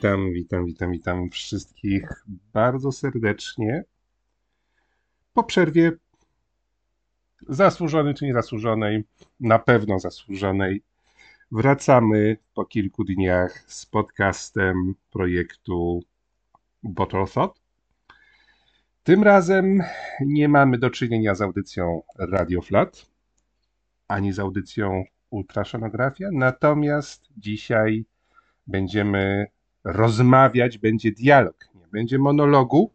Witam, witam, witam, witam wszystkich bardzo serdecznie. Po przerwie zasłużonej czy niezasłużonej, na pewno zasłużonej, wracamy po kilku dniach z podcastem projektu Bottle Thought. Tym razem nie mamy do czynienia z audycją Radio Flat, ani z audycją Ultrasonografia, natomiast dzisiaj będziemy rozmawiać, będzie dialog. Nie będzie monologu,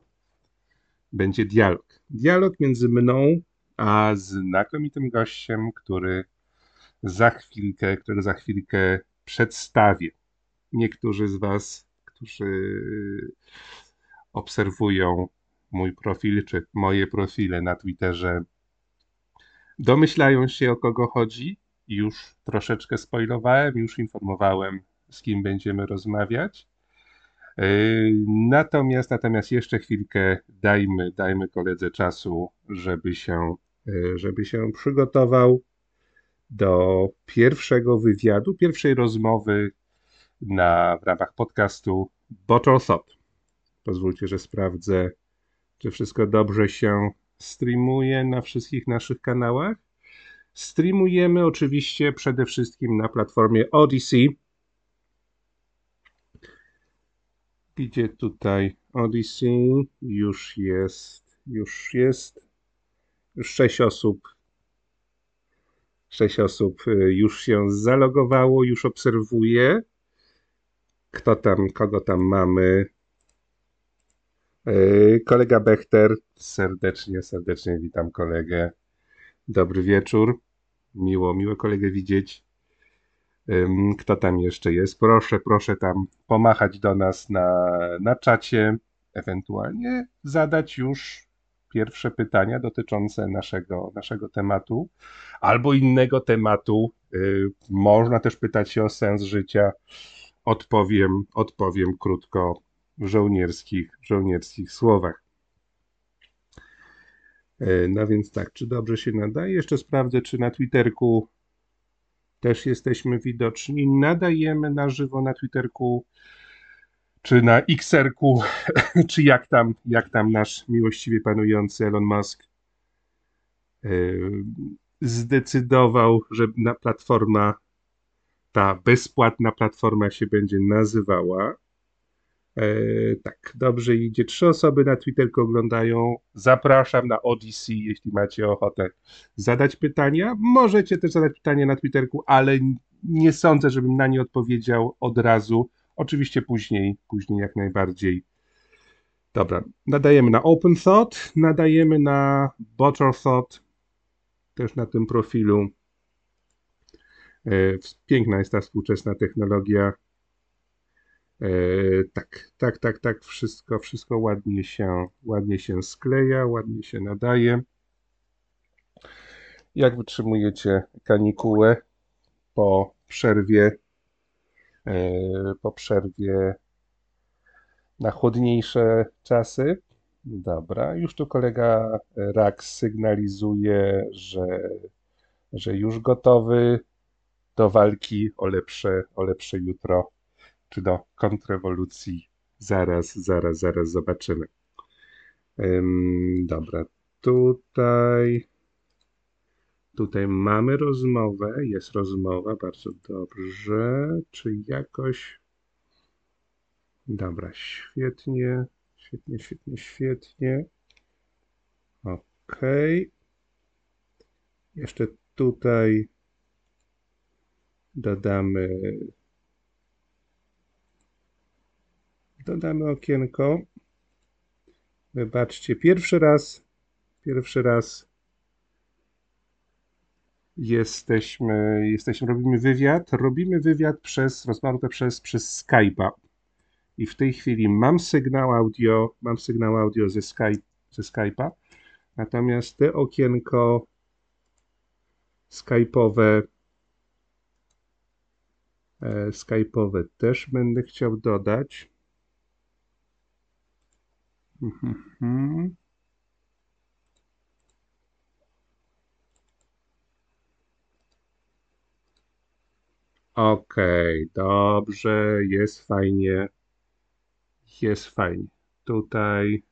będzie dialog. Dialog między mną a znakomitym gościem, który za chwilkę, który za chwilkę przedstawię. Niektórzy z Was, którzy obserwują mój profil, czy moje profile na Twitterze, domyślają się o kogo chodzi. Już troszeczkę spoilowałem, już informowałem z kim będziemy rozmawiać. Natomiast, natomiast jeszcze chwilkę dajmy, dajmy koledze czasu, żeby się, e, żeby się przygotował do pierwszego wywiadu, pierwszej rozmowy na, w ramach podcastu Bottle Thought. Pozwólcie, że sprawdzę, czy wszystko dobrze się streamuje na wszystkich naszych kanałach. Streamujemy oczywiście przede wszystkim na platformie Odyssey, Gdzie tutaj Odyssey? Już jest, już jest. Już osób. Sześć osób y, już się zalogowało, już obserwuje. Kto tam, kogo tam mamy? Y, kolega Bechter, serdecznie, serdecznie witam kolegę. Dobry wieczór. Miło, miło kolegę widzieć. Kto tam jeszcze jest? Proszę, proszę tam pomachać do nas na, na czacie, ewentualnie zadać już pierwsze pytania dotyczące naszego, naszego tematu albo innego tematu. Y, można też pytać się o sens życia. Odpowiem, odpowiem krótko w żołnierskich, żołnierskich słowach. Y, no więc tak, czy dobrze się nadaje? Jeszcze sprawdzę, czy na Twitterku też jesteśmy widoczni. Nadajemy na żywo na Twitterku czy na Xerku, czy jak tam, jak tam nasz miłościwie panujący Elon Musk yy, zdecydował, że na platforma, ta bezpłatna platforma się będzie nazywała. E, tak, dobrze idzie. Trzy osoby na Twitterku oglądają. Zapraszam na Odyssey, jeśli macie ochotę zadać pytania. Możecie też zadać pytania na Twitterku, ale nie sądzę, żebym na nie odpowiedział od razu. Oczywiście później, później jak najbardziej. Dobra, nadajemy na Open Thought, nadajemy na Butter Thought, też na tym profilu. E, piękna jest ta współczesna technologia tak, tak, tak, tak, wszystko, wszystko ładnie się, ładnie się skleja, ładnie się nadaje. Jak wytrzymujecie kanikułę po przerwie, e, po przerwie na chłodniejsze czasy? Dobra, już tu kolega Rax sygnalizuje, że, że już gotowy do walki o lepsze, o lepsze jutro czy do kontrrewolucji. Zaraz, zaraz, zaraz zobaczymy. Ym, dobra, tutaj. Tutaj mamy rozmowę, jest rozmowa, bardzo dobrze. Czy jakoś. Dobra, świetnie, świetnie, świetnie, świetnie. Ok. Jeszcze tutaj dodamy Dodamy okienko. Wybaczcie, pierwszy raz, pierwszy raz jesteśmy, jesteśmy, robimy wywiad. Robimy wywiad przez, rozmawiamy przez, przez Skype'a. I w tej chwili mam sygnał audio, mam sygnał audio ze, Skype, ze Skype'a. Natomiast te okienko Skype'owe e, Skype'owe też będę chciał dodać. Mhm. Okej, dobrze, jest fajnie. jest fajnie. Tutaj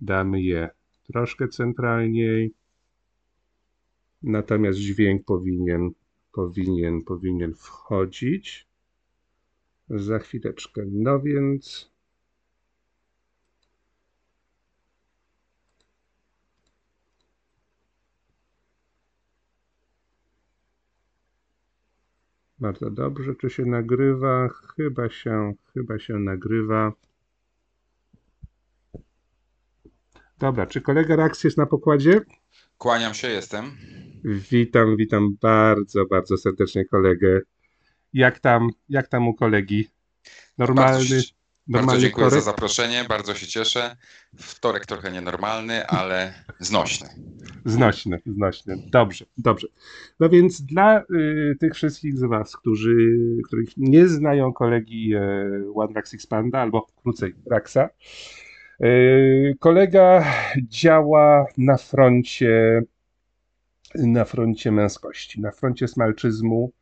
damy je troszkę centralniej. Natomiast dźwięk powinien, powinien, powinien wchodzić. Za chwileczkę. No więc Bardzo dobrze. Czy się nagrywa? Chyba się, chyba się nagrywa. Dobra, czy kolega Rax jest na pokładzie? Kłaniam się, jestem. Witam, witam bardzo, bardzo serdecznie kolegę. Jak tam, jak tam u kolegi? Normalny, Bardzo, bardzo dziękuję za korek? zaproszenie, bardzo się cieszę. Wtorek trochę nienormalny, ale znośny. Znośny, znośny. Dobrze, dobrze. No więc dla y, tych wszystkich z Was, którzy, których nie znają kolegi y, One Rax Expanda, albo krócej Raxa, y, kolega działa na froncie na froncie męskości, na froncie smalczyzmu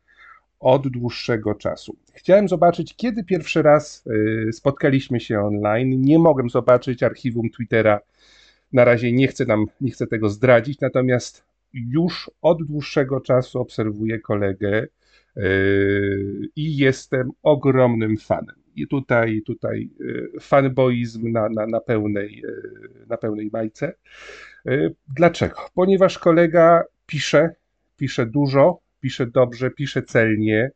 od dłuższego czasu. Chciałem zobaczyć, kiedy pierwszy raz y, spotkaliśmy się online. Nie mogłem zobaczyć archiwum Twittera na razie nie chcę nam, nie chcę tego zdradzić, natomiast już od dłuższego czasu obserwuję kolegę yy, i jestem ogromnym fanem. I tutaj, tutaj yy, fanboizm na, na, na, pełnej, na pełnej majce. Yy, Dlaczego? Ponieważ kolega pisze, pisze dużo, pisze dobrze, pisze celnie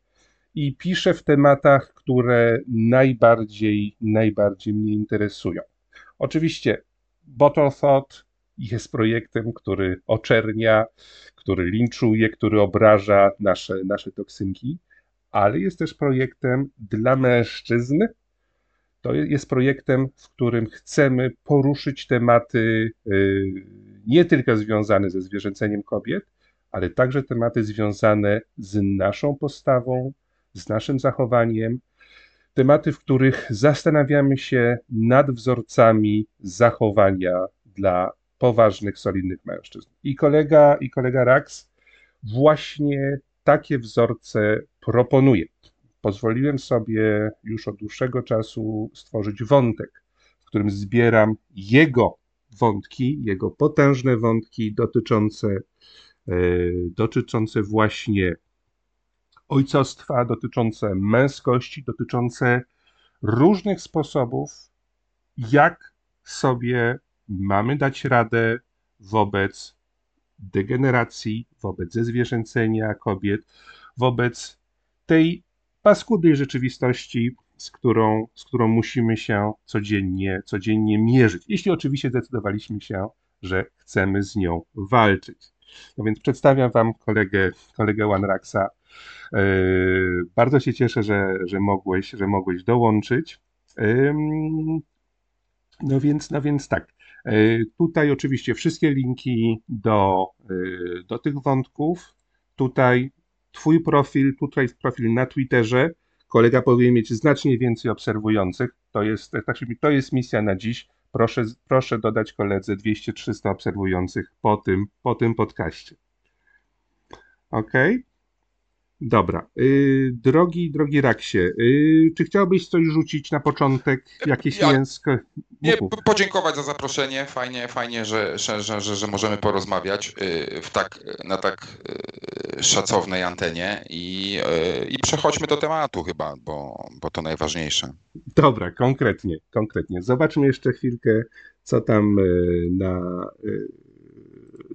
i pisze w tematach, które najbardziej, najbardziej mnie interesują. Oczywiście Bottle Thought jest projektem, który oczernia, który linczuje, który obraża nasze, nasze toksynki, ale jest też projektem dla mężczyzn. To jest projektem, w którym chcemy poruszyć tematy y, nie tylko związane ze zwierzęceniem kobiet, ale także tematy związane z naszą postawą, z naszym zachowaniem, tematy, w których zastanawiamy się nad wzorcami zachowania dla poważnych, solidnych mężczyzn. I kolega, i kolega Rax właśnie takie wzorce proponuje. Pozwoliłem sobie już od dłuższego czasu stworzyć wątek, w którym zbieram jego wątki, jego potężne wątki dotyczące, dotyczące właśnie ojcostwa, dotyczące męskości, dotyczące różnych sposobów, jak sobie mamy dać radę wobec degeneracji, wobec zezwierzęcenia kobiet, wobec tej paskudnej rzeczywistości, z którą, z którą musimy się codziennie, codziennie mierzyć. Jeśli oczywiście zdecydowaliśmy się, że chcemy z nią walczyć. No więc przedstawiam Wam kolegę, kolegę OneRaxa. Yy, Bardzo się cieszę, że, że, mogłeś, że mogłeś dołączyć. No więc, no więc tak. Yy, Tutaj oczywiście wszystkie linki do, yy, do tych wątków. Tutaj Twój profil, tutaj profil na Twitterze. Kolega powinien mieć znacznie więcej obserwujących. To jest, tak to jest misja na dziś. Proszę, proszę dodać koledze 200-300 obserwujących po tym, po tym podcaście. Ok? Dobra. Yy, drogi, drogi Raksie, yy, czy chciałbyś coś rzucić na początek? Jakieś Ja- mięsko? Nie, podziękować za zaproszenie. Fajnie, fajnie, że, że, że, że, że możemy porozmawiać y, w tak, na tak y, szacownej antenie i, y, i przechodźmy do tematu chyba, bo, bo to najważniejsze. Dobra, konkretnie, konkretnie. Zobaczmy jeszcze chwilkę, co tam na,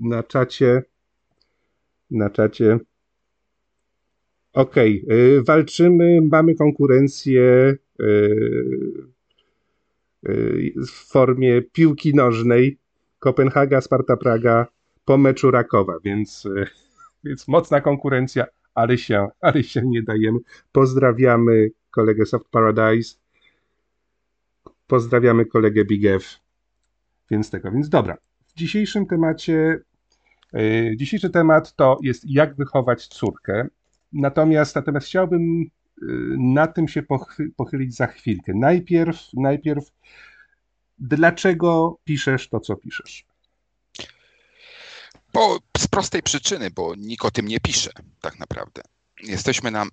na czacie. Na czacie. Okej, yy, walczymy, mamy konkurencję yy, yy, w formie piłki nożnej. Kopenhaga, Sparta Praga po meczu Rakowa, więc, yy, więc mocna konkurencja, ale się, ale się nie dajemy. Pozdrawiamy kolegę Soft Paradise. Pozdrawiamy kolegę Big. Więc tego, więc dobra. W dzisiejszym temacie, dzisiejszy temat to jest jak wychować córkę. Natomiast, natomiast chciałbym yy, na tym się pochy- pochylić za chwilkę. Najpierw, najpierw, dlaczego piszesz to, co piszesz? Bo z prostej przyczyny, bo nikt o tym nie pisze tak naprawdę. Jesteśmy na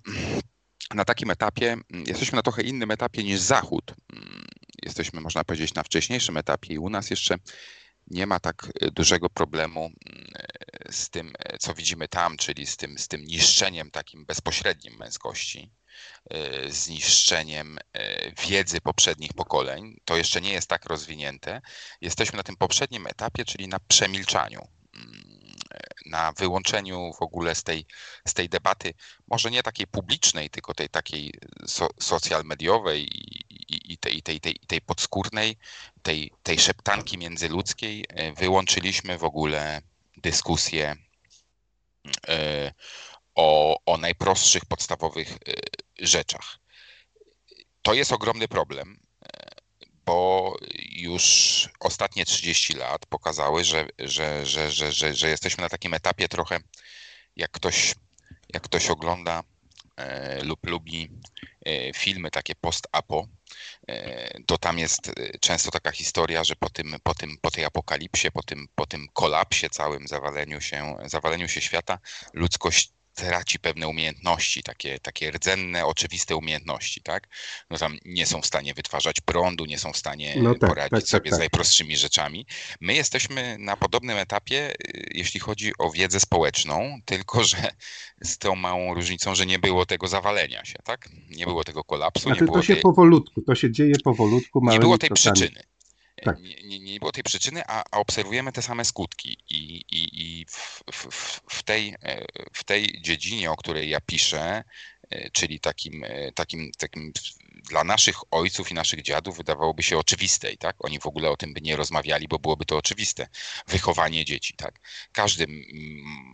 na takim etapie, jesteśmy na trochę innym etapie niż Zachód. Mm, jesteśmy, można powiedzieć, na wcześniejszym etapie i u nas jeszcze nie ma tak e, dużego problemu mm, e, z tym, e, co widzimy tam, czyli z tym, z tym niszczeniem takim bezpośrednim męskości, z niszczeniem wiedzy poprzednich pokoleń. To jeszcze nie jest tak rozwinięte. Jesteśmy na tym poprzednim etapie, czyli na przemilczaniu na wyłączeniu w ogóle z tej, z tej debaty, może nie takiej publicznej, tylko tej takiej so, social mediowej i, i, i, tej, tej, tej, tej podskórnej, tej, tej szeptanki międzyludzkiej, e, wyłączyliśmy w ogóle dyskusję e, o, o najprostszych, podstawowych e, rzeczach. To jest ogromny problem, bo już ostatnie 30 lat pokazały, że, że, że, że, że, że jesteśmy na takim etapie trochę, jak ktoś, jak ktoś ogląda e, lub lubi e, filmy takie post-apo, e, to tam jest często taka historia, że po, tym, po, tym, po tej apokalipsie, po tym, po tym kolapsie całym, zawaleniu się, zawaleniu się świata, ludzkość traci pewne umiejętności, takie, takie rdzenne, oczywiste umiejętności, tak? No tam nie są w stanie wytwarzać prądu, nie są w stanie no tak, poradzić tak, sobie tak, z najprostszymi rzeczami. My jesteśmy na podobnym etapie, y, jeśli chodzi o wiedzę społeczną, tylko że z tą małą różnicą, że nie było tego zawalenia się, tak? Nie było tego kolapsu. Znaczy, nie było to się tej... powolutku, to się dzieje powolutku. Nie było tej krokami. przyczyny. Tak. Nie, nie, było tej przyczyny, a, a, obserwujemy te same skutki. I, i, i w, w, w, tej, e, w tej dziedzinie, o której ja piszę, czyli takim, e, takim, takim dla naszych ojców i naszych dziadów wydawałoby się oczywiste i tak? Oni w ogóle o tym by nie rozmawiali, bo byłoby to oczywiste. Wychowanie dzieci, tak? Każdy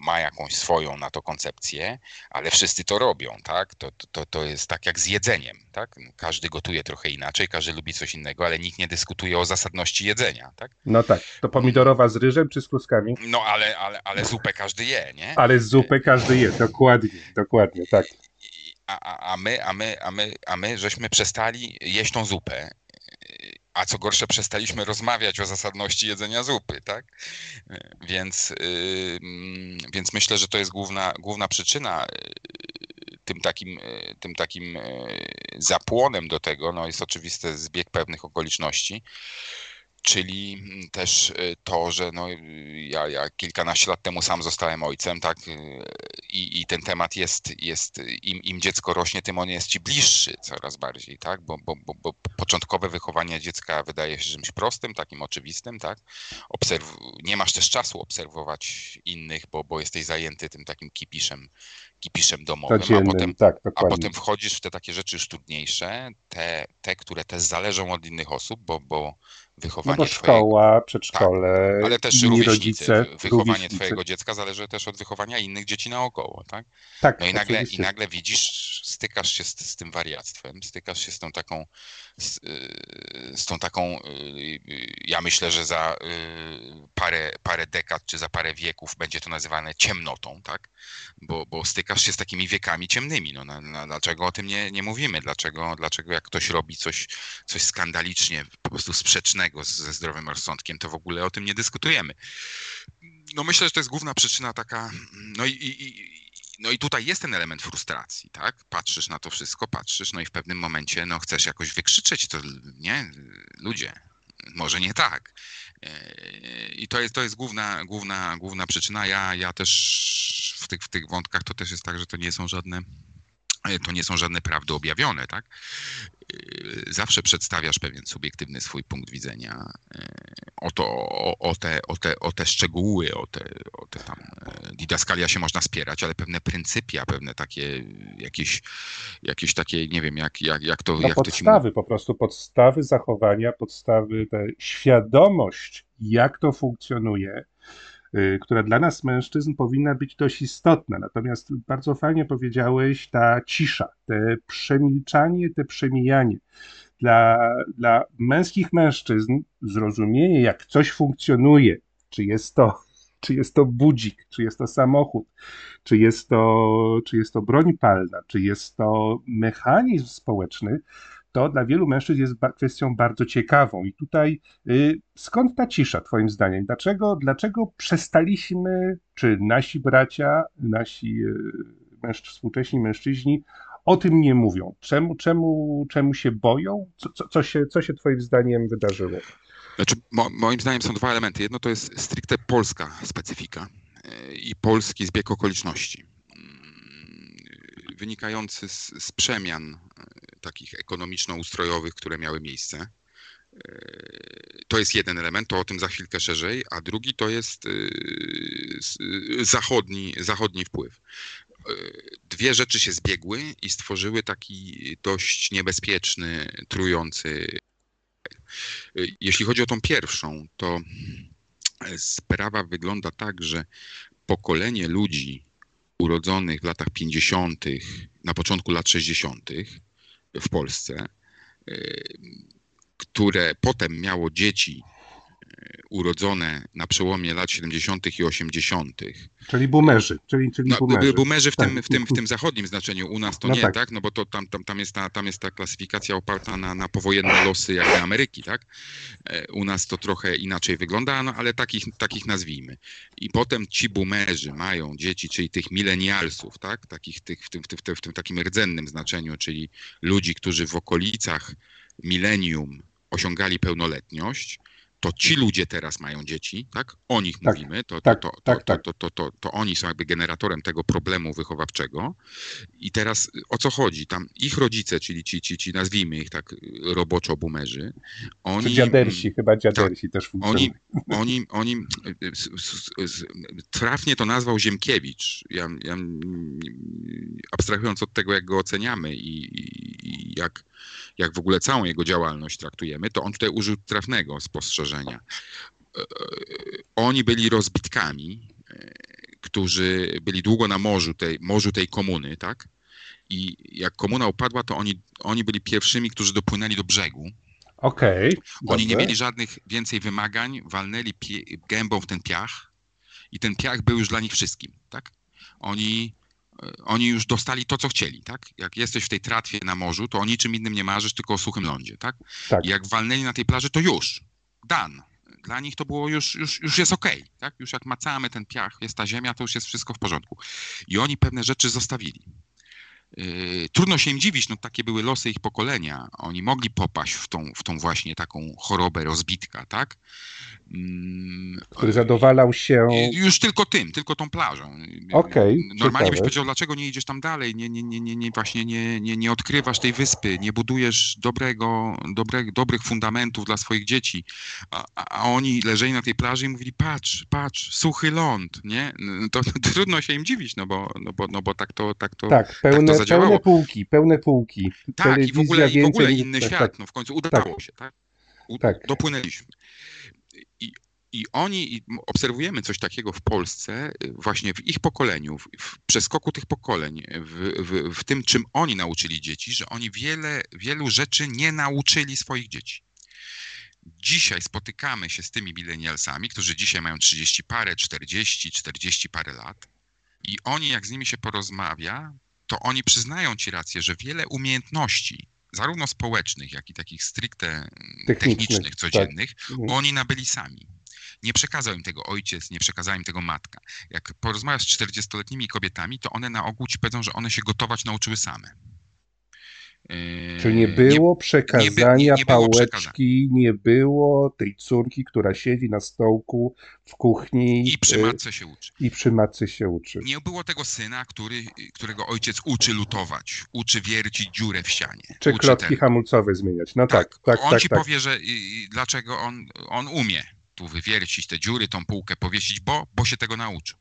ma jakąś swoją na to koncepcję, ale wszyscy to robią, tak? To, to, to jest tak jak z jedzeniem, tak? Każdy gotuje trochę inaczej, każdy lubi coś innego, ale nikt nie dyskutuje o zasadności jedzenia, tak? No tak. To pomidorowa z ryżem czy z kluskami? No ale, ale, ale zupę każdy je, nie? Ale zupę każdy je, dokładnie, dokładnie, tak a, a, my, a, my, a, my, a my żeśmy przestali jeść tą zupę. A co gorsze, przestaliśmy rozmawiać o zasadności jedzenia zupy, tak? Więc, więc myślę, że to jest główna, główna przyczyna yy, tym takim, yy, tym takim yy, zapłonem do tego, no jest oczywiste zbieg pewnych okoliczności czyli mm, też y, to, że no, ja, ja kilkanaście lat temu sam zostałem ojcem, tak, y, i, i ten temat jest, jest im, im dziecko rośnie, tym on jest ci bliższy coraz bardziej, tak, bo, bo, bo, bo początkowe wychowanie dziecka wydaje się czymś prostym, takim oczywistym, tak, Obserw nie masz też czasu obserwować innych, bo, bo jesteś zajęty tym takim kipiszem, kipiszem domowym, a potem, tak, a potem wchodzisz w te takie rzeczy już trudniejsze, te, te, które też zależą od innych osób, bo, bo wychowanie no bo szkoła, twojego... przedszkole, tak, ale też rówieśnicy. Wychowanie rówieśnicy. twojego dziecka zależy też od wychowania innych dzieci naokoło, tak? tak no i nagle, i nagle widzisz, stykasz się z, z tym wariactwem, stykasz się z tą taką z, y, z tą taką, y, ja myślę, że za y, parę, parę dekad czy za parę wieków będzie to nazywane ciemnotą, tak? Bo, bo stykasz się z takimi wiekami ciemnymi. No, na, na, dlaczego o tym nie, nie mówimy? Dlaczego, dlaczego jak ktoś robi coś, coś skandalicznie, po prostu sprzecznego ze zdrowym rozsądkiem, to w ogóle o tym nie dyskutujemy? No myślę, że to jest główna przyczyna taka, no i, i no i tutaj jest ten element frustracji, tak? Patrzysz na to wszystko, patrzysz, no i w pewnym momencie no chcesz jakoś wykrzyczeć to, nie? Ludzie, może nie tak. I to jest, to jest główna, główna, główna przyczyna. Ja, ja też w tych, w tych wątkach to też jest tak, że to nie są żadne to nie są żadne prawdy objawione, tak? Y, zawsze przedstawiasz pewien subiektywny swój punkt widzenia. Y, o, to, o, o, te, o, te, o te szczegóły, o te, o te tam didaskalia się można spierać, ale pewne pryncypia, pewne takie jakieś, jakieś takie, nie wiem, jak, jak, jak to... No jak podstawy, to ci... po prostu podstawy zachowania, podstawy, świadomość, jak to funkcjonuje, która dla nas mężczyzn powinna być dość istotna. Natomiast bardzo fajnie powiedziałeś, ta cisza, te przemilczanie, te przemijanie. Dla, dla męskich mężczyzn zrozumienie, jak coś funkcjonuje, czy jest to, czy jest to budzik, czy jest to samochód, czy jest to, czy jest to broń palna, czy jest to mechanizm społeczny, to dla wielu mężczyzn jest kwestią bardzo ciekawą. I tutaj y, skąd ta cisza, Twoim zdaniem? Dlaczego, dlaczego przestaliśmy, czy nasi bracia, nasi y, mężczyźni, współcześni mężczyźni, o tym nie mówią? Czemu, czemu, czemu się boją? Co, co, co, się, co się Twoim zdaniem wydarzyło? Znaczy, mo, moim zdaniem są dwa elementy. Jedno to jest stricte polska specyfika e, i polski zbieg okoliczności, mm, wynikający z, z przemian takich ekonomiczno-ustrojowych, które miały miejsce. E, to jest jeden element, to o tym za chwilkę szerzej, a drugi to jest zachodni, zachodni wpływ. Dwie rzeczy się zbiegły i stworzyły taki dość niebezpieczny, trujący jeśli chodzi o tą pierwszą, to sprawa wygląda tak, że pokolenie ludzi urodzonych w latach 50., na początku lat 60. w Polsce, które potem miało dzieci urodzone na przełomie lat 70. i 80. Czyli boomerzy. Czyli, czyli no, boomerzy. boomerzy w, Tak. tym, w, tym, w tym zachodnim znaczeniu, u nas to No nie, tak. tak. No bo to tam, tam, tam, jest ta, tam jest ta klasyfikacja oparta na, na powojenne losy jakby Ameryki, tak? E, U nas to trochę inaczej wygląda, no ale takich, takich nazwijmy. I potem ci boomerzy mają dzieci, czyli tych milenialsów, tak? Takich tych, w, tym, w, tym, w, tym, w tym takim rdzennym znaczeniu, czyli ludzi, którzy w okolicach milenium osiągali pełnoletność, to ci ludzie teraz mają dzieci, tak? O nich Tak, mówimy, to, tak, to, to, tak, to, tak. to, to, to, to oni są jakby generatorem tego problemu wychowawczego. I teraz y, o co chodzi? Tam ich rodzice, czyli ci, ci, ci nazwijmy ich tak y, roboczo boomerzy, Czy oni, dziadersi, chyba dziadersi też funkcjonują. oni, oni, oni y, s- s- s- trafnie to nazwał Ziemkiewicz. Ja, ja mm, abstrahując od tego, jak go oceniamy i, i, i jak, jak w ogóle całą jego działalność traktujemy, to on tutaj użył trafnego spostrzeżenia. E, e, Oni byli rozbitkami, e, którzy byli długo na morzu tej, morzu tej komuny, tak? I jak komuna upadła, to oni, oni byli pierwszymi, którzy dopłynęli do brzegu. Okej. Oni nie dobrze. mieli żadnych więcej wymagań, walnęli gębą w ten piach i ten piach był już dla nich wszystkim, tak? Oni, oni już dostali to, co chcieli, tak? Jak jesteś w tej tratwie na morzu, to o niczym innym nie marzysz, tylko o suchym lądzie, tak? Tak. I jak walnęli na tej plaży, to już, dan. Dla nich to było już, już, już jest okej, tak? Już jak macamy ten piach, jest ta ziemia, to już jest wszystko w porządku. I oni pewne rzeczy zostawili. Yy, Trudno się im dziwić, no takie były losy ich pokolenia. Oni mogli popaść w tą, w tą właśnie taką chorobę rozbitka, tak? Mm, Który zadowalał się. Już tylko tym, tylko tą plażą. Okej, Normalnie byś powiedział, dlaczego nie idziesz tam dalej, nie, nie, nie, nie, nie właśnie nie, nie, nie odkrywasz tej wyspy, nie budujesz dobrego, dobre, dobrych fundamentów dla swoich dzieci. A, a oni leżeli na tej plaży i mówili, patrz, patrz, suchy ląd, nie? No To, trudno się im dziwić, no bo, no bo, no bo tak to, tak to, Tak, pełne, zadziałało. pełne półki, pełne półki. tak, i w ogóle, i w ogóle inny tak, świat. tak. No w końcu udało się, tak? U, Tak. Dopłynęliśmy. I, I oni, i obserwujemy coś takiego w Polsce, y, właśnie w ich pokoleniu, w, w przeskoku tych pokoleń, w, w, w tym, czym oni nauczyli dzieci, że oni wiele, wielu rzeczy nie nauczyli swoich dzieci. Dzisiaj spotykamy się z tymi milenialsami, którzy dzisiaj mają 30 parę, 40, 40 parę lat i oni, jak z nimi się porozmawia, to oni przyznają ci rację, że wiele umiejętności, zarówno społecznych, jak i takich stricte mm, Technicznych, technicznych, tak. codziennych, Mhm. oni nabyli sami. Nie przekazał im tego ojciec, nie przekazała im tego matka. Jak porozmawiasz z 40-letnimi kobietami, to one na ogół ci powiedzą, że one się gotować nauczyły same. Yy, Czyli nie było przekazania nie- nie było pałeczki, nie było tej córki, która siedzi na stołku w kuchni I przy y, matce się uczy. i przy matce się uczy. Nie było tego syna, który, którego ojciec uczy lutować, uczy wiercić dziurę w ścianie. Czy klocki ten- hamulcowe zmieniać. No tak, tak, on tak, ci tak. powie, że i dlaczego on, on umie tu wywiercić te dziury, tą półkę powiesić, bo, bo się tego nauczył.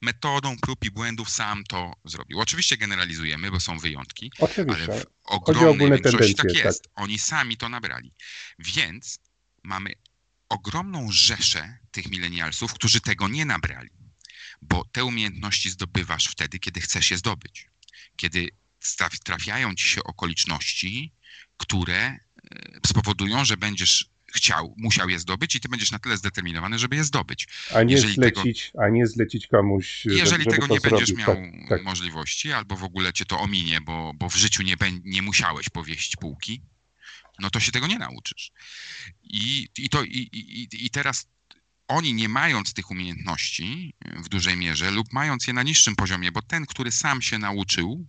Metodą prób i błędów sam to zrobił. Oczywiście generalizujemy, bo są wyjątki, ale Oczywiście. w o ogromnej większości tak jest. Oni sami to nabrali. Więc mamy ogromną rzeszę tych milenialsów, którzy tego nie nabrali. Bo te umiejętności zdobywasz wtedy, kiedy chcesz je zdobyć. Kiedy traf- trafiają ci się okoliczności, które e, spowodują, że będziesz chciał, musiał je zdobyć i ty będziesz na tyle zdeterminowany, żeby je zdobyć. A nie jeżeli tego- zlecić, a nie zlecić komuś, Jeżeli tego nie będziesz miał Tak, tak. możliwości, albo w ogóle cię to ominie, bo, bo w życiu nie, nie musiałeś powieść półki, no to się tego nie nauczysz. I, i, to, i, i, I teraz oni nie mając tych umiejętności w dużej mierze lub mając je na niższym poziomie, bo ten, który sam się nauczył,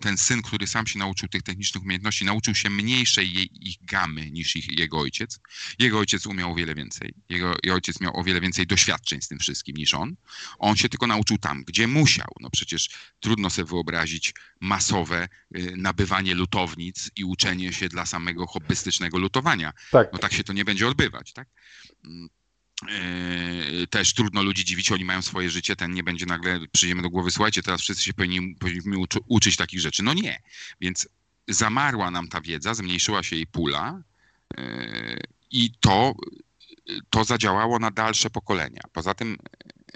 ten syn, który sam się nauczył tych technicznych umiejętności, nauczył się mniejszej jej, ich gamy niż ich, jego ojciec. Jego ojciec umiał o wiele więcej. Jego, jego ojciec miał o wiele więcej doświadczeń z tym wszystkim niż on. On się tylko nauczył tam, gdzie musiał. No przecież trudno sobie wyobrazić masowe y, nabywanie lutownic i uczenie się dla samego hobbystycznego lutowania. Tak. No tak się to nie będzie odbywać, tak? Yy, też trudno ludzi dziwić, oni mają swoje życie, ten nie będzie nagle, przyjdziemy do głowy, słuchajcie, teraz wszyscy się powinni, powinniśmy uczy, uczyć takich rzeczy. No nie, więc zamarła nam ta wiedza, zmniejszyła się jej pula yy, i to, to zadziałało na dalsze pokolenia. Poza tym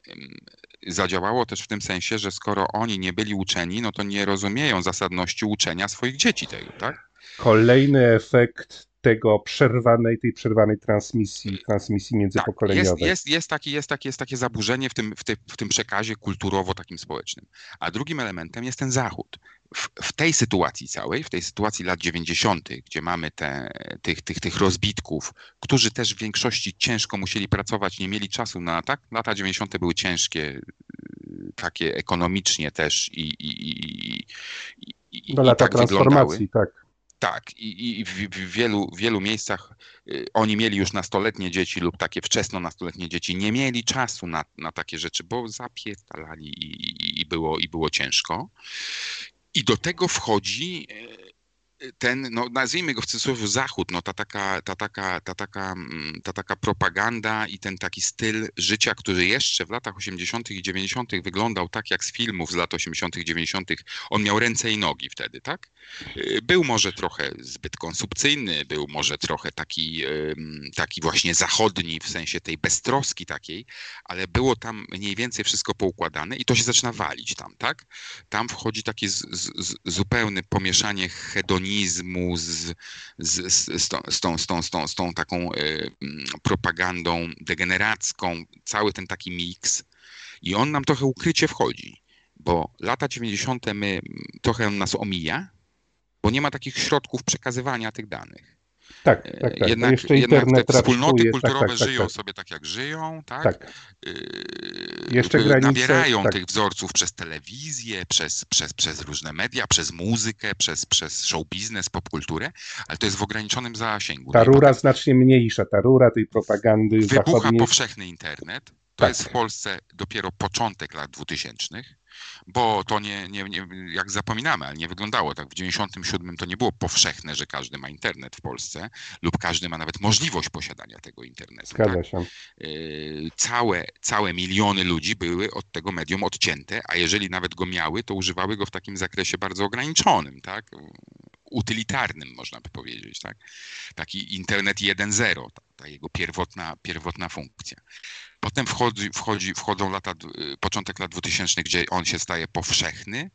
yy, zadziałało też w tym sensie, że skoro oni nie byli uczeni, no to nie rozumieją zasadności uczenia swoich dzieci tego, tak? Kolejny efekt tego przerwanej, tej przerwanej transmisji, transmisji Tak, międzypokoleniowej. jest, jest, jest, taki, jest, taki, jest takie zaburzenie w tym, w, tej, w tym przekazie kulturowo takim społecznym. A drugim elementem jest ten Zachód. W, w tej sytuacji całej, w tej sytuacji lat 90., gdzie mamy te, tych, tych, tych rozbitków, którzy też w większości ciężko musieli pracować, nie mieli czasu na tak. Lata 90. były ciężkie, y, takie ekonomicznie też i, i, i, i, i, No lata tak wyglądały. transformacji, tak. Tak, i, i w, w wielu, wielu miejscach y, oni mieli już nastoletnie dzieci lub takie wczesno nastoletnie dzieci, nie mieli czasu na, na takie rzeczy, bo zapierdalali i, i, i, było, i było ciężko. I do tego wchodzi y, ten, no nazwijmy go w cudzysłowie zachód, no ta taka, ta, taka, ta, taka, mm, ta taka propaganda i ten taki styl życia, który jeszcze w latach 80. i 90. wyglądał tak jak z filmów z lat 80., 90. On miał ręce i nogi wtedy, tak? Y, Był może trochę zbyt konsumpcyjny, był może trochę taki, taki właśnie zachodni w sensie tej beztroski takiej, ale było tam mniej więcej wszystko poukładane i to się zaczyna walić tam, tak? Tam wchodzi takie z, z, z, zupełne pomieszanie hedonizmu z, z, z, z, tą, z, tą, z, tą, z, tą, z tą taką y, mm, propagandą degeneracką, cały ten taki miks. I on nam trochę ukrycie wchodzi, bo lata 90. my mm, trochę nas omija, bo nie ma takich środków przekazywania tych danych. Tak, tak, tak. No Jednak, jeszcze jednak internet te wspólnoty raczkuje, kulturowe tak, tak, żyją tak, sobie tak, jak żyją, tak? tak. Yy, Jeszcze granice- nabierają tak. tych wzorców przez telewizję, przez, przez, przez różne media, przez muzykę, przez, przez show biznes, popkulturę, ale to jest w ograniczonym zasięgu. Ta rura znacznie mniejsza, ta rura tej propagandy Wybucha zachodniej. powszechny internet. To Tak. jest w Polsce dopiero początek lat 2000, bo to nie, nie, nie, jak zapominamy, ale nie wyglądało tak. W 97 to nie było powszechne, że każdy ma internet w Polsce lub każdy ma nawet możliwość posiadania tego internetu. tak? Zgadza się. Yy, całe, całe miliony ludzi były od tego medium odcięte, a jeżeli nawet go miały, to używały go w takim zakresie bardzo ograniczonym, tak? Utylitarnym, można by powiedzieć, tak? Taki internet 1.0, ta, ta jego pierwotna, pierwotna funkcja. Potem wchodzi, wchodzi, wchodzą lata, yy, początek lat 2000, gdzie on się staje powszechny,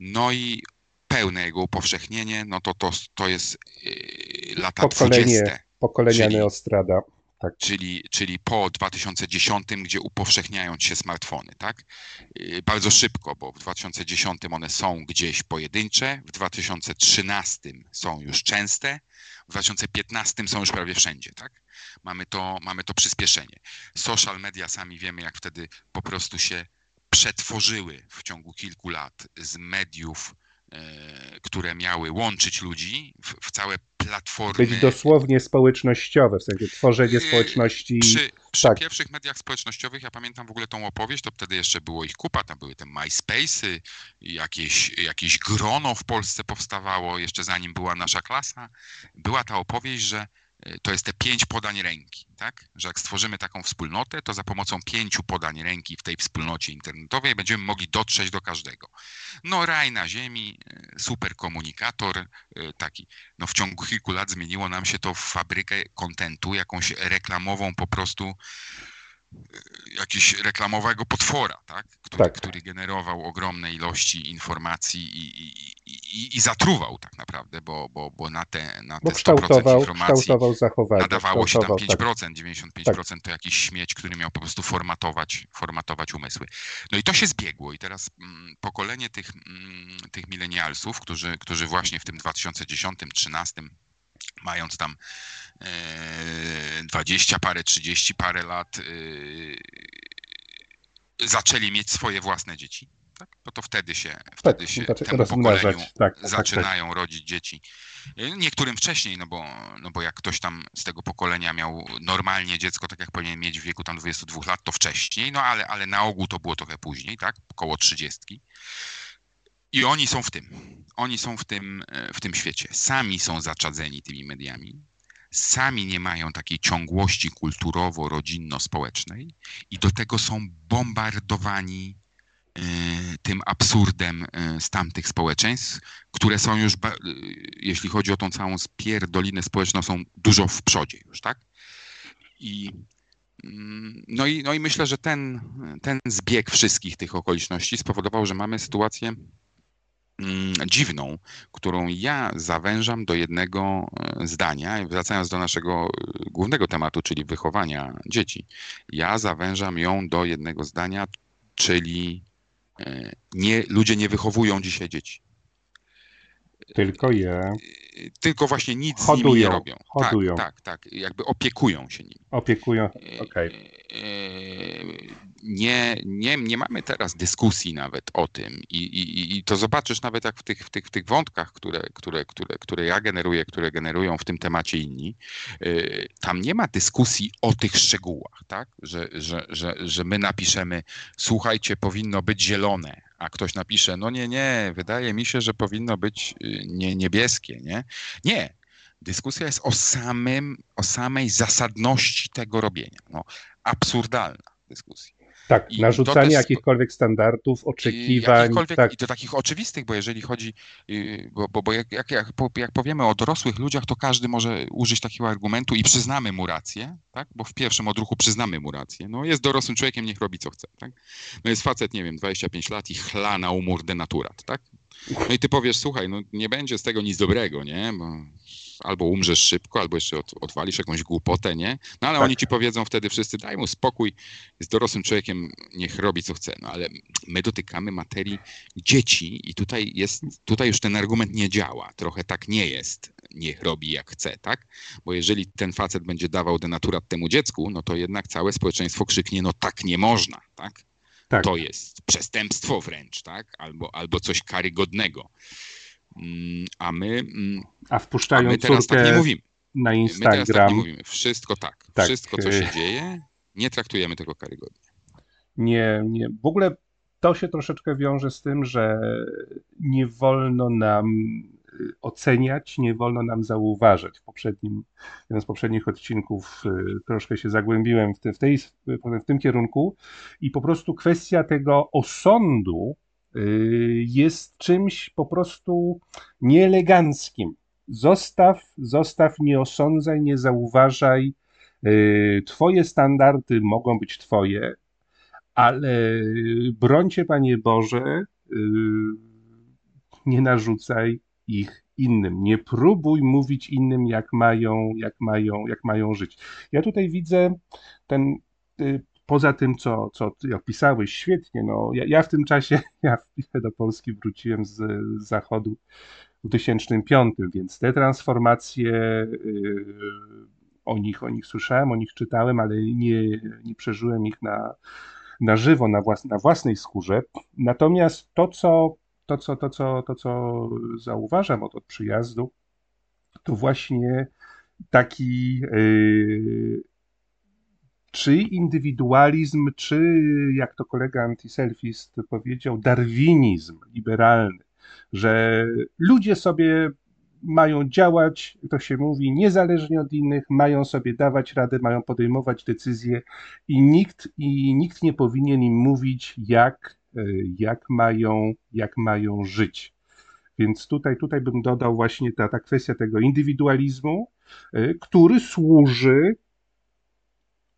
no i pełne jego upowszechnienie, no to to, to jest yy, lata Pokolenie. 20 Pokolenia Czyli- Neostrada. Tak. czyli, czyli po 2010, gdzie upowszechniają się smartfony, tak? Yy, Bardzo szybko, bo w 2010 one są gdzieś pojedyncze, w 2013 są już częste, w 2015 są już prawie wszędzie, tak? Mamy to, mamy to przyspieszenie. Social media sami wiemy, jak wtedy po prostu się przetworzyły w ciągu kilku lat z mediów, które miały łączyć ludzi w, w całe platformy. Być dosłownie społecznościowe, w sensie tworzenie społeczności. Przy, przy tak. pierwszych mediach społecznościowych, ja pamiętam w ogóle tą opowieść, to wtedy jeszcze było ich kupa, tam były te MySpace'y, jakieś, jakieś grono w Polsce powstawało, jeszcze zanim była nasza klasa. Była ta opowieść, że to jest te pięć podań ręki, tak? Że jak stworzymy taką wspólnotę, to za pomocą pięciu podań ręki w tej wspólnocie internetowej będziemy mogli dotrzeć do każdego. No raj na ziemi, y, super komunikator, y, taki. No w ciągu kilku lat zmieniło nam się to w fabrykę kontentu, jakąś reklamową po prostu jakiś reklamowego potwora, tak? Który, Tak. który generował ogromne ilości informacji i, i, i, i, zatruwał tak naprawdę, bo, bo, bo na te, na te 100% kształtował, informacji kształtował zachowanie. nadawało się tam kształtował, tak. 5%, 95% to jakiś śmieć, który miał po prostu formatować, formatować umysły. No i to się zbiegło i teraz mm, pokolenie tych, mm, tych milenialsów, którzy, którzy właśnie w tym 2010-2013 mając tam e, 20 parę, 30 parę lat, e, zaczęli mieć swoje własne dzieci. tak? bo to wtedy się, wtedy Tak, się znaczy temu pokoleniu tak, tak, tak. zaczynają rodzić dzieci. Niektórym wcześniej, no bo, no bo jak ktoś tam z tego pokolenia miał normalnie dziecko, tak jak powinien mieć w wieku tam 22 lat, to wcześniej, no ale, ale na ogół to było trochę później, tak? Około 30. I oni są w tym. Oni są w tym, e, w tym świecie. Sami są zaczadzeni tymi mediami. Sami nie mają takiej ciągłości kulturowo-rodzinno-społecznej i do tego są bombardowani e, tym absurdem e, z tamtych społeczeństw, które są już, jeśli chodzi o tą całą spierdolinę społeczną, są dużo w przodzie już, tak? I, mm, no i, no i myślę, że ten, ten zbieg wszystkich tych okoliczności spowodował, że mamy sytuację dziwną, którą ja zawężam do jednego e, zdania, wracając do naszego e, głównego tematu, czyli wychowania dzieci. Ja zawężam ją do jednego zdania, czyli e, nie, ludzie nie wychowują dzisiaj dzieci. Tylko je. Tylko właśnie nic z nimi nie Hodują, robią. hodują. Tak, tak, tak. Jakby opiekują się nimi. Opiekują. Okej. E, Nie, nie, nie mamy teraz dyskusji nawet o tym I, i, i to zobaczysz nawet jak w tych, w tych, w tych wątkach, które, które, które, które ja generuję, które generują w tym temacie inni, e, tam nie ma dyskusji o tych szczegółach, tak? Że, że, że, że my napiszemy, słuchajcie, powinno być zielone, a ktoś napisze, no nie, nie, wydaje mi się, że powinno być y, nie, niebieskie, nie? Nie. Dyskusja jest o samym, o samej zasadności tego robienia. No, absurdalna dyskusja. Tak, I narzucanie też- jakichkolwiek standardów, oczekiwań. jakichkolwiek- Tak, I to takich oczywistych, bo jeżeli chodzi, yy, bo, bo, bo jak, jak, jak, jak powiemy o dorosłych ludziach, to każdy może użyć takiego argumentu i przyznamy mu rację, tak? Bo w pierwszym odruchu przyznamy mu rację. No jest dorosłym człowiekiem, niech robi co chce, tak? No jest facet, nie wiem, 25 lat i chla na umór denaturat, tak? No i ty powiesz, słuchaj, no nie będzie z tego nic dobrego, nie? Bo albo umrzesz szybko, albo jeszcze od, odwalisz jakąś głupotę, nie? No ale Tak. oni ci powiedzą wtedy wszyscy, daj mu spokój, jest dorosłym człowiekiem, niech robi co chce. No ale my dotykamy materii dzieci i tutaj jest, tutaj już ten argument nie działa. Trochę tak nie jest, niech robi jak chce, tak? Bo jeżeli ten facet będzie dawał denaturat temu dziecku, no to jednak całe społeczeństwo krzyknie, no tak nie można, tak? tak. To jest przestępstwo wręcz, tak? Albo, albo coś karygodnego. Mm, A my, mm, A a wpuszczają my teraz tak nie mówimy. na My teraz tak Instagram. nie mówimy. Wszystko tak. Tak, Wszystko, co y- się dzieje, nie traktujemy tego karygodnie. Nie, nie. W ogóle to się troszeczkę wiąże z tym, że nie wolno nam y, oceniać, nie wolno nam zauważać. W poprzednim, jeden z poprzednich odcinków y, troszkę się zagłębiłem w, te, w, tej, w tym kierunku i po prostu kwestia tego osądu jest czymś po prostu nieeleganckim. Zostaw, zostaw, nie osądzaj, nie zauważaj. Y, Twoje standardy mogą być twoje, ale brońcie, Panie Boże, yy, nie narzucaj ich innym. Nie próbuj mówić innym, jak mają, jak mają, jak mają żyć. Ja tutaj widzę ten, poza tym, co, co ty opisałeś świetnie, no, ja, ja w tym czasie, ja do Polski wróciłem z, z zachodu w 2005, więc te transformacje, yy, o nich, o nich słyszałem, o nich czytałem, ale nie, nie przeżyłem ich na, na żywo, na, włas, na własnej skórze. Natomiast to, co, to, co, to, co, to, co zauważam od, od przyjazdu, to właśnie taki yy, czy indywidualizm, czy jak to kolega antyselfist powiedział, darwinizm liberalny, że ludzie sobie mają działać, to się mówi, niezależnie od innych, mają sobie dawać radę, mają podejmować decyzje i nikt, i nikt nie powinien im mówić, jak, y, jak, mają, jak mają żyć. Więc tutaj, tutaj bym dodał właśnie ta, ta kwestia tego indywidualizmu, y, który służy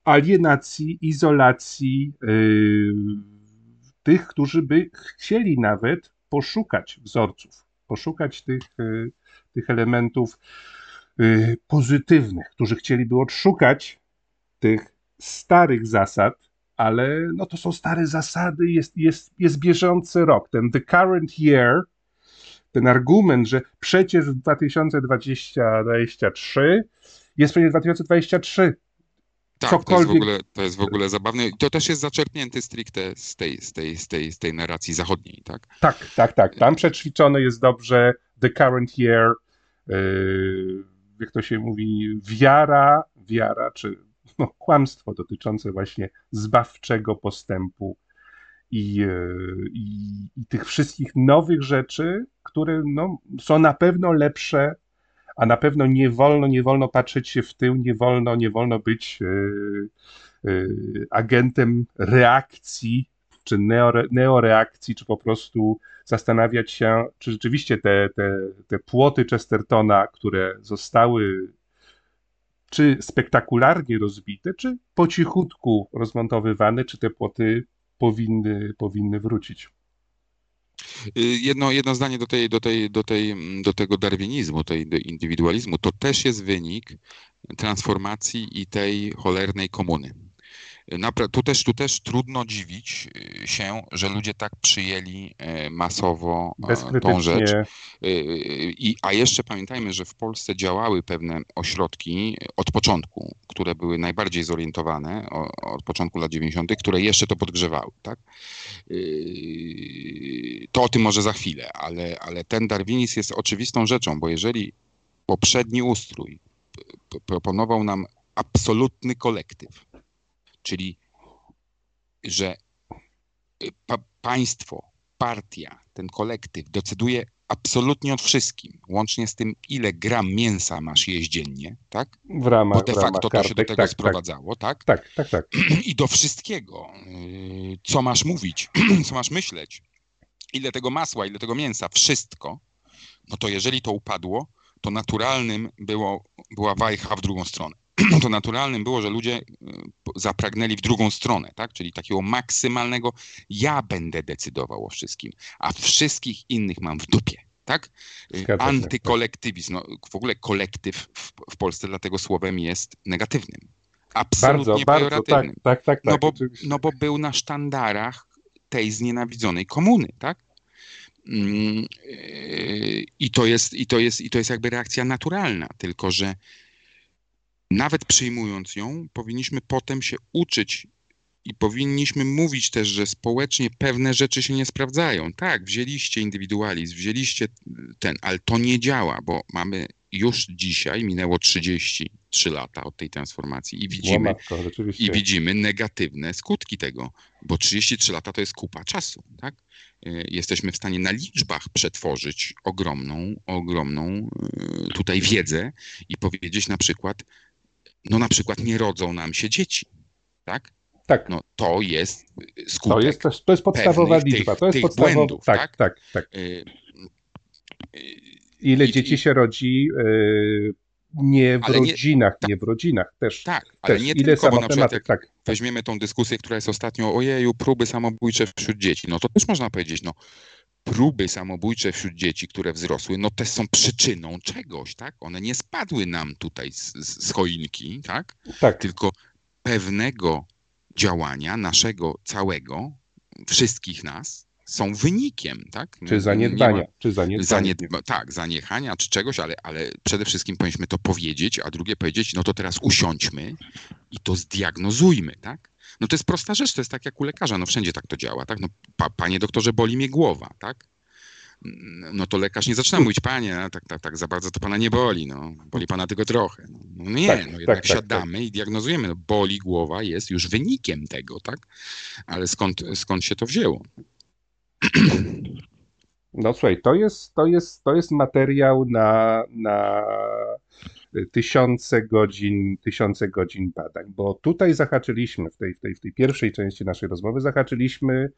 alienacji, izolacji y, tych, którzy by chcieli nawet poszukać wzorców, poszukać tych, y, tych elementów y, pozytywnych, którzy chcieliby odszukać tych starych zasad, ale no to są stare zasady, jest, jest, jest bieżący rok, ten the current year, ten argument, że przecież w 2023 jest przecież 2023, Tak, to jest, w cokolwiek. ogóle, to jest w ogóle zabawne. To też jest zaczerpnięte stricte z tej, z tej, z tej, z tej narracji zachodniej, tak? Tak, tak, tak. Tam przećwiczone jest dobrze the current year, yy, jak to się mówi, wiara, wiara, czy no, kłamstwo dotyczące właśnie zbawczego postępu i, yy, i, i tych wszystkich nowych rzeczy, które no, są na pewno lepsze, a na pewno nie wolno, nie wolno patrzeć się w tył, nie wolno, nie wolno być yy, yy, agentem reakcji, czy neore, neoreakcji, czy po prostu zastanawiać się, czy rzeczywiście te, te, te płoty Chestertona, które zostały czy spektakularnie rozbite, czy po cichutku rozmontowywane, czy te płoty powinny, powinny wrócić. Y, jedno, jedno zdanie do, tej, do, tej, do, tej, do tego darwinizmu, tej do indywidualizmu, to też jest wynik transformacji i tej cholernej komuny. Tu, też, tu też trudno dziwić y, się, że ludzie tak przyjęli e, masowo e, tą rzecz. Y, I, a jeszcze pamiętajmy, że w Polsce działały pewne ośrodki od początku, które były najbardziej zorientowane od początku lat 90., które jeszcze to podgrzewały. Tak? To o tym może za chwilę, ale, ale ten darwinizm jest oczywistą rzeczą, bo jeżeli poprzedni ustrój proponował nam absolutny kolektyw, czyli że y, pa państwo, partia, ten kolektyw decyduje absolutnie o wszystkim, łącznie z tym, ile gram mięsa masz jeść dziennie, tak? W ramach, Bo de w ramach facto to się do tego tak, tak, sprowadzało, tak? tak, tak, tak. I do wszystkiego, yy, co masz mówić, co masz myśleć, ile tego masła, ile tego mięsa, wszystko, no to jeżeli to upadło, to naturalnym było, była wajcha w drugą stronę. To naturalnym było, że ludzie yy, zapragnęli w drugą stronę, tak? Czyli takiego maksymalnego ja będę decydował o wszystkim, a wszystkich innych mam w dupie. Tak? Zgadza się, Antykolektywizm. No, w ogóle kolektyw w, w Polsce dlatego słowem jest negatywnym. Absolutnie Bardzo, bardzo, tak, tak, tak, tak. No bo, oczywiście. no bo był na sztandarach tej znienawidzonej komuny, tak? Mm, yy, I to jest, i to jest, i to jest jakby reakcja naturalna, tylko że nawet przyjmując ją, powinniśmy potem się uczyć i powinniśmy mówić też, że społecznie pewne rzeczy się nie sprawdzają. Tak, wzięliście indywidualizm, wzięliście ten, ale to nie działa, bo mamy już dzisiaj, minęło 33 lata od tej transformacji i widzimy, Łomatko, i widzimy negatywne skutki tego, bo 33 lata to jest kupa czasu, tak? Y, Jesteśmy w stanie na liczbach przetworzyć ogromną, ogromną y, tutaj wiedzę i powiedzieć na przykład, no na przykład nie rodzą nam się dzieci, tak? Tak. No to jest skutek. To jest, to jest podstawowa liczba. tych- to jest podstawowa. błędów, tak, tak? tak, tak. Y, y, Ile I- dzieci się rodzi yy, nie w Ale nie- rodzinach, nie w rodzinach też. Tak, ale też. nie Ile tylko, bo na przykład tak. weźmiemy tą dyskusję, która jest ostatnio, ojeju, próby samobójcze wśród dzieci, no to też można powiedzieć, no próby samobójcze wśród dzieci, które wzrosły, no też są przyczyną czegoś, tak? One nie spadły nam tutaj z, z choinki, tak? Tak, Tylko pewnego działania naszego całego, wszystkich nas, są wynikiem, tak? czy Nie zaniedbania, ma- czy zaniedbania. Zaniedba, tak, zaniechania czy czegoś, ale, ale przede wszystkim powinniśmy to powiedzieć, a drugie powiedzieć, no to teraz usiądźmy i to zdiagnozujmy, tak? No to jest prosta rzecz, to jest tak jak u lekarza, no wszędzie tak to działa, tak? No, pa, panie doktorze, boli mnie głowa, tak? No to lekarz nie zaczyna mówić, panie, tak, tak, tak, za bardzo to pana nie boli, no, boli pana tylko trochę. No, no nie, Tak, no jednak tak, tak, siadamy i diagnozujemy, no, boli głowa jest już wynikiem tego, tak? Ale skąd, skąd się to wzięło? No słuchaj, to jest, to jest, to jest materiał na, na tysiące godzin, tysiące godzin badań, bo tutaj zahaczyliśmy, w tej, w tej, w tej pierwszej części naszej rozmowy, zahaczyliśmy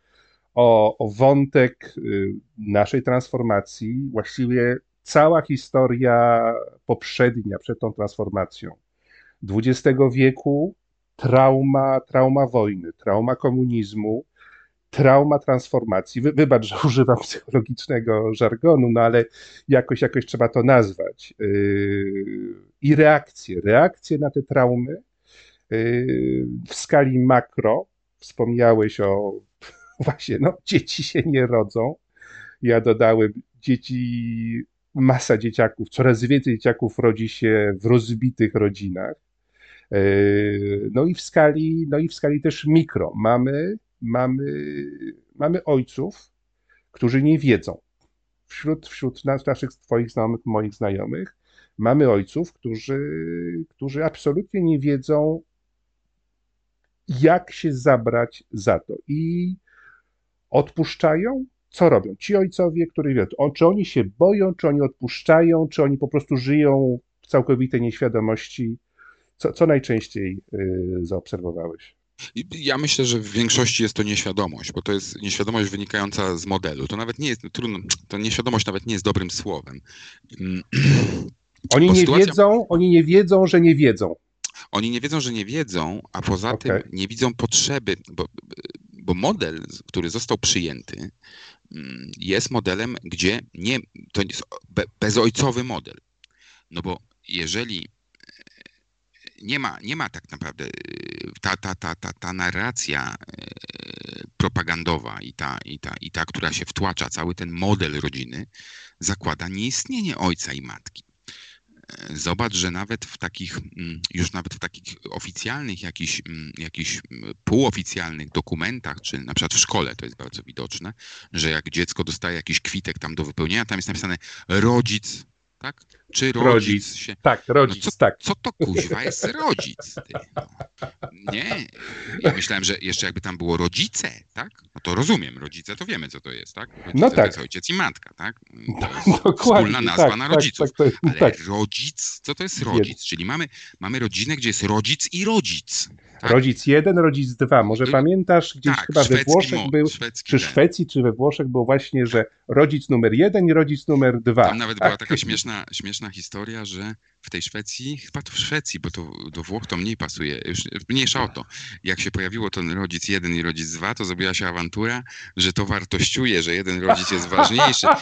o, o wątek y, naszej transformacji, właściwie cała historia poprzednia, przed tą transformacją XX wieku, trauma, trauma wojny, trauma komunizmu, trauma transformacji. Wy, wybacz, że używam psychologicznego żargonu, no ale jakoś, jakoś trzeba to nazwać. Yy, I reakcje, reakcje na te traumy yy, w skali makro. Wspomniałeś o właśnie, no dzieci się nie rodzą. Ja dodałem, dzieci, masa dzieciaków, coraz więcej dzieciaków rodzi się w rozbitych rodzinach. No i w skali, no i w skali też mikro. Mamy, mamy, mamy ojców, którzy nie wiedzą. Wśród, wśród nas, naszych Twoich znajomych, moich znajomych, mamy ojców, którzy, którzy absolutnie nie wiedzą, jak się zabrać za to. I odpuszczają, co robią? Ci ojcowie, którzy wiedzą, czy oni się boją, czy oni odpuszczają, czy oni po prostu żyją w całkowitej nieświadomości. Co, co najczęściej y, zaobserwowałeś? Ja myślę, że w większości jest to nieświadomość, bo to jest nieświadomość wynikająca z modelu. To nawet nie jest trudno, to nieświadomość nawet nie jest dobrym słowem. Mm. Oni nie sytuacja... wiedzą, oni nie wiedzą, że nie wiedzą. Oni nie wiedzą, że nie wiedzą, a poza okay. tym nie widzą potrzeby, bo, bo model, który został przyjęty, mm, jest modelem, gdzie nie, to jest bezojcowy model. No bo jeżeli e, nie ma, nie ma tak naprawdę e, ta, ta, ta, ta, ta narracja e, propagandowa i ta, i, ta, i ta, która się wtłacza, cały ten model rodziny, zakłada nieistnienie ojca i matki. Zobacz, że nawet w takich, mm, już nawet w takich oficjalnych, jakichś, mm, jakichś mm, półoficjalnych dokumentach, czy na przykład w szkole to jest bardzo widoczne, że jak dziecko dostaje jakiś kwitek tam do wypełnienia, tam jest napisane rodzic, tak? Czy rodzic, rodzic. się... Tak, rodzic, no co, tak. Co to kuźwa jest rodzic? No. Nie. Ja myślałem, że jeszcze jakby tam było rodzice, tak? No to rozumiem, rodzice to wiemy, co to jest, tak? Rodzice no tak. to jest ojciec i matka, tak? To jest wspólna nazwa tak, na tak, rodziców. Tak, Ale tak. rodzic, co to jest rodzic? Czyli mamy, mamy rodzinę, gdzie jest rodzic i rodzic. Tak? Rodzic jeden, rodzic dwa. Może y pamiętasz, gdzieś tak, chyba we Włoszech był, czy Szwecji, czy we Włoszech był właśnie, że rodzic numer jeden i rodzic numer dwa. Tam nawet była taka śmieszna, śmieszna historia, że w tej Szwecji, chyba to w Szwecji, bo to do Włoch to mniej pasuje, już mniejsza o to. Jak się pojawiło ten rodzic jeden i rodzic dwa, to zrobiła się awantura, że to wartościuje, że jeden rodzic jest ważniejszy.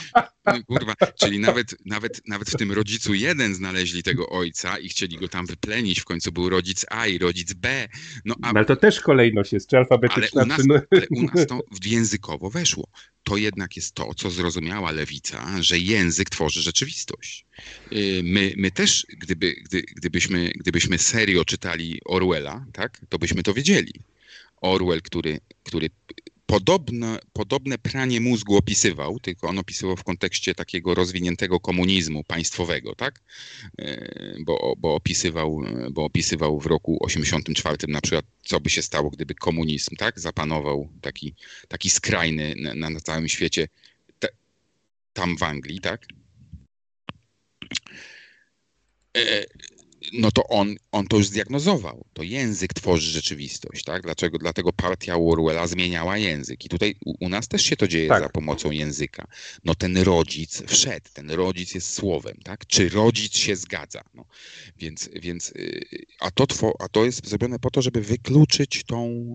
No, kurwa, czyli nawet, nawet, nawet w tym rodzicu jeden znaleźli tego ojca i chcieli go tam wyplenić. W końcu był rodzic A i rodzic B. No, a... no ale to też kolejność jest, czy alfabetyczna, ale u nas, czy... ale u nas to językowo weszło. To jednak jest to, co zrozumiała lewica, że język tworzy rzeczywistość. Y, my, my też, gdyby, gdy, gdybyśmy, gdybyśmy serio czytali Orwella, tak, to byśmy to wiedzieli. Orwell, który, który podobne, podobne pranie mózgu opisywał, tylko on opisywał w kontekście takiego rozwiniętego komunizmu państwowego, tak? E, bo, bo, opisywał, bo opisywał w roku 84 na przykład, co by się stało, gdyby komunizm, tak? Zapanował taki, taki skrajny na, na całym świecie, te, tam w Anglii, tak? E, no to on, on to już zdiagnozował. To język tworzy rzeczywistość, tak? Dlaczego? Dlatego partia Orwella zmieniała język. I tutaj u, u nas też się to dzieje tak. za pomocą języka. No ten rodzic wszedł, ten rodzic jest słowem, tak? Czy rodzic się zgadza? No. Więc, więc y, a, to two, a to jest zrobione po to, żeby wykluczyć tą,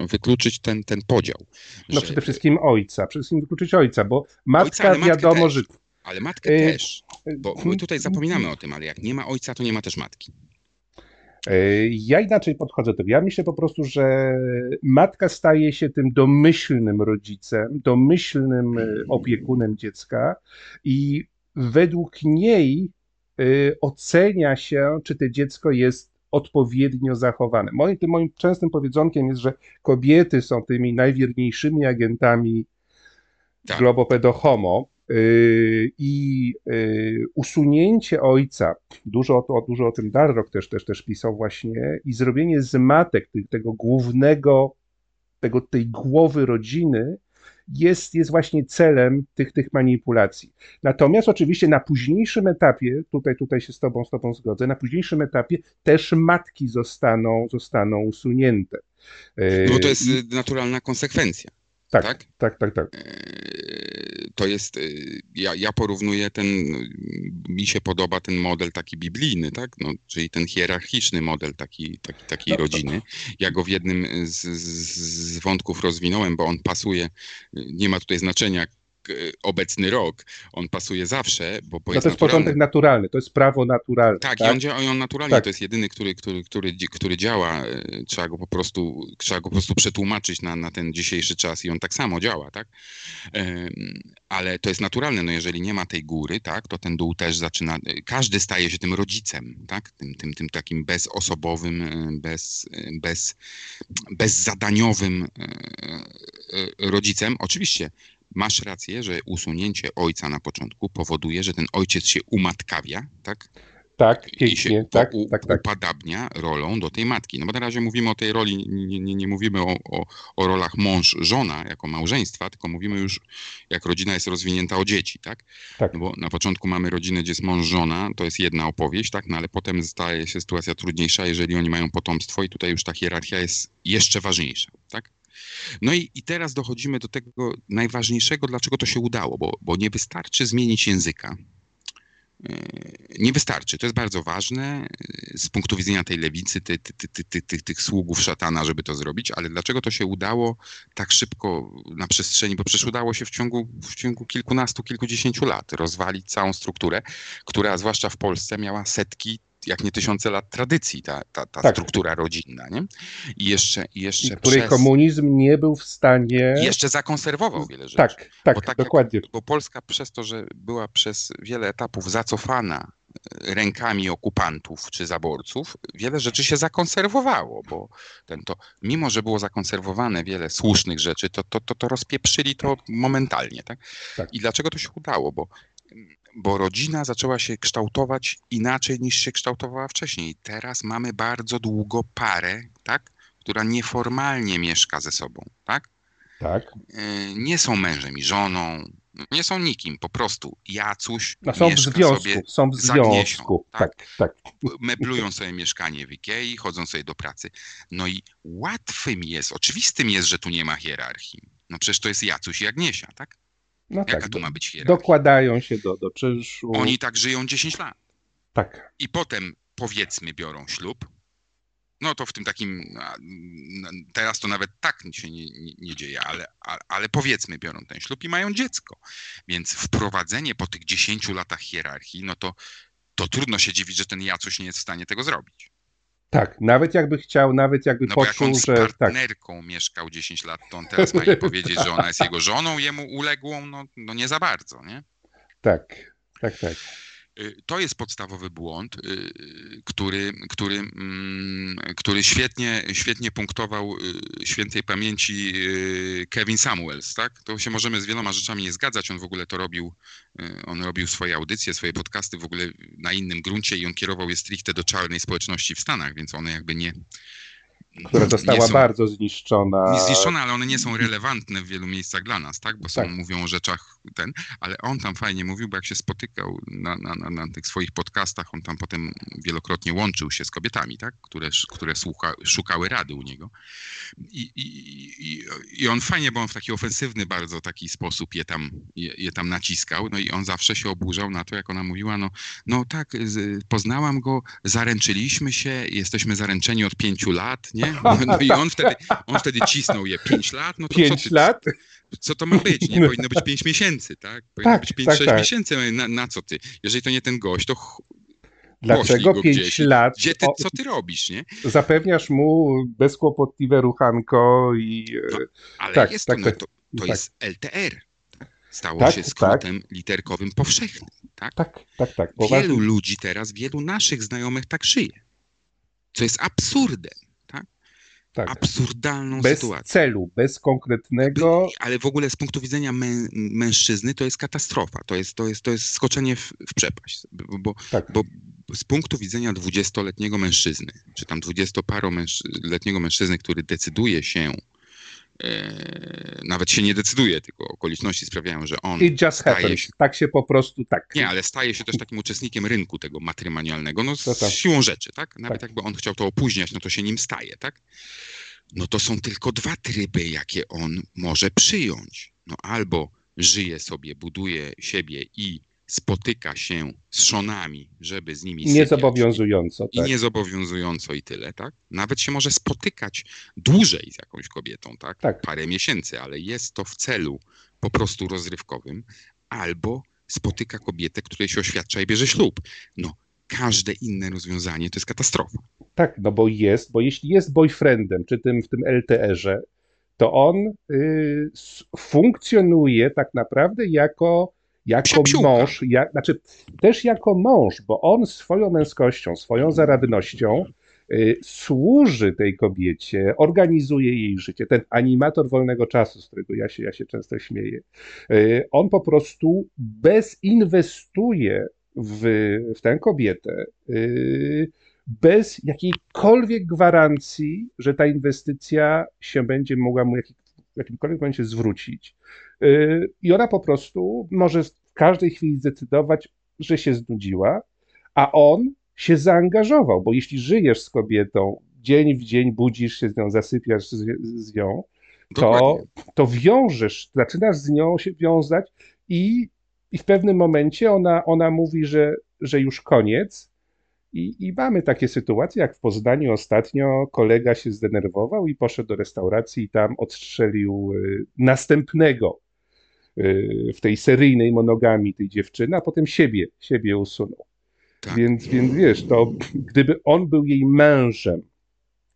y, wykluczyć ten, ten podział. No że... przede wszystkim ojca, przede wszystkim wykluczyć ojca, bo matka ojca, wiadomo, że ale matkę y, też, bo my tutaj zapominamy o tym, ale jak nie ma ojca, to nie ma też matki. Y, ja inaczej podchodzę do tego. Ja myślę po prostu, że matka staje się tym domyślnym rodzicem, domyślnym y, opiekunem dziecka i według niej ocenia się, czy to dziecko jest odpowiednio zachowane. Moim, tym moim częstym powiedzonkiem jest, że kobiety są tymi najwierniejszymi agentami tak. globopedo homo, Yy, I yy, usunięcie ojca, dużo, to, dużo o tym Darroch też, też, też pisał właśnie, i zrobienie z matek tego głównego, tego, tej głowy rodziny, jest, jest właśnie celem tych, tych manipulacji. Natomiast oczywiście na późniejszym etapie, tutaj, tutaj się z tobą, z tobą zgodzę, na późniejszym etapie też matki zostaną, zostaną usunięte. No to jest I... naturalna konsekwencja. Tak, tak, tak, tak. tak. To jest, y, ja, ja porównuję ten, mi się podoba ten model taki biblijny, tak? No, czyli ten hierarchiczny model taki, taki, takiej no, rodziny. Ja go w jednym z, z wątków rozwinąłem, bo on pasuje, nie ma tutaj znaczenia, e, obecny rok, on pasuje zawsze, bo, No to jest naturalny. porządek naturalny, to jest prawo naturalne. Tak, i on, działa, i on naturalnie Tak. to jest jedyny, który, który, który, który działa. e, Trzeba go po prostu, trzeba go po prostu przetłumaczyć na, na ten dzisiejszy czas i on tak samo działa, tak? Ale to jest naturalne, no jeżeli nie ma tej góry, tak, to ten dół też zaczyna, e, każdy staje się tym rodzicem, tak? Tym, tym, tym takim bezosobowym, e, bez, e, bez, bezzadaniowym e, e, rodzicem. Oczywiście masz rację, że usunięcie ojca na początku powoduje, że ten ojciec się umatkawia, tak? Tak, i pięknie, się tak, u, tak, tak. upadabnia rolą do tej matki. No bo na razie mówimy o tej roli, nie, nie, nie mówimy o, o, o rolach mąż-żona jako małżeństwa, tylko mówimy już, jak rodzina jest rozwinięta o dzieci, tak? Tak. No bo na początku mamy rodzinę, gdzie jest mąż-żona, to jest jedna opowieść, tak? No ale potem staje się sytuacja trudniejsza, jeżeli oni mają potomstwo i tutaj już ta hierarchia jest jeszcze ważniejsza, tak? No i, i teraz dochodzimy do tego najważniejszego, dlaczego to się udało, bo, bo nie wystarczy zmienić języka. Yy, Nie wystarczy. To jest bardzo ważne yy, z punktu widzenia tej lewicy, ty, ty, ty, ty, tych sługów szatana, żeby to zrobić, ale dlaczego to się udało tak szybko na przestrzeni, bo przecież udało się w ciągu, w ciągu kilkunastu, kilkudziesięciu lat rozwalić całą strukturę, która zwłaszcza w Polsce miała setki, jak nie tysiące lat tradycji, ta, ta, ta Tak. struktura rodzinna, nie? I jeszcze, i jeszcze I której przez... komunizm nie był w stanie. Jeszcze zakonserwował wiele rzeczy. Tak, tak, Bo tak jak- dokładnie. Bo Polska przez to, że była przez wiele etapów zacofana e, rękami okupantów czy zaborców, wiele rzeczy się zakonserwowało, bo ten to, mimo że było zakonserwowane wiele słusznych rzeczy, to, to, to, to rozpieprzyli to momentalnie. Tak? Tak. I dlaczego to się udało? Bo, bo rodzina zaczęła się kształtować inaczej niż się kształtowała wcześniej. Teraz mamy bardzo długo parę, tak? która nieformalnie mieszka ze sobą. Tak? Tak. y, nie są mężem i żoną, nie są nikim, po prostu Jacuś No, są w mieszka związku, sobie, są w za związku. tak? Tak, tak. meblują sobie mieszkanie w Ikei, chodzą sobie do pracy. No i łatwym jest, oczywistym jest, że tu nie ma hierarchii. No przecież to jest Jacuś i Agniesia, tak? No Jaka tak. tu ma być hierarchia? Dokładają się do, do czynszu. Oni tak żyją 10 lat. Tak. I potem powiedzmy biorą ślub. No to w tym takim, teraz to nawet tak się nie, nie, nie dzieje, ale, ale powiedzmy biorą ten ślub i mają dziecko. Więc wprowadzenie po tych 10 latach hierarchii, no to, to trudno się dziwić, że ten Jacuś nie jest w stanie tego zrobić. Tak. Nawet jakby chciał, nawet jakby No bo jak poczuł, on z że tak. partnerką mieszkał 10 lat, to on teraz ma jej powiedzieć, że ona jest jego żoną, jemu uległą, no, no nie za bardzo, nie? Tak. Tak, tak. Y, To jest podstawowy błąd, y, który, który, mm, który świetnie, świetnie punktował y, świętej pamięci y, Kevin Samuels, tak? To się możemy z wieloma rzeczami nie zgadzać. On w ogóle to robił, y, on robił swoje audycje, swoje podcasty w ogóle na innym gruncie i on kierował je stricte do czarnej społeczności w Stanach, więc one jakby nie. Która została są- bardzo zniszczona. nie zniszczone, ale one nie są relevantne w wielu miejscach dla nas, tak? Bo są, Tak. mówią o rzeczach ten, ale on tam fajnie mówił, bo jak się spotykał na, na, na, na tych swoich podcastach, on tam potem wielokrotnie łączył się z kobietami, tak? Które, które słucha, szukały rady u niego. I, i, i, I on fajnie, bo on w taki ofensywny bardzo taki sposób je tam, je, je tam naciskał, no i on zawsze się oburzał na to, jak ona mówiła, no, no tak, z, poznałam go, zaręczyliśmy się, jesteśmy zaręczeni od pięciu lat, nie? No, no i on wtedy, on wtedy cisnął je pięć lat, no to co Pięć ty, lat? co to ma być? Nie powinno być pięć miesięcy, tak? Powinno Tak, być pięć, tak, sześć tak. miesięcy. Na, na co ty? Jeżeli to nie ten gość, to ch- Dlaczego go pięć gdzieś. lat? gdzie ty, co ty robisz, nie? Zapewniasz mu bezkłopotliwe ruchanko i. No, Ale Tak, jest tak, to, tak. no, to, to tak, jest LTR. Stało Tak, się tak. skrótem literkowym powszechnym, tak? tak, tak, tak. Wielu ludzi teraz, wielu naszych znajomych tak żyje. Co jest absurdem, tak? Absurdalną Bez sytuacją. celu, bez konkretnego. Ale w ogóle z punktu widzenia mę, mężczyzny to jest katastrofa. To jest, to jest, to jest skoczenie w, w przepaść. Bo, Tak. bo z punktu widzenia dwudziestoletniego mężczyzny, czy tam dwudziestoparoletniego mężczyzny, który decyduje się, nawet się nie decyduje, tylko okoliczności sprawiają, że on It just happens. się, Tak się po prostu tak. nie, ale staje się też takim uczestnikiem rynku tego matrymonialnego, no z tak. siłą rzeczy, tak? Nawet Tak. jakby on chciał to opóźniać, no to się nim staje, tak? No to są tylko dwa tryby, jakie on może przyjąć. No albo żyje sobie, buduje siebie i spotyka się z szonami, żeby z nimi. Niezobowiązująco. I Tak. niezobowiązująco i tyle, tak? Nawet się może spotykać dłużej z jakąś kobietą, tak? Tak. Parę miesięcy, ale jest to w celu po prostu rozrywkowym, albo spotyka kobietę, której się oświadcza i bierze ślub. No, każde inne rozwiązanie to jest katastrofa. Tak, no bo jest, bo jeśli jest boyfriendem, czy tym w tym LTR-ze, to on y, funkcjonuje tak naprawdę jako, jako mąż, jak, znaczy też jako mąż, bo on swoją męskością, swoją zaradnością y, służy tej kobiecie, organizuje jej życie. Ten animator wolnego czasu, z którego ja się, ja się często śmieję, y, on po prostu bezinwestuje w, w tę kobietę. y, bez jakiejkolwiek gwarancji, że ta inwestycja się będzie mogła mu w jakimkolwiek momencie zwrócić. Yy, I ona po prostu może każdej chwili zdecydować, że się znudziła, a on się zaangażował, bo jeśli żyjesz z kobietą, dzień w dzień budzisz się z nią, zasypiasz z, z nią, to, Dokładnie. to wiążesz, zaczynasz z nią się wiązać i, i w pewnym momencie ona, ona mówi, że, że już koniec. I, I mamy takie sytuacje, jak w Poznaniu ostatnio kolega się zdenerwował i poszedł do restauracji i tam odstrzelił y, następnego w tej seryjnej monogami tej dziewczyny, a potem siebie, siebie usunął. Tak. Więc, więc wiesz, to gdyby on był jej mężem,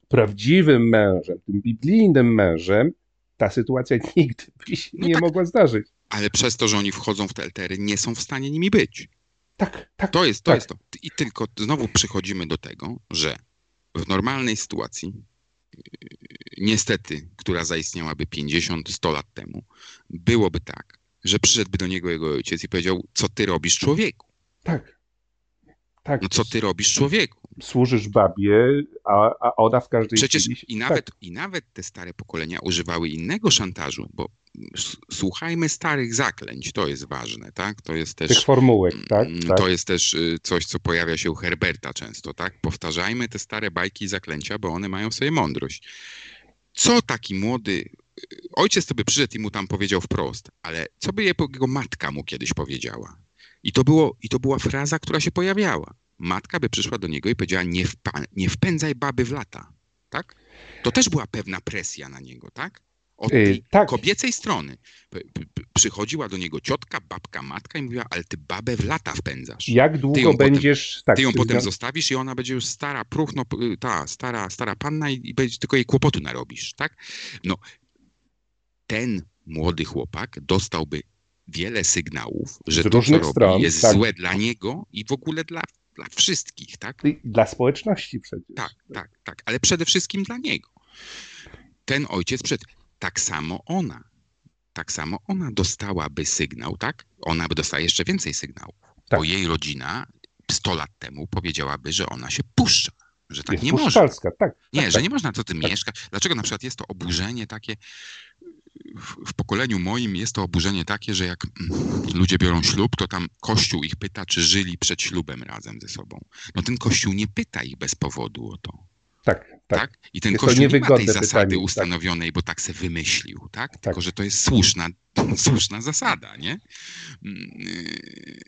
prawdziwym mężem, tym biblijnym mężem, ta sytuacja nigdy by się No nie tak. mogła zdarzyć. Ale przez to, że oni wchodzą w te LTR-y, nie są w stanie nimi być. Tak, tak. To jest to. Tak. Jest to. I tylko znowu przychodzimy do tego, że w normalnej sytuacji, niestety, która zaistniałaby 50-100 lat temu, byłoby tak, że przyszedłby do niego jego ojciec i powiedział, co ty robisz człowieku? Tak. Tak. No co ty robisz człowieku? Służysz babie, a, a ona w każdej Przecież chwili... się- i nawet, i nawet te stare pokolenia używały innego szantażu, bo słuchajmy starych zaklęć, to jest ważne, tak? To jest Tak, też tych formułek, tak? Mm, tak. To jest też y, coś, co pojawia się u Herberta często, tak? Powtarzajmy te stare bajki i zaklęcia, bo one mają sobie mądrość. Co taki młody. y, Ojciec to by przyszedł i mu tam powiedział wprost, ale co by jego matka mu kiedyś powiedziała? I to, było, I to była fraza, która się pojawiała. Matka by przyszła do niego i powiedziała: Nie, wpa- nie wpędzaj baby w lata. Tak? To też była pewna presja na niego, tak? Od Y, tej tak. kobiecej strony. P- p- Przychodziła do niego ciotka, babka, matka i mówiła, ale ty babę w lata wpędzasz. Jak długo ją potem- będziesz... tak, Ty ją potem zostawisz i ona będzie już stara, próchno, ta stara, stara panna i, i będzie tylko jej kłopotu narobisz, tak? No, ten młody chłopak dostałby wiele sygnałów, że Z to, co różnych robi, stron, jest tak. złe dla niego i w ogóle dla, dla wszystkich, tak? Dla społeczności przecież. Tak, tak, tak, ale przede wszystkim dla niego. Ten ojciec przed. Tak samo ona. Tak samo ona dostałaby sygnał, tak? Ona by dostała jeszcze więcej sygnałów. Tak. Bo jej rodzina 100 lat temu powiedziałaby, że ona się puszcza. Że tak jest nie można. puszczalska, tak. Nie, tak, że tak. nie można to ty mieszkać. Dlaczego na przykład jest to oburzenie takie w, pokoleniu moim jest to oburzenie takie, że jak ludzie biorą ślub, to tam kościół ich pyta, czy żyli przed ślubem razem ze sobą. No ten kościół nie pyta ich bez powodu o to. Tak, tak. Tak? I ten Jest kościół nie ma tej zasady pytanie, tak. ustanowionej, bo tak se wymyślił, tak? Tylko, że to jest słuszna, słuszna zasada, nie? Mm, yy,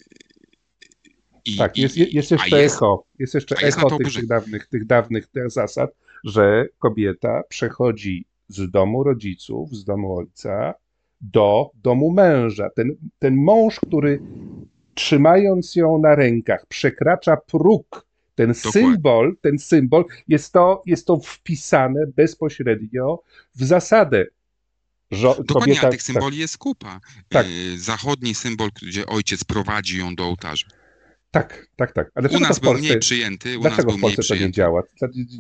I, Tak, i- jest, jest jeszcze jest- echo, jest jeszcze echo tych, tych, dawnych, tych dawnych zasad, że kobieta przechodzi z domu rodziców, z domu ojca do domu męża. Ten, ten mąż, który trzymając ją na rękach przekracza próg, ten symbol, ten symbol, jest to, jest to wpisane bezpośrednio w zasadę. Że Dokładnie, kobieta, tych symboli jest kupa. Tak. Yy, Zachodni symbol, gdzie ojciec prowadzi ją do ołtarza. Tak, tak, tak. A U nas w był Polsce, mniej przyjęty, u nas Dlaczego był w Polsce to nie działa?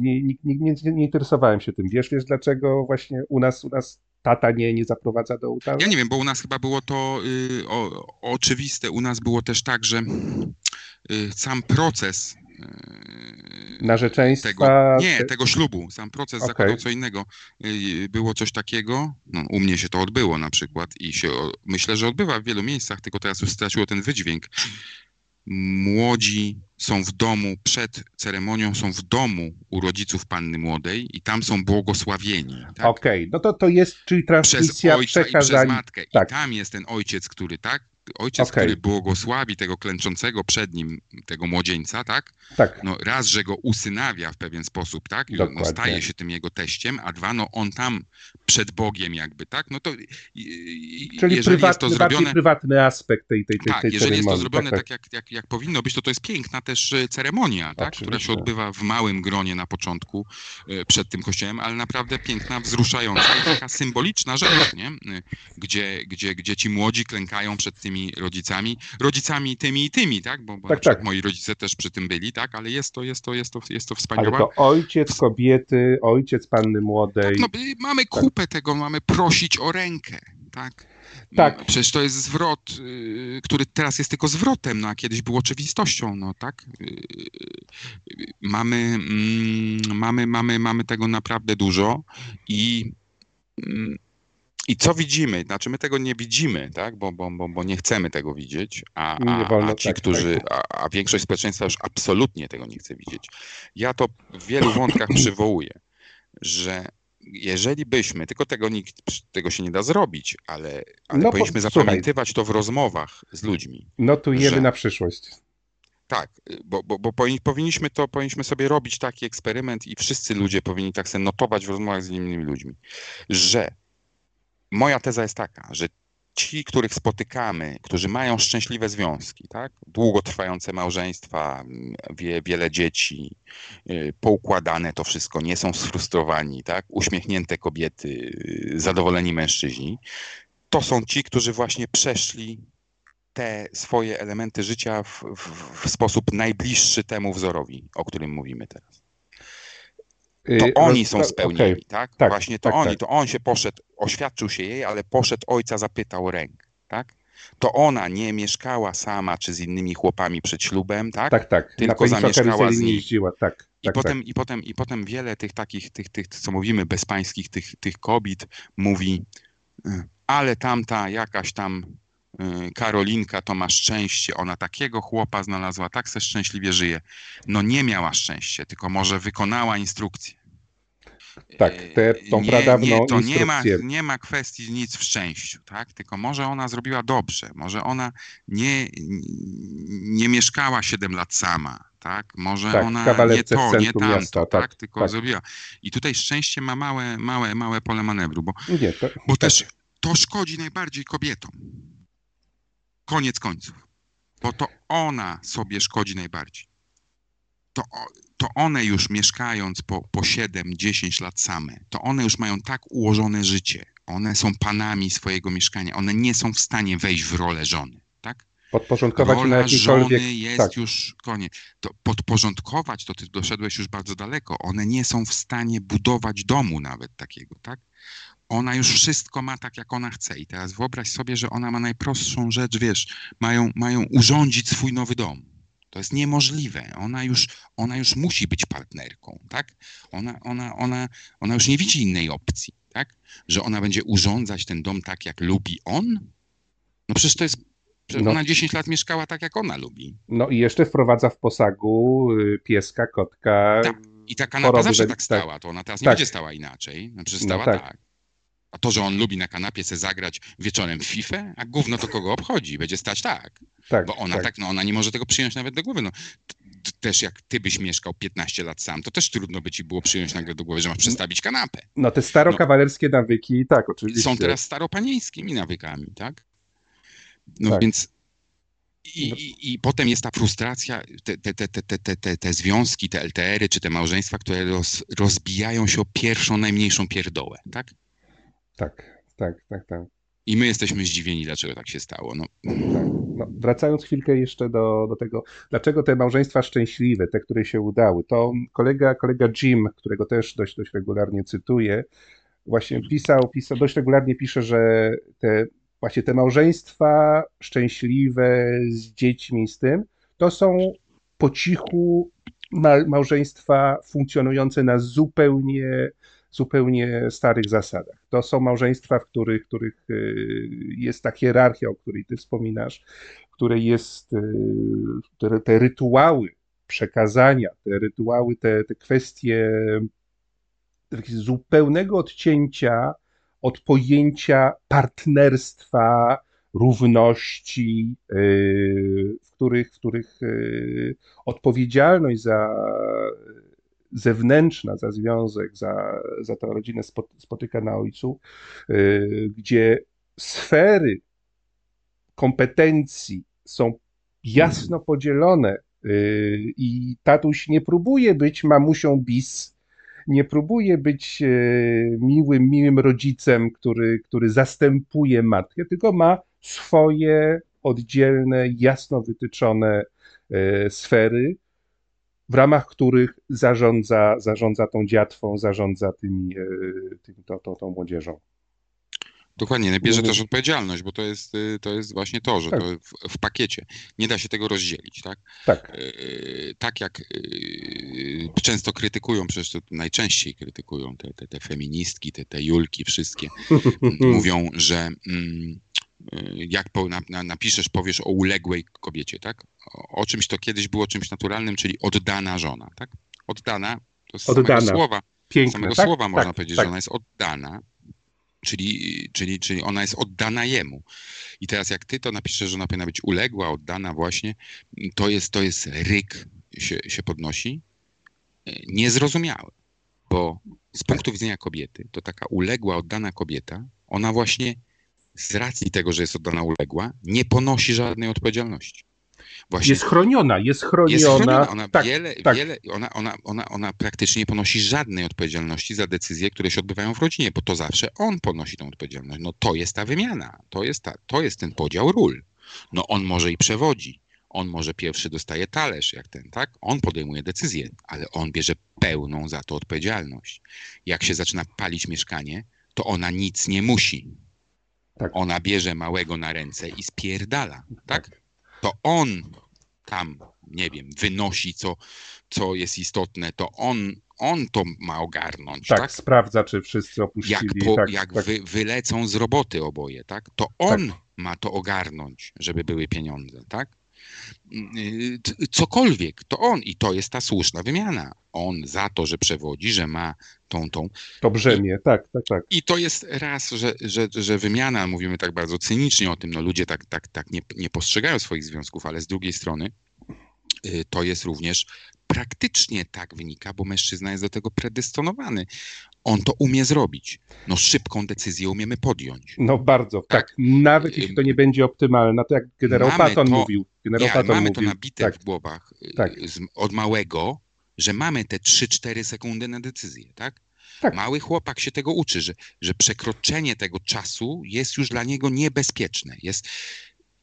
Nie, nie, nie, nie, interesowałem się tym. Wiesz, wiesz dlaczego właśnie u nas, u nas tata nie, nie zaprowadza do ołtarza? Ja nie wiem, bo u nas chyba było to y, o, oczywiste. U nas było też tak, że y, sam proces y, Narzeczeństwa, tego, nie, te- tego ślubu, sam proces Okej. zakładał co innego. Y, było coś takiego, no, u mnie się to odbyło na przykład i się myślę, że odbywa w wielu miejscach, tylko teraz już straciło ten wydźwięk. Młodzi są w domu, przed ceremonią są w domu u rodziców panny młodej i tam są błogosławieni. Tak? Okej, no to to jest, czyli przez transmisja, ojca i przez matkę. tak. I tam jest ten ojciec, który tak Ojciec, Okej. który błogosławi tego klęczącego przed nim, tego młodzieńca, tak? Tak, No raz, że go usynawia w pewien sposób, tak? No, Dokładnie. staje się tym jego teściem, a dwa, no on tam przed Bogiem jakby, tak? No to i- czyli jeżeli jest to prywatny, zrobione... prywatny aspekt tej, tej, tej, Tak, tej jeżeli jest to ceremonii. zrobione tak, tak, jak, jak, jak powinno być, to to jest piękna też e, ceremonia, tak? która się odbywa w małym gronie na początku e, przed tym kościołem, ale naprawdę piękna, wzruszająca i taka symboliczna rzecz, nie? E, Gdzie, gdzie, gdzie ci młodzi klękają przed tymi rodzicami, rodzicami tymi i tymi, tak? Bo, bo Tak, tak. moi rodzice też przy tym byli, tak? Ale jest to, jest to, jest to, jest to Ale wspaniała to ojciec kobiety, ojciec panny młodej. tak, no, y, mamy kupę tego, mamy prosić o rękę, tak? Tak. No, Przecież to jest zwrot, y, który teraz jest tylko zwrotem, no a kiedyś był oczywistością, no tak? Y, Mamy, mm, mamy, mamy, mamy tego naprawdę dużo i mm, i co widzimy? Znaczy my tego nie widzimy, tak? bo, bo, bo, bo nie chcemy tego widzieć, a, a, a ci, tak, którzy, a, a większość społeczeństwa już absolutnie tego nie chce widzieć. Ja to w wielu wątkach przywołuję, że jeżeli byśmy, tylko tego nikt, tego się nie da zrobić, ale, ale No po- powinniśmy zapamiętywać to w rozmowach z ludźmi. Notujemy że- na przyszłość. Tak, bo, bo, bo powin- powinniśmy to, powinniśmy sobie robić taki eksperyment i wszyscy ludzie powinni tak sobie notować w rozmowach z innymi ludźmi, że moja teza jest taka, że ci, których spotykamy, którzy mają szczęśliwe związki, tak? długotrwające małżeństwa, wie, wiele dzieci, y, poukładane to wszystko, nie są sfrustrowani, tak? uśmiechnięte kobiety, y, zadowoleni mężczyźni, to są ci, którzy właśnie przeszli te swoje elementy życia w, w, w sposób najbliższy temu wzorowi, o którym mówimy teraz. To Y, oni są spełnieni, tak? tak, Właśnie to tak, oni, tak. to on się poszedł, oświadczył się jej, ale poszedł ojca, zapytał ręk, tak? To ona nie mieszkała sama czy z innymi chłopami przed ślubem, tak? Tak, tak. Tylko zamieszkała z nim. jeździła, tak. I tak, potem, i, potem, I potem wiele tych takich, tych, tych, co mówimy, bezpańskich, tych, tych kobiet mówi, y, ale tamta jakaś tam Karolinka to ma szczęście, ona takiego chłopa znalazła, tak se szczęśliwie żyje. No nie miała szczęście, tylko może wykonała instrukcję. Tak, tę- tą nie, pradawną nie, to nie ma, instrukcję. nie ma kwestii nic w szczęściu, tak? Tylko może ona zrobiła dobrze, może ona nie, nie mieszkała 7 lat sama, tak? Może Tak, ona nie to, nie tamto, miasta, tak? tak, Tylko tak. zrobiła. I tutaj szczęście ma małe, małe, małe pole manewru, bo, Nie, to, bo tak. też to szkodzi najbardziej kobietom. Koniec końców. Bo to ona sobie szkodzi najbardziej. To, to one już mieszkając po, po 7-10 lat same, to one już mają tak ułożone życie. One są panami swojego mieszkania. One nie są w stanie wejść w rolę żony. Tak? podporządkować się na Rola jakikolwiek... żony jest tak. już koniec. To podporządkować, to ty doszedłeś już bardzo daleko. One nie są w stanie budować domu nawet takiego, tak? Ona już wszystko ma tak, jak ona chce. I teraz wyobraź sobie, że ona ma najprostszą rzecz, wiesz, mają, mają urządzić swój nowy dom. To jest niemożliwe. Ona już, ona już musi być partnerką, tak? Ona, ona, ona, ona już nie widzi innej opcji, tak? Że ona będzie urządzać ten dom tak, jak lubi on? No przecież to jest, No. ona 10 lat mieszkała tak, jak ona lubi. No i jeszcze wprowadza w posagu y, pieska, kotka. Tak. I ta kanapa zawsze we- tak stała, to ona teraz nie Tak. będzie stała inaczej. No przecież No stała tak. tak. A to, że on lubi na kanapie se zagrać wieczorem FIFA, a gówno to kogo obchodzi, będzie stać tak. tak Bo ona tak. tak, no ona nie może tego przyjąć nawet do głowy. No, też jak ty byś mieszkał 15 lat sam, to też trudno by ci było przyjąć nagle do głowy, że masz no. przestawić kanapę. No te starokawalerskie no, nawyki, tak, oczywiście. Są teraz staropanieńskimi nawykami, tak? No tak. więc i, no. i, I, potem jest ta frustracja, te, te, te, te, związki, te LTR-y czy te małżeństwa, które roz, rozbijają się o pierwszą, najmniejszą pierdołę, tak? Tak, tak, tak, tak. I my jesteśmy zdziwieni, dlaczego tak się stało. No, No, wracając chwilkę jeszcze do, do tego, dlaczego te małżeństwa szczęśliwe, te, które się udały, to kolega, kolega Jim, którego też dość, dość regularnie cytuję, właśnie pisał, pisał, dość regularnie pisze, że te, właśnie te małżeństwa szczęśliwe z dziećmi, z tym, to są po cichu ma, małżeństwa funkcjonujące na zupełnie, zupełnie starych zasadach. To są małżeństwa, w których, których y, jest ta hierarchia, o której ty wspominasz, w której jest y, te, te rytuały przekazania, te rytuały, te, te kwestie zupełnego odcięcia od pojęcia partnerstwa równości, w których, w których odpowiedzialność za zewnętrzna, za związek, za, za tę rodzinę spotyka na ojcu, gdzie sfery kompetencji są jasno podzielone i tatuś nie próbuje być mamusią bis, nie próbuje być e, miłym, miłym rodzicem, który, który zastępuje matkę, tylko ma swoje oddzielne, jasno wytyczone sfery, w ramach których zarządza, zarządza tą dziatwą, zarządza tymi, e, tym, to, to, tą młodzieżą. Dokładnie, bierze też odpowiedzialność, bo to jest, y, to jest właśnie to, że tak. to w, w, pakiecie nie da się tego rozdzielić, tak? Tak. Yy, tak jak yy, często krytykują, przecież to najczęściej krytykują te, te, te feministki, te, te Julki, wszystkie, mówią, że mm, jak po, na, na, napiszesz, powiesz o uległej kobiecie, tak? O, o, czymś, to kiedyś było czymś naturalnym, czyli oddana żona, tak? Oddana, to z oddana. samego słowa, Piękne, samego tak? słowa można tak, powiedzieć, tak. że ona jest oddana, czyli, czyli, czyli ona jest oddana jemu. I teraz jak ty to napiszesz, że ona powinna być uległa, oddana właśnie, to jest, to jest ryk się, się podnosi, e, niezrozumiałe, bo z punktu widzenia kobiety, to taka uległa, oddana kobieta, ona właśnie z racji tego, że jest oddana uległa, nie ponosi żadnej odpowiedzialności. Właśnie, jest chroniona, jest chroniona. Jest chroniona. Ona, tak, wiele, tak. Wiele, ona, ona, ona, ona praktycznie nie ponosi żadnej odpowiedzialności za decyzje, które się odbywają w rodzinie, bo to zawsze on ponosi tą odpowiedzialność. No to jest ta wymiana, to jest, ta, to jest ten podział ról. No on może i przewodzi, on może pierwszy dostaje talerz, jak ten, tak? On podejmuje decyzję, ale on bierze pełną za to odpowiedzialność. Jak się zaczyna palić mieszkanie, to ona nic nie musi. Tak. Ona bierze małego na ręce i spierdala, tak? tak to on tam, nie wiem, wynosi, co, co jest istotne, to on, on to ma ogarnąć. Tak, tak? sprawdza, czy wszyscy opuścili. Jak, po, tak, jak tak. Wy, wylecą z roboty oboje, tak? To on ma to ogarnąć, żeby były pieniądze, tak? Cokolwiek, to on i to jest ta słuszna wymiana. On za to, że przewodzi, że ma tą, tą. To brzemię, I, tak, tak, tak. I to jest raz, że, że, że wymiana, mówimy tak bardzo cynicznie o tym, no ludzie tak, tak, tak nie, nie postrzegają swoich związków, ale z drugiej strony y, to jest również praktycznie tak wynika, bo mężczyzna jest do tego predystonowany on to umie zrobić. No szybką decyzję umiemy podjąć. No bardzo, tak. tak. Nawet jeśli to nie będzie optymalne, to jak generał mamy Patton to, mówił. Generał nie, Patton mamy mówił. to nabite tak. w głowach y, tak. od małego, że mamy te 3-4 sekundy na decyzję, tak? tak? Mały chłopak się tego uczy, że, że przekroczenie tego czasu jest już dla niego niebezpieczne. Jest,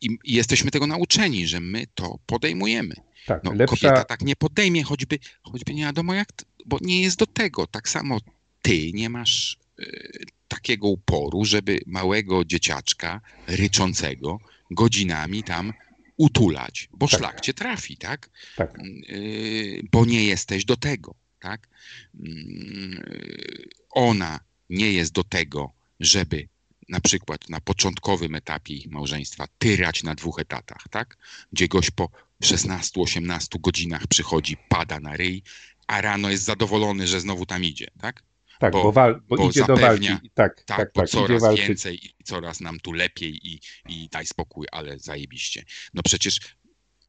i, i jesteśmy tego nauczeni, że my to podejmujemy. Tak, no, lepsza... Kobieta tak nie podejmie, choćby, choćby nie wiadomo jak, bo nie jest do tego. Tak samo ty nie masz y, takiego uporu, żeby małego dzieciaczka ryczącego godzinami tam utulać, bo tak. szlak cię trafi, tak? tak. Y, bo nie jesteś do tego, tak? Y, ona nie jest do tego, żeby na przykład na początkowym etapie ich małżeństwa tyrać na dwóch etatach, tak? Gdzie goś po 16-18 godzinach przychodzi, pada na ryj, a rano jest zadowolony, że znowu tam idzie, tak? Tak, bo, bo, wal, bo, bo idzie zapewnia, do walki. Tak, tak, tak, tak, coraz więcej i coraz nam tu lepiej i, i daj spokój, ale zajebiście. No przecież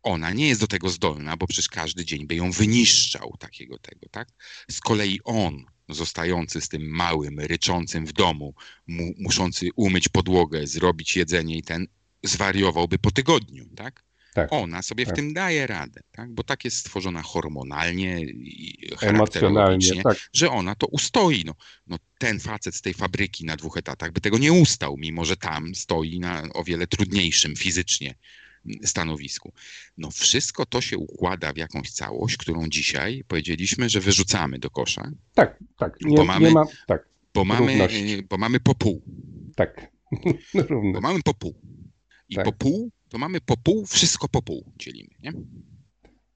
ona nie jest do tego zdolna, bo przecież każdy dzień by ją wyniszczał takiego tego, tak? Z kolei on, zostający z tym małym, ryczącym w domu, mu, muszący umyć podłogę, zrobić jedzenie i ten, zwariowałby po tygodniu, tak? Tak, Ona sobie tak. w tym daje radę, tak? bo tak jest stworzona hormonalnie i charakterologicznie, tak. że ona to ustoi. No, no, ten facet z tej fabryki na dwóch etatach by tego nie ustał, mimo że tam stoi na o wiele trudniejszym fizycznie stanowisku. No wszystko to się układa w jakąś całość, którą dzisiaj powiedzieliśmy, że wyrzucamy do kosza. Tak, tak. Nie, bo mamy, nie ma, tak. Bo mamy, bo mamy po pół. Tak. bo mamy po pół. I tak. po pół to mamy po pół, wszystko po pół dzielimy, nie?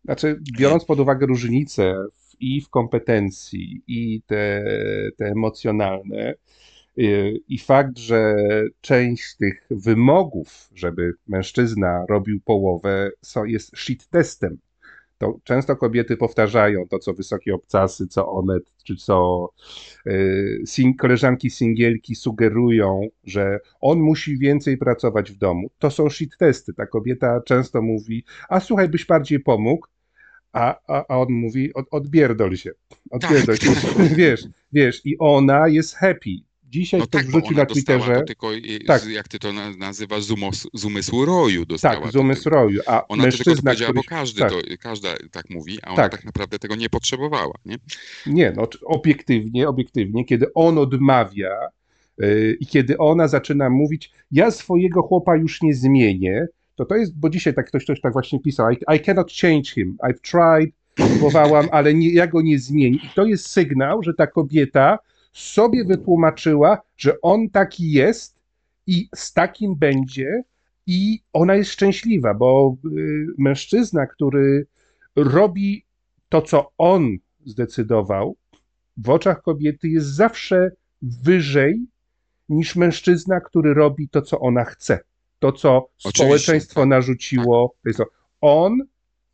Znaczy, biorąc pod uwagę różnice w, i w kompetencji, i te, te emocjonalne, y, i fakt, że część tych wymogów, żeby mężczyzna robił połowę, jest shit testem. To często kobiety powtarzają to, co wysokie obcasy, co one, czy co y, sing, koleżanki singielki sugerują, że on musi więcej pracować w domu. To są shit testy. Ta kobieta często mówi, a słuchaj, byś bardziej pomógł, a, a, a on mówi, od, odbierdol się, odbierdol Tak. się, wiesz, wiesz, i ona jest happy. Dzisiaj No ktoś tak, wrzucił na Twitterze, tylko, Tak. jak ty to na- nazywasz, z, umos, z umysłu roju dostała. tak, z umysłu roju, a Ona to tylko mężczyzna, powiedziała, który... bo każdy tak. to, każda tak mówi, a ona Tak. tak. naprawdę tego nie potrzebowała, nie? Nie, no obiektywnie, obiektywnie, kiedy on odmawia yy, i kiedy ona zaczyna mówić, ja swojego chłopa już nie zmienię, to to jest, bo dzisiaj tak ktoś, ktoś tak właśnie pisał, I, I cannot change him, I've tried, próbowałam, ale nie, ja go nie zmienię. I to jest sygnał, że ta kobieta sobie wytłumaczyła, że on taki jest i z takim będzie i ona jest szczęśliwa, bo y, mężczyzna, który robi to, co on zdecydował, w oczach kobiety jest zawsze wyżej niż mężczyzna, który robi to, co ona chce. To, co Oczywiście, społeczeństwo tak, narzuciło. To jest to. On,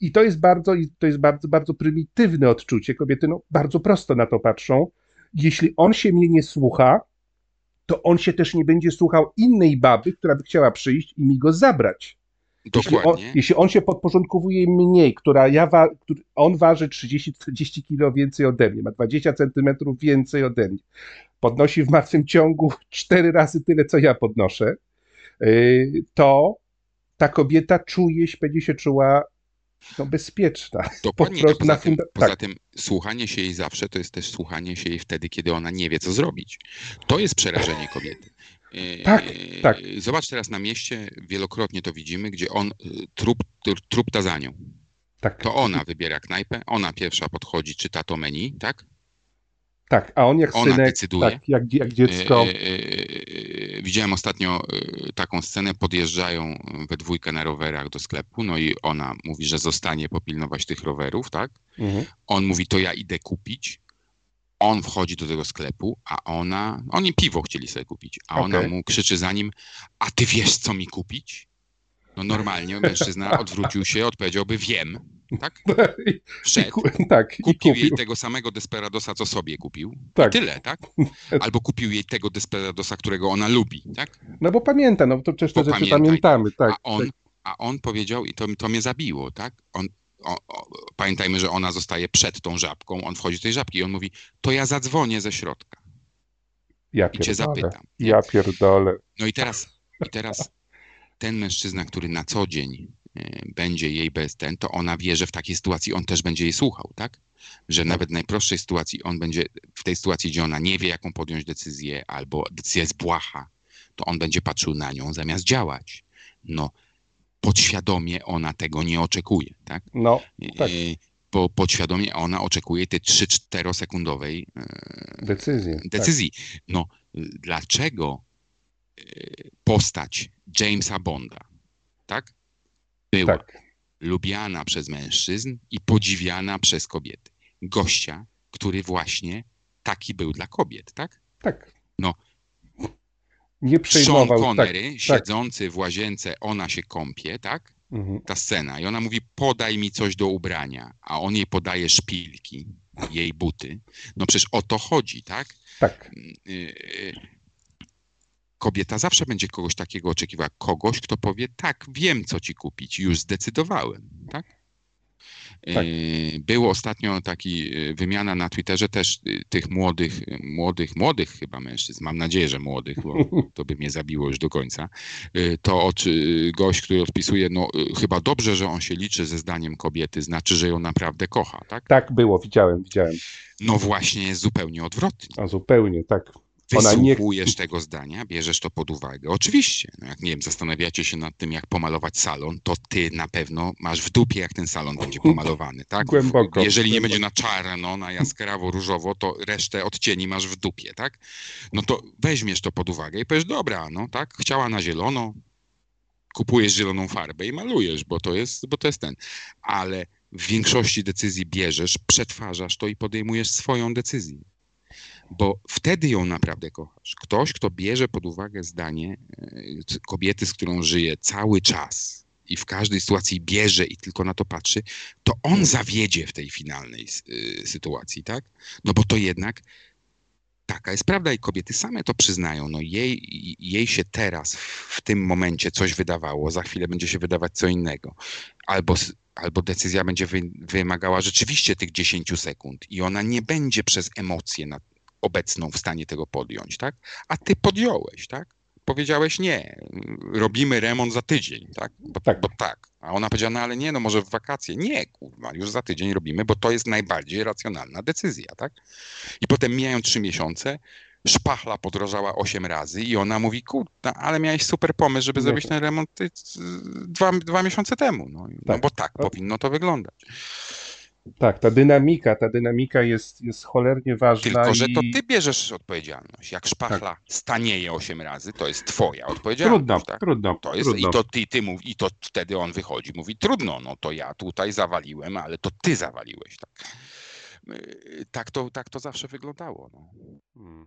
i to jest bardzo, to jest bardzo, bardzo prymitywne odczucie. Kobiety no, bardzo prosto na to patrzą. Jeśli on się mnie nie słucha, to on się też nie będzie słuchał innej baby, która by chciała przyjść i mi go zabrać. Jeśli on, Dokładnie. jeśli on się podporządkowuje mniej, która ja wa, on waży 30-40 kilo więcej ode mnie, ma 20 centymetrów więcej ode mnie, podnosi w martwym ciągu cztery razy tyle, co ja podnoszę, yy, to ta kobieta czuje się, będzie się czuła no, bezpieczna. Dokładnie. prostu poza, tym, funda- poza tak. tym słuchanie się jej zawsze to jest też słuchanie się jej wtedy, kiedy ona nie wie, co zrobić. To jest przerażenie kobiety. Yy, Tak, tak. Zobacz teraz na mieście, wielokrotnie to widzimy, gdzie on y, trup, tr- trupta za nią. Tak, To ona wybiera knajpę, ona pierwsza podchodzi, czyta to menu, tak? Tak, a on jak Ona synek, decyduje. tak, jak, jak dziecko, E, e, e, Widziałem ostatnio taką scenę, podjeżdżają we dwójkę na rowerach do sklepu, no i ona mówi, że zostanie popilnować tych rowerów, tak? mhm. On mówi, to ja idę kupić. On wchodzi do tego sklepu, a ona, oni piwo chcieli sobie kupić, a ona Okej. mu krzyczy za nim, a ty wiesz, co mi kupić? No normalnie mężczyzna odwrócił się, odpowiedziałby, wiem, tak? I, Wszedł, ku- tak, i kupił jej kupił. tego samego Desperadosa, co sobie kupił. Tak. Tyle, tak? Albo kupił jej tego Desperadosa, którego ona lubi, tak? No bo pamięta, no to przecież te rzeczy pamiętamy, tak. a, on, a on powiedział, i to, to mnie zabiło, tak? On, o, o, pamiętajmy, że ona zostaje przed tą żabką, on wchodzi do tej żabki i on mówi, to ja zadzwonię ze środka Ja i cię pierdolę. zapytam. Ja pierdolę. No i teraz, i teraz ten mężczyzna, który na co dzień będzie jej bez ten, to ona wie, że w takiej sytuacji on też będzie jej słuchał, tak? Że nawet w najprostszej sytuacji on będzie, w tej sytuacji, gdzie ona nie wie, jaką podjąć decyzję, albo decyzja jest błaha, to on będzie patrzył na nią zamiast działać. No, podświadomie ona tego nie oczekuje, tak? No, tak. E, Bo podświadomie ona oczekuje tej 3-4 sekundowej e, decyzję. tak. decyzji. No, y, dlaczego y, postać Jamesa Bonda, tak? Była Tak, lubiana przez mężczyzn i podziwiana przez kobiety. Gościa, który właśnie taki był dla kobiet, tak? tak. No. Nie Sean przejmował. Tak. Connery, siedzący w łazience, ona się kąpie, tak? Mhm. Ta scena. I ona mówi, podaj mi coś do ubrania, a on jej podaje szpilki, jej buty. No przecież o to chodzi, tak? tak. Kobieta zawsze będzie kogoś takiego oczekiwała. Kogoś, kto powie, tak, wiem, co ci kupić, już zdecydowałem, tak? Tak. Y, Było ostatnio taki y, wymiana na Twitterze też y, tych młodych, młodych, młodych chyba mężczyzn, mam nadzieję, że młodych, bo to by mnie zabiło już do końca. To od, gość, który odpisuje, no chyba dobrze, że on się liczy ze zdaniem kobiety, znaczy, że ją naprawdę kocha, tak? Tak było, widziałem, widziałem. No właśnie jest zupełnie odwrotnie. A zupełnie, tak. Nie- Wysłuchujesz tego zdania, bierzesz to pod uwagę. Oczywiście, no jak nie wiem, zastanawiacie się nad tym, jak pomalować salon, to ty na pewno masz w dupie, jak ten salon będzie pomalowany, tak? Głęboko, Jeżeli nie będzie na czarno, na jaskrawo, różowo, to resztę odcieni masz w dupie, tak? No to weźmiesz to pod uwagę i powiesz, dobra, no tak, chciała na zielono, kupujesz zieloną farbę i malujesz, bo to jest, bo to jest ten. Ale w większości decyzji bierzesz, przetwarzasz to i podejmujesz swoją decyzję bo wtedy ją naprawdę kochasz. Ktoś, kto bierze pod uwagę zdanie e, kobiety, z którą żyje cały czas, i w każdej sytuacji bierze i tylko na to patrzy, to on zawiedzie w tej finalnej y, sytuacji, tak? No bo to jednak taka jest prawda i kobiety same to przyznają. No jej, jej się teraz, w tym momencie coś wydawało, za chwilę będzie się wydawać co innego. Albo, albo decyzja będzie wy, wymagała rzeczywiście tych 10 sekund i ona nie będzie przez emocje na, obecną w stanie tego podjąć, tak? A ty podjąłeś, tak? powiedziałeś nie, robimy remont za tydzień, tak? Bo tak. Bo tak. A ona powiedziała, no ale nie, no może w wakacje. Nie, kurwa, już za tydzień robimy, bo to jest najbardziej racjonalna decyzja, tak? I potem mijają trzy miesiące, szpachla podrożała osiem razy i ona mówi, kurwa, ale miałeś super pomysł, żeby no zrobić tak. ten remont dwa, dwa miesiące temu. No, no tak. no bo tak powinno to wyglądać. Tak, ta dynamika, ta dynamika jest, jest cholernie ważna. Tylko, że i... to ty bierzesz odpowiedzialność. Jak szpachla tak. stanieje 8 razy, to jest twoja odpowiedzialność. Trudno, tak? trudno. To jest, trudno. I to ty, ty mów, i to wtedy on wychodzi, mówi trudno, no to ja tutaj zawaliłem, ale to ty zawaliłeś. Tak, y, tak, to, tak to zawsze wyglądało. No. Hmm.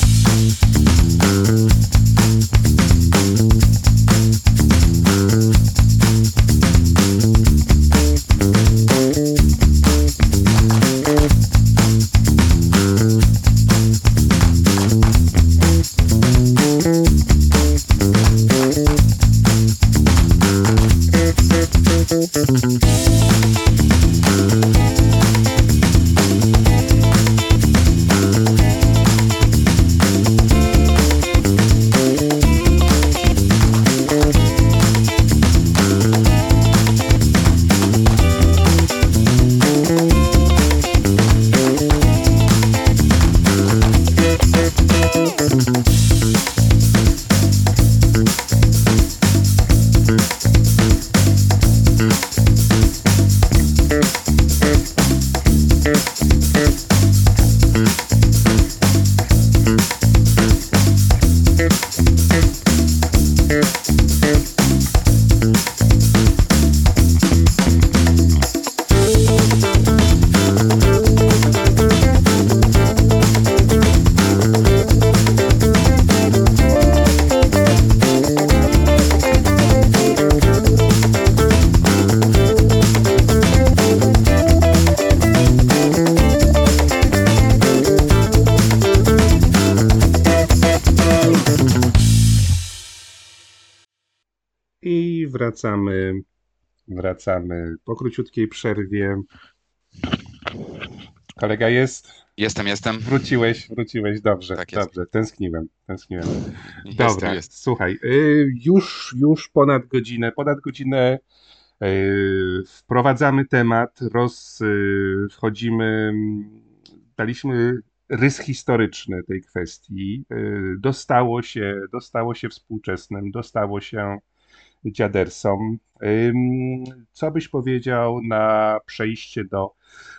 Wracamy, wracamy po króciutkiej przerwie. Kolega jest? Jestem, jestem. Wróciłeś, wróciłeś, dobrze, tak dobrze, tęskniłem, tęskniłem. Jest, Dobra, jest. słuchaj, y, już, już ponad godzinę, ponad godzinę y, wprowadzamy temat, roz, y, wchodzimy, daliśmy rys historyczny tej kwestii. Dostało się, dostało się współczesnym, dostało się dziadersom. Co byś powiedział na przejście do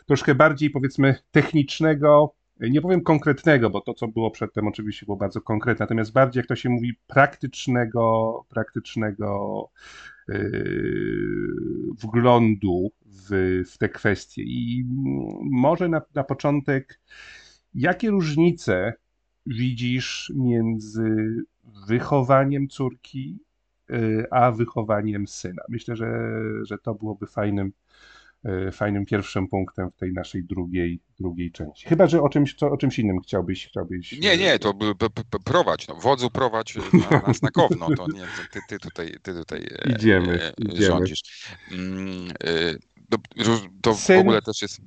troszkę bardziej, powiedzmy, technicznego, nie powiem konkretnego, bo to, co było przedtem, oczywiście było bardzo konkretne, natomiast bardziej, jak to się mówi, praktycznego, praktycznego yy, wglądu w, w te kwestie. I może na, na początek, jakie różnice widzisz między wychowaniem córki a wychowaniem syna. Myślę, że, że to byłoby fajnym, y, fajnym pierwszym punktem w tej naszej drugiej, drugiej części. Chyba, że o czymś, co, o czymś innym chciałbyś, chciałbyś... Nie, nie, to prowadź, no, wodzu prowadź na, na znakowno, to nie, ty, ty tutaj, ty tutaj e, idziemy, e, idziemy. rządzisz. Mm, e, to, to w ogóle też jest...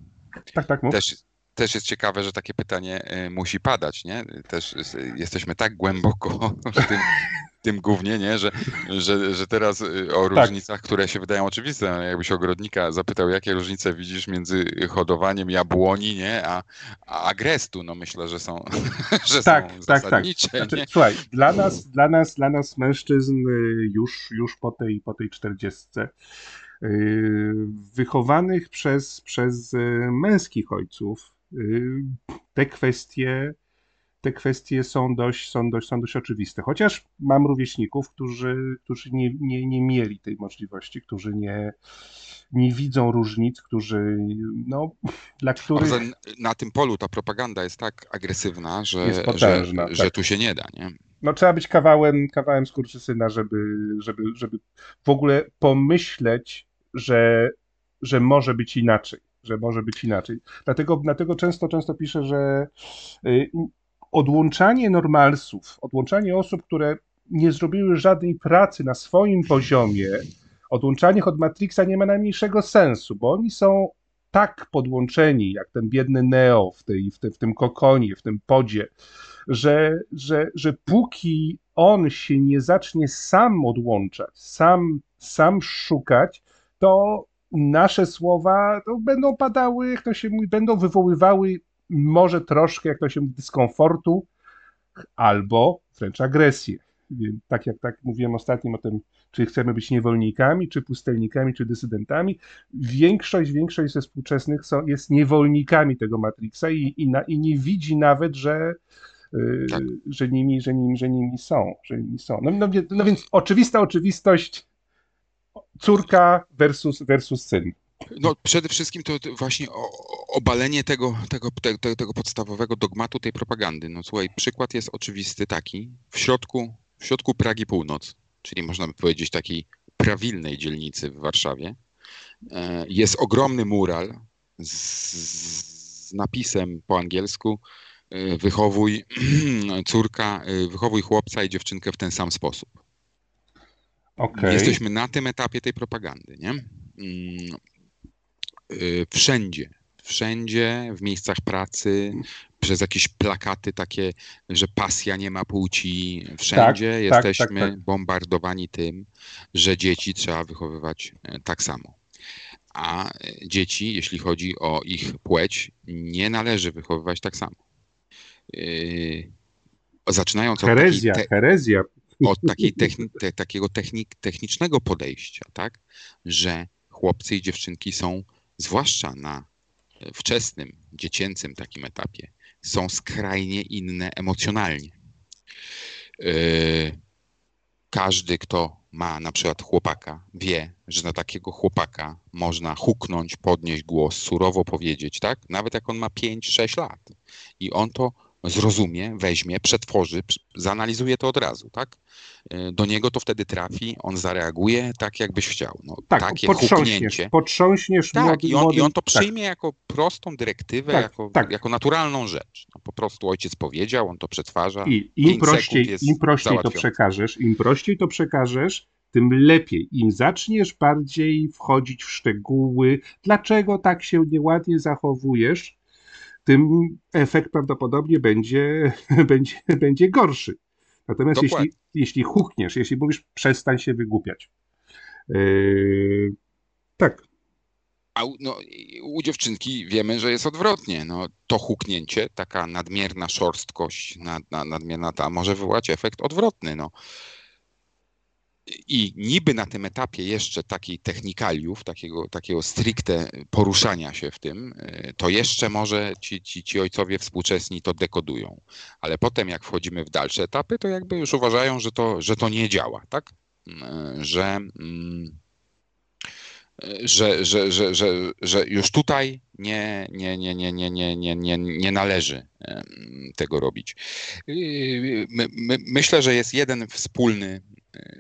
Tak, tak, mów. Też, też jest ciekawe, że takie pytanie musi padać, nie? Też jesteśmy tak głęboko w tym, tym głównie, nie? Że, że, że teraz y, o tak. różnicach, tak. które się wydają oczywiste, jakbyś ogrodnika zapytał, jakie różnice widzisz między hodowaniem jabłoni, nie? A, a agrestu, no myślę, że są, że tak, są tak, tak. Znaczy, słuchaj, dla nas, dla nas, dla nas mężczyzn y, już, już po tej, po tej czterdziestce y, wychowanych przez, przez męskich ojców te kwestie te kwestie są dość, są dość, są dość oczywiste. Chociaż mam rówieśników, którzy, którzy nie, nie, nie mieli tej możliwości, którzy nie, nie widzą różnic, którzy, no, dla których... Na tym polu ta propaganda jest tak agresywna, że, Jest potężna, że, że tak. tu się nie da, nie? No trzeba być kawałem, kawałem skurczysyna, żeby, żeby, żeby w ogóle pomyśleć, że, że może być inaczej, że może być inaczej. Dlatego, dlatego często, często piszę, że y, odłączanie normalsów, odłączanie osób, które nie zrobiły żadnej pracy na swoim poziomie, odłączanie ich od Matrixa nie ma najmniejszego sensu, bo oni są tak podłączeni, jak ten biedny Neo w, tej, w, te, w tym kokonie, w tym podzie, że, że, że póki on się nie zacznie sam odłączać, sam, sam szukać, to nasze słowa będą padały, jak to się mówi, będą wywoływały może troszkę, jak to się mówi, dyskomfortu albo wręcz agresję. Więc tak jak tak mówiłem ostatnim o tym, czy chcemy być niewolnikami, czy pustelnikami, czy dysydentami, większość, większość ze współczesnych są, jest niewolnikami tego Matrixa i, i, na, i nie widzi nawet, że, yy, Tak. że, nimi, że, nimi, że nimi są. Że nimi są. No, no, no więc oczywista oczywistość córka versus, versus syn. No przede wszystkim to właśnie obalenie tego, tego, tego, tego podstawowego dogmatu tej propagandy. No słuchaj, przykład jest oczywisty taki. W środku, w środku Pragi Północ, czyli można by powiedzieć takiej prawilnej dzielnicy w Warszawie, e, jest ogromny mural z, z napisem po angielsku e, wychowuj córka, e, wychowuj chłopca i dziewczynkę w ten sam sposób. Okej. Jesteśmy na tym etapie tej propagandy, nie? Y, Wszędzie, wszędzie, w miejscach pracy, przez jakieś plakaty takie, że pasja nie ma płci, wszędzie tak, jesteśmy tak, tak. bombardowani tym, że dzieci trzeba wychowywać e, tak samo. A e, dzieci, jeśli chodzi o ich płeć, nie należy wychowywać tak samo. Yy, Zaczynając od Herezja, te- herezja. od takiej techni- te, takiego technik, technicznego podejścia, tak? Że chłopcy i dziewczynki są, zwłaszcza na e, wczesnym, dziecięcym takim etapie, są skrajnie inne emocjonalnie. E, Każdy, kto ma na przykład chłopaka, wie, że na takiego chłopaka można huknąć, podnieść głos, surowo powiedzieć, tak? Nawet jak on ma 5-6 lat. I on to zrozumie, weźmie, przetworzy, pr- zanalizuje to od razu, tak? Y, Do niego to wtedy trafi, on zareaguje tak, jakbyś chciał. No, Tak, takie potrząśniesz, potrząśniesz Tak, młody, i on, i młodym- on to tak. przyjmie jako prostą dyrektywę, Tak, jako, tak. jako naturalną rzecz. No, po prostu ojciec powiedział, on to przetwarza. I im prościej, im prościej to przekażesz, im prościej to przekażesz, tym lepiej. Im zaczniesz bardziej wchodzić w szczegóły, dlaczego tak się nieładnie zachowujesz, tym efekt prawdopodobnie będzie, będzie, będzie gorszy. Natomiast Dokładnie. jeśli, jeśli hukniesz, jeśli mówisz, przestań się wygłupiać. Yy, tak, A u, no, u dziewczynki wiemy, że jest odwrotnie. No, to huknięcie, taka nadmierna szorstkość, nad, nad, nadmierna ta może wywołać efekt odwrotny. No. I niby na tym etapie jeszcze takiej technikaliów, takiego, takiego stricte poruszania się w tym, y, to jeszcze może ci, ci, ci ojcowie współczesni to dekodują. Ale potem jak wchodzimy w dalsze etapy, to jakby już uważają, że to, że to nie działa, tak? Y, Że, mm, że, że, że, że, że już tutaj nie, nie, nie, nie, nie, nie, nie, nie, nie należy tego robić. Yy, My, my, myślę, że jest jeden wspólny,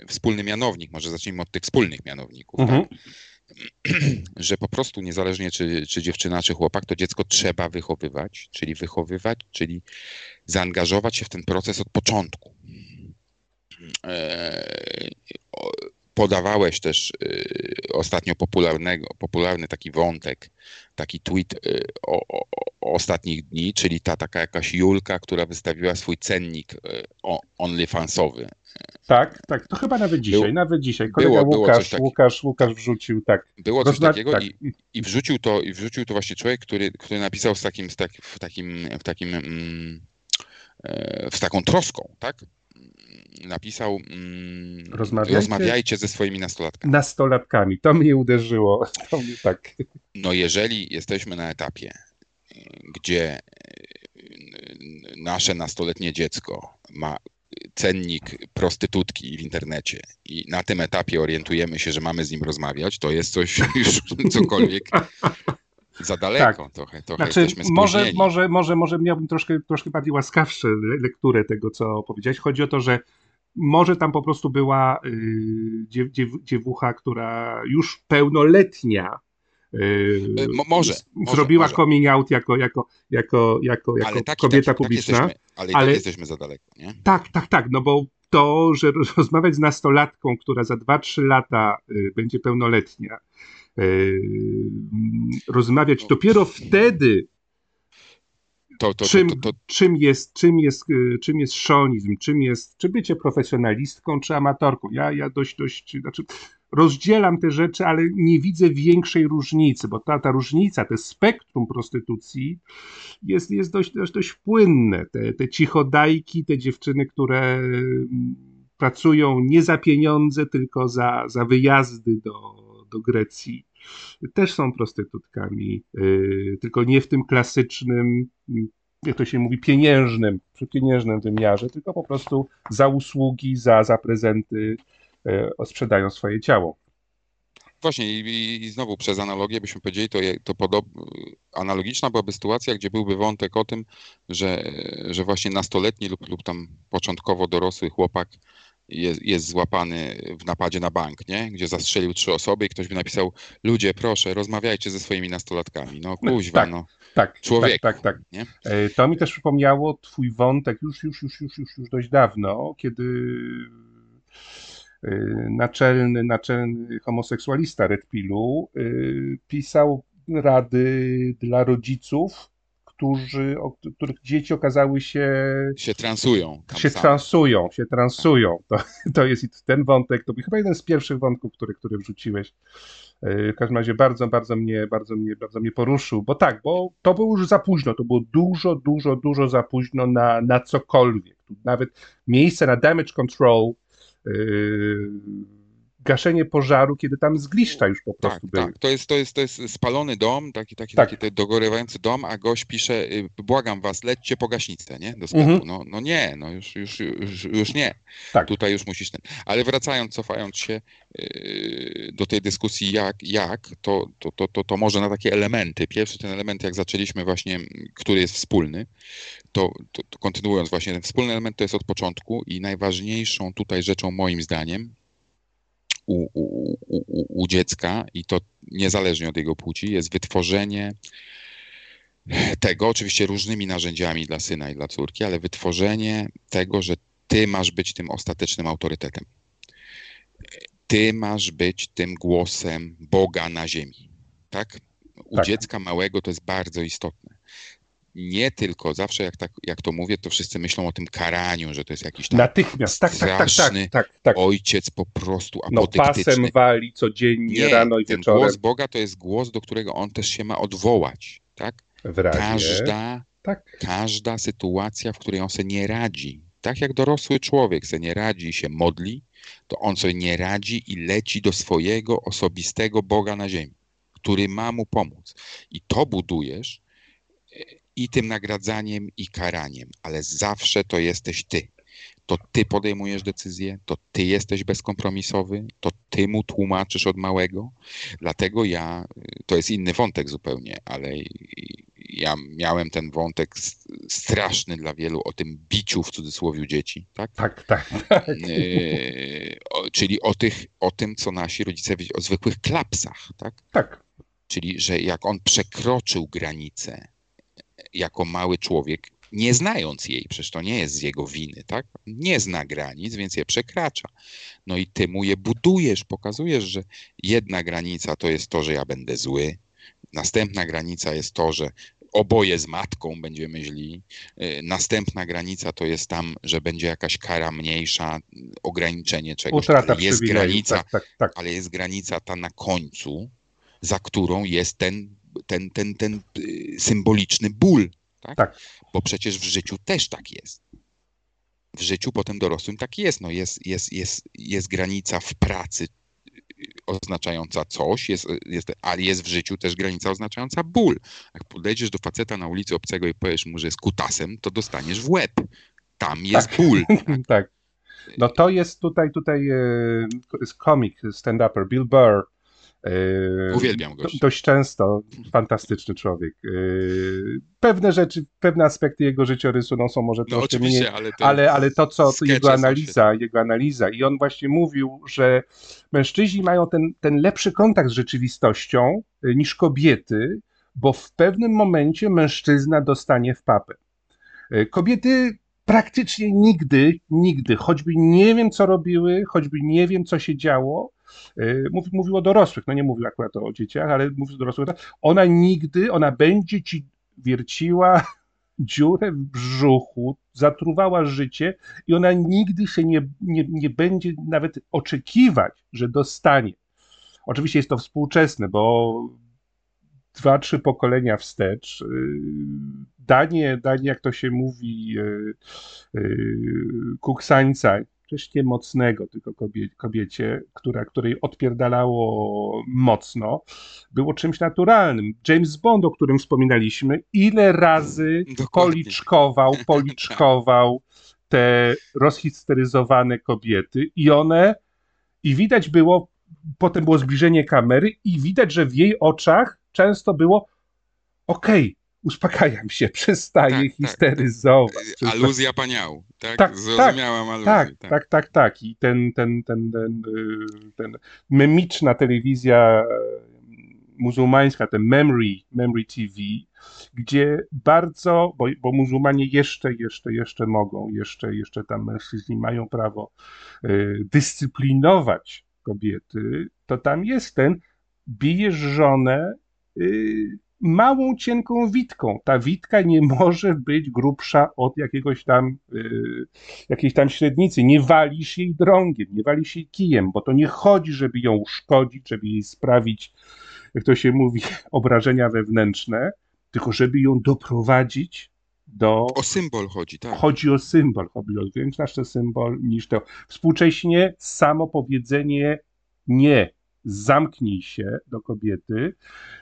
wspólny mianownik, może zacznijmy od tych wspólnych mianowników, Mhm. tak? że po prostu niezależnie czy, czy dziewczyna, czy chłopak, to dziecko trzeba wychowywać, czyli wychowywać, czyli zaangażować się w ten proces od początku. Podawałeś też y, ostatnio popularnego, popularny taki wątek, taki tweet y, o, o, o ostatnich dni, czyli ta taka jakaś Julka, która wystawiła swój cennik y, OnlyFansowy. tak, tak. To chyba nawet dzisiaj, Było- nawet dzisiaj. Kolega było- było Łukasz, takiego. Łukasz, Łukasz wrzucił, tak. Było coś Rozma- takiego tak. i, i wrzucił to, i wrzucił to właśnie człowiek, który, który napisał z takim, z tak, w takim, w takim, mm, e, z taką troską, tak? Napisał, mm, Rozmawiajcie- rozmawiajcie ze swoimi nastolatkami. Nastolatkami. To mnie uderzyło. To mnie tak. No jeżeli jesteśmy na etapie, gdzie y, nasze nastoletnie dziecko ma cennik prostytutki w internecie i na tym etapie orientujemy się, że mamy z nim rozmawiać, to jest coś już cokolwiek za daleko. Tak. Trochę, trochę Znaczy, jesteśmy może, spóźnieni. może, może, może miałbym troszkę, troszkę bardziej łaskawsze le- lekturę tego, co powiedziałeś. Chodzi o to, że może tam po prostu była y, dziew, dziew, dziewucha, która już pełnoletnia y, Y, mo- może, zrobiła może. coming out jako, jako, jako, jako, jako ale tak, i kobieta tak, publiczna. Tak jesteśmy, ale i ale- tak jesteśmy za daleko, nie? Tak, tak, tak, no bo to, że rozmawiać z nastolatką, która za 2-3 lata y, będzie pełnoletnia, rozmawiać dopiero wtedy, To, to, czym, to, czym, jest, czym, jest, y, czym jest szonizm, czym jest, czy bycie profesjonalistką, czy amatorką. Ja, ja dość, dość, znaczy rozdzielam te rzeczy, ale nie widzę większej różnicy, bo ta, ta różnica, to spektrum prostytucji jest, jest dość, dość, dość płynne. Te, te cichodajki, te dziewczyny, które mm, pracują nie za pieniądze, tylko za, za wyjazdy do, do Grecji, też są prostytutkami, yy, tylko nie w tym klasycznym, mm, jak to się mówi, pieniężnym, przy pieniężnym wymiarze, tylko po prostu za usługi, za, za prezenty yy, sprzedają swoje ciało. Właśnie i, i, znowu przez analogię byśmy powiedzieli, to, to podob, analogiczna byłaby sytuacja, gdzie byłby wątek o tym, że, że właśnie nastoletni lub, lub tam początkowo dorosły chłopak jest, jest złapany w napadzie na bank, nie? Gdzie zastrzelił trzy osoby i ktoś by napisał, ludzie proszę, rozmawiajcie ze swoimi nastolatkami. No kuźwa, tak. no. Tak, Człowieku, tak, tak, tak. nie? E, To mi też przypomniało twój wątek już, już, już, już, już, już dość dawno, kiedy e, naczelny, naczelny homoseksualista Red Pillu e, pisał rady dla rodziców, którzy, o których dzieci okazały się Się transują. Się same. transują, się transują. To, to jest ten wątek, to był chyba jeden z pierwszych wątków, który, który wrzuciłeś. Yy, W każdym razie bardzo, bardzo mnie, bardzo mnie, bardzo mnie poruszył, bo tak, bo to było już za późno, to było dużo, dużo, dużo za późno na, na cokolwiek. Nawet miejsce na damage control, yy, gaszenie pożaru, kiedy tam zgliszcza już po Tak, prostu były. tak. To jest, to, jest, to jest spalony dom, taki, taki, Tak. taki dogorywający dom, a gość pisze, y, błagam was, lećcie po gaśnicę, nie? Do sklepu. Mhm. No, no nie, no już, już, już, już nie. Tak. Tutaj już musisz ten. Ale wracając, cofając się yy, do tej dyskusji jak, jak to, to, to, to, to może na takie elementy. Pierwszy ten element, jak zaczęliśmy właśnie, który jest wspólny, to, to, to kontynuując właśnie, ten wspólny element to jest od początku i najważniejszą tutaj rzeczą moim zdaniem u, u, u, u, dziecka i to niezależnie od jego płci jest wytworzenie tego, oczywiście różnymi narzędziami dla syna i dla córki, ale wytworzenie tego, że ty masz być tym ostatecznym autorytetem. Ty masz być tym głosem Boga na ziemi. Tak? U Tak. dziecka małego to jest bardzo istotne. Nie tylko, zawsze jak, tak, jak to mówię, to wszyscy myślą o tym karaniu, że to jest jakiś tam Natychmiast, tak, tak, tak, tak, straszny tak, tak. ojciec po prostu No apodyktyczny. pasem wali codziennie, rano i ten wieczorem głos Boga to jest głos, do którego on też się ma odwołać. Tak? w razie. Każda, Tak, każda sytuacja, w której on sobie nie radzi, tak jak dorosły człowiek sobie nie radzi i się modli, to on sobie nie radzi i leci do swojego osobistego Boga na ziemi, który ma mu pomóc. I to budujesz e, i tym nagradzaniem, i karaniem, ale zawsze to jesteś ty. To ty podejmujesz decyzję, to ty jesteś bezkompromisowy, to ty mu tłumaczysz od małego. Dlatego ja, to jest inny wątek zupełnie, ale ja miałem ten wątek straszny dla wielu o tym biciu w cudzysłowie dzieci, tak? tak, tak, tak. Yy, o, czyli o, tych, o tym, co nasi rodzice wiedzieli, o zwykłych klapsach, tak? tak. Czyli, że jak on przekroczył granicę jako mały człowiek, nie znając jej, przecież to nie jest z jego winy, tak? Nie zna granic, więc je przekracza. No i ty mu je budujesz, pokazujesz, że jedna granica to jest to, że ja będę zły, następna granica jest to, że oboje z matką będziemy źli, Yy, następna granica to jest tam, że będzie jakaś kara mniejsza, ograniczenie czegoś, Utrata ale jest granica, Tak, tak, tak. ale jest granica ta na końcu, za którą jest ten, ten, ten, ten y, symboliczny ból. Tak? Tak. Bo przecież w życiu też tak jest. W życiu potem dorosłym tak jest. No jest, jest, jest, jest granica w pracy, y, oznaczająca coś, jest, jest, ale jest w życiu też granica oznaczająca ból. Jak podejdziesz do faceta na ulicy obcego i powiesz mu, że jest kutasem, to dostaniesz w łeb. Tam jest Tak. ból. tak. No to jest tutaj, tutaj jest komik, stand-upper Bill Burr. E, Uwielbiam go. do, dość często fantastyczny człowiek. E, pewne rzeczy, pewne aspekty jego życiorysu no, są może No troszkę mniej, ale to, ale, ale to, co jego analiza, jego analiza. I on właśnie mówił, że mężczyźni mają ten, ten lepszy kontakt z rzeczywistością y, niż kobiety, bo w pewnym momencie mężczyzna dostanie w papę. Kobiety praktycznie nigdy, nigdy, choćby nie wiem, co robiły, choćby nie wiem, co się działo, mówi, mówił o dorosłych, no nie mówił akurat o dzieciach, ale mówił o dorosłych, ona nigdy, ona będzie ci wierciła dziurę w brzuchu, zatruwała życie i ona nigdy się nie, nie, nie będzie nawet oczekiwać, że dostanie. Oczywiście jest to współczesne, bo dwa, trzy pokolenia wstecz. y, Danie, danie jak to się mówi, y, y, kuksańca, nie mocnego, tylko kobie, kobiecie, która, której odpierdalało mocno, było czymś naturalnym. James Bond, o którym wspominaliśmy, ile razy Dokładnie. policzkował, policzkował te rozhisteryzowane kobiety i one, i widać było, potem było zbliżenie kamery i widać, że w jej oczach często było okej, uspokajam się, przestaję Tak, tak, histeryzować. Przestaję- Aluzja paniału, tak? Tak, Zrozumiałam aluzję. tak, tak, tak, tak. I ten, ten, ten, ten, ten memiczna telewizja y, muzułmańska, ten Memory, Memory TV, gdzie bardzo, bo, bo muzułmanie jeszcze, jeszcze, jeszcze mogą, jeszcze, jeszcze tam mężczyźni mają prawo y, dyscyplinować kobiety, to tam jest ten, bijesz żonę y, małą, cienką witką. Ta witka nie może być grubsza od jakiegoś tam y, jakiejś tam średnicy. Nie walisz jej drągiem, nie walisz jej kijem, bo to nie chodzi, żeby ją uszkodzić, żeby jej sprawić, jak to się mówi, obrażenia wewnętrzne, tylko żeby ją doprowadzić do. O symbol chodzi, tak. Chodzi o symbol, chodzi o większy symbol niż to. Współcześnie samo powiedzenie nie, zamknij się do kobiety,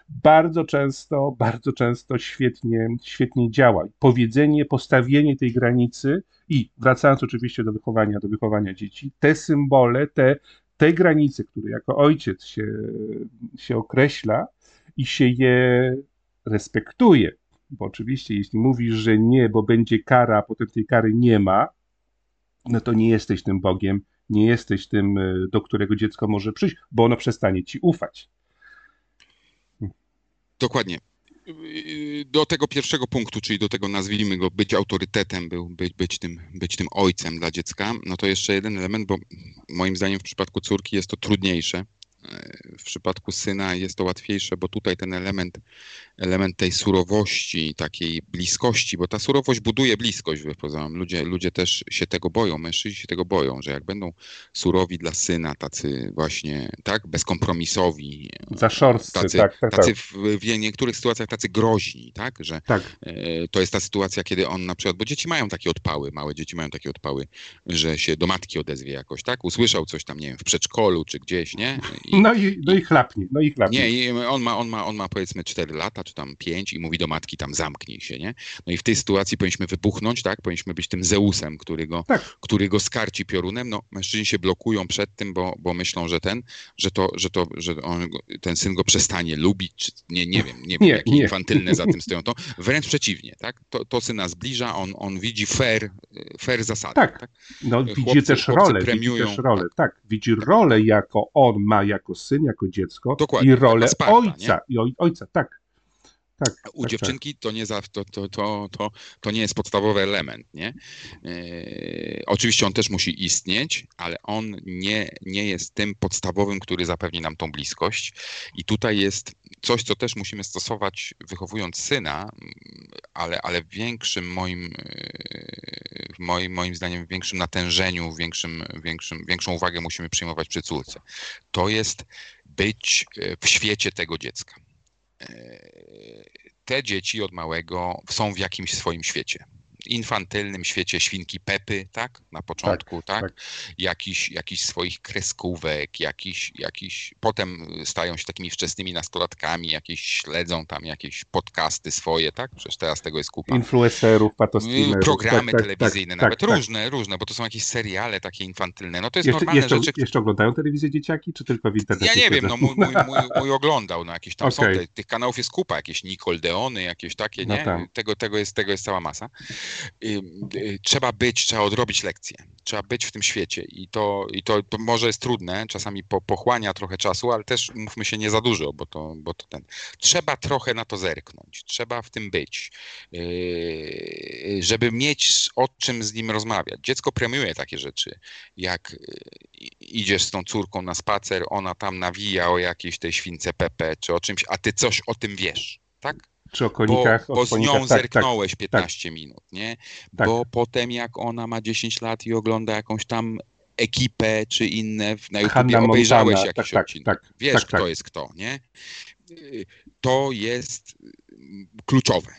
bardzo często, bardzo często świetnie, świetnie działa. Powiedzenie, postawienie tej granicy i wracając oczywiście do wychowania, do wychowania dzieci, te symbole, te, te granice, które jako ojciec się, się określa i się je respektuje, bo oczywiście jeśli mówisz, że nie, bo będzie kara, a potem tej kary nie ma, no to nie jesteś tym Bogiem, nie jesteś tym, y, do którego dziecko może przyjść, bo ono przestanie ci ufać. Dokładnie. Do tego pierwszego punktu, czyli do tego nazwijmy go być autorytetem, był, być, być, tym, być tym ojcem dla dziecka, no to jeszcze jeden element, bo moim zdaniem w przypadku córki jest to trudniejsze. Yy, W przypadku syna jest to łatwiejsze, bo tutaj ten element, element tej surowości, takiej bliskości, bo ta surowość buduje bliskość wbrew pozorom. Ludzie, ludzie też się tego boją, mężczyźni się tego boją, że jak będą surowi dla syna, tacy właśnie, tak, bezkompromisowi, Za szorstcy, tacy, tak, tak, tacy tak. w, w niektórych sytuacjach tacy groźni, tak, że tak. e, to jest ta sytuacja, kiedy on na przykład, bo dzieci mają takie odpały, małe dzieci mają takie odpały, że się do matki odezwie jakoś, tak, usłyszał coś tam, nie wiem, w przedszkolu czy gdzieś, nie, I, No i, no i chlapnie, no i chlapnie. nie, i on ma, on, ma, on ma powiedzmy 4 lata, czy tam 5 i mówi do matki tam zamknij się, nie? No i w tej sytuacji powinniśmy wybuchnąć, tak? Powinniśmy być tym Zeusem, który go, Tak. który go skarci piorunem. No mężczyźni się blokują przed tym, bo, bo myślą, że ten, że to, że to, że on, ten syn go przestanie lubić, czy nie, nie wiem, nie wiem, Nie, jakie nie. infantylne za tym stoją. To wręcz przeciwnie, tak? To, to syna zbliża, on, on widzi fair, fair zasady. Tak. No, widzi Chłopcy- też chłopcy rolę, widzi premiują, też rolę, tak. Widzi rolę, jako on ma jako syn, jako dziecko Dokładnie, i rolę Sparta, ojca, i oj, ojca, tak. Tak, U tak, dziewczynki to nie, za, to, to, to, to, to nie jest podstawowy element, nie? Yy, oczywiście on też musi istnieć, ale on nie, nie jest tym podstawowym, który zapewni nam tą bliskość. I tutaj jest coś, co też musimy stosować wychowując syna, ale, ale w większym moim, yy, w moim, moim zdaniem w większym natężeniu, w większym, większym, większą uwagę musimy przyjmować przy córce. To jest być yy, w świecie tego dziecka te dzieci od małego są w jakimś swoim świecie. Infantylnym świecie świnki Pepy, tak? Na początku, tak? tak. Jakiś, jakiś swoich kreskówek, jakiś, jakiś, potem stają się takimi wczesnymi nastolatkami, jakieś śledzą tam jakieś podcasty swoje, tak? Przecież teraz tego jest kupa. Influencerów, patostreamerów. Programy tak, tak, telewizyjne, tak, nawet tak, tak. różne, różne, bo to są jakieś seriale takie infantylne. No to jest Jeszcze, normalne jeszcze, rzeczy, jeszcze oglądają telewizję dzieciaki, czy tylko w internecie? ja nie wiem, no mój, mój, mój, mój oglądał, no jakieś tam Okej. są, te, tych kanałów jest kupa, jakieś Nickelodeony, jakieś takie, No nie? tak. Tego, tego, jest, tego jest cała masa. Y, Trzeba być, trzeba odrobić lekcję. Trzeba być w tym świecie i to, i to, to może jest trudne, czasami po, pochłania trochę czasu, ale też mówmy się nie za dużo, bo to, bo to ten. Trzeba trochę na to zerknąć, trzeba w tym być, yy, żeby mieć o czym z nim rozmawiać. Dziecko premiuje takie rzeczy, jak y, idziesz z tą córką na spacer, ona tam nawija o jakiejś tej śwince Pepe, czy o czymś, a ty coś o tym wiesz, tak? Czy o Bo, konikach? o bo z konikach, nią tak, tak. zerknąłeś 15 minut, nie? Tak. Bo potem jak ona ma 10 lat i ogląda jakąś tam ekipę czy inne w- na YouTubie, Hanna obejrzałeś Montana, jakiś tak, tak, odcinek. tak, Wiesz, tak, kto tak. jest kto, nie? Y, To jest mm, kluczowe.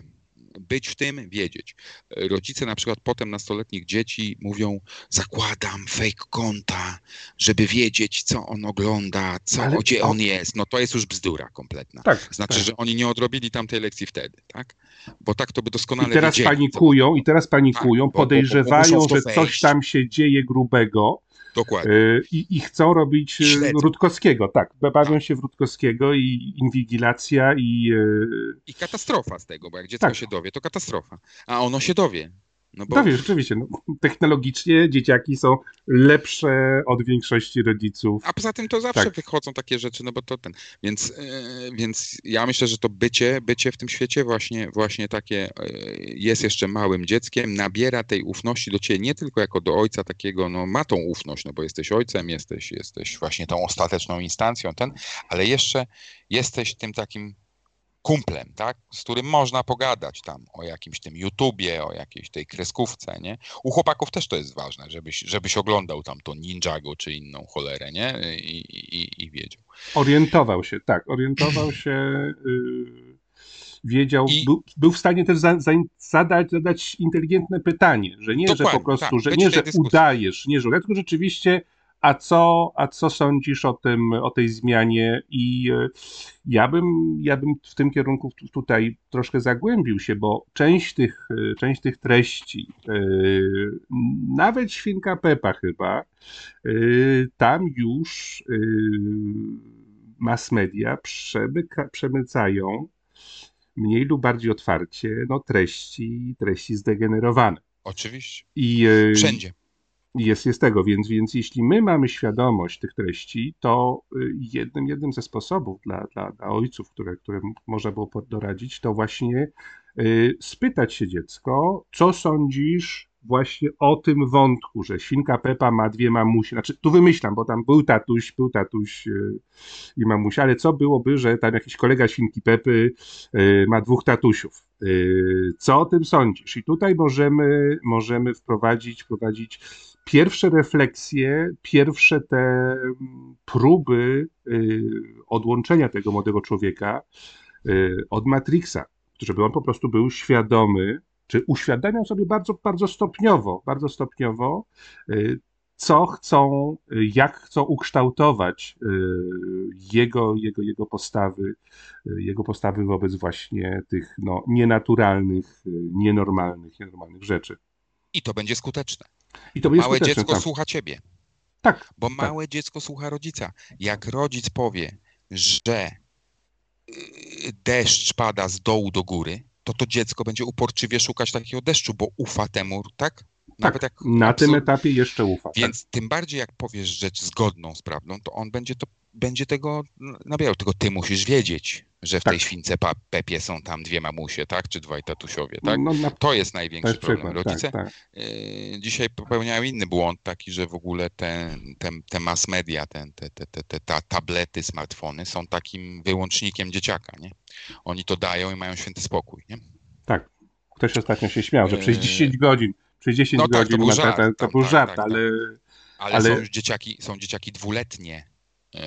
Być w tym, wiedzieć. Rodzice na przykład potem nastoletnich dzieci mówią, zakładam fake konta, żeby wiedzieć, co on ogląda, co, Ale- gdzie on jest. No to jest już bzdura kompletna. Tak, Znaczy, tak. że oni nie odrobili tamtej lekcji wtedy, tak? Bo tak to by doskonale I teraz wiedzieli. panikują, i teraz panikują, Tak, bo- bo- bo podejrzewają, to że coś tam się dzieje grubego Dokładnie. y, i, i chcą robić y, Śledzą. Rutkowskiego, tak. Bawią się w Rutkowskiego i inwigilacja i y, I katastrofa z tego, bo jak dziecko Tak. się dowie, to katastrofa. A ono się dowie. No bo No wiesz, rzeczywiście, no, technologicznie dzieciaki są lepsze od większości rodziców. A poza tym to zawsze Tak. wychodzą takie rzeczy, no bo to ten. Więc, yy, więc ja myślę, że to bycie, bycie w tym świecie właśnie, właśnie takie yy, jest jeszcze małym dzieckiem, nabiera tej ufności do ciebie nie tylko jako do ojca takiego, no ma tą ufność, no bo jesteś ojcem, jesteś, jesteś właśnie tą ostateczną instancją, ten, ale jeszcze jesteś tym takim kumplem, tak, z którym można pogadać tam o jakimś tym YouTubie, o jakiejś tej kreskówce, nie? U chłopaków też to jest ważne, żebyś, żebyś oglądał tam to Ninjago czy inną cholerę, nie? I, i, i wiedział. Orientował się, tak, orientował się, y, wiedział, I- był, był w stanie też za, za, zadać, zadać inteligentne pytanie, że nie, że Dokładnie, po prostu, tak, że nie, że dyskusji. udajesz, nie, że tylko rzeczywiście, a co, a co sądzisz o tym, o tej zmianie i y, ja bym, ja bym w tym kierunku tu- tutaj troszkę zagłębił się, bo część tych, y, część tych treści, y, nawet Świnka Pepa chyba, tam już mass media przemyka, przemycają mniej lub bardziej otwarcie no, treści, treści zdegenerowane. Oczywiście. I Wszędzie. Jest, jest tego, więc, więc jeśli my mamy świadomość tych treści, to y, jednym, jednym ze sposobów dla, dla, dla ojców, które, które można było doradzić, to właśnie y, spytać się dziecko, co sądzisz właśnie o tym wątku, że świnka Pepa ma dwie mamusie. Znaczy, tu wymyślam, bo tam był tatuś, był tatuś y, i mamusia, ale co byłoby, że tam jakiś kolega świnki Pepy ma dwóch tatusiów. Co o tym sądzisz? I tutaj możemy, możemy wprowadzić, wprowadzić pierwsze refleksje, pierwsze te mm, próby y, odłączenia tego młodego człowieka y, od Matrixa, żeby on po prostu był świadomy, czy uświadamiał sobie bardzo, bardzo stopniowo, bardzo stopniowo, y, co chcą, jak chcą ukształtować jego, jego, jego postawy, jego postawy wobec właśnie tych no, nienaturalnych, nienormalnych, nienormalnych rzeczy. I to będzie skuteczne. I to Małe skuteczne, dziecko tak. słucha ciebie. Tak, Bo małe dziecko słucha rodzica. Jak rodzic powie, że y, deszcz pada z dołu do góry, to to dziecko będzie uporczywie szukać takiego deszczu, bo ufa temu, tak? Nawet tak. na tym etapie jeszcze ufa. tak. Więc tym bardziej jak powiesz rzecz zgodną z prawdą, to on będzie to będzie tego nabierał. Tylko ty musisz wiedzieć, że w Tak. tej śwince Pepie są tam dwie mamusie, tak? Czy dwaj tatusiowie, tak? No, na, To jest to największy jest problem. przykład, Rodzice tak, tak. Yy, dzisiaj popełniają inny błąd taki, że w ogóle te, te, te mass media, te, te, te, te, ta, tablety, smartfony są takim wyłącznikiem dzieciaka, nie? Oni to dają i mają święty spokój, nie? Tak. Ktoś ostatnio się śmiał, że przez Eee, 10 godzin, przez 10 no tak, to godzin był ma żart, to, to tam, był tak, żart, tak, tak. ale Ale, Ale- są już dzieciaki, są dzieciaki dwuletnie. Yy,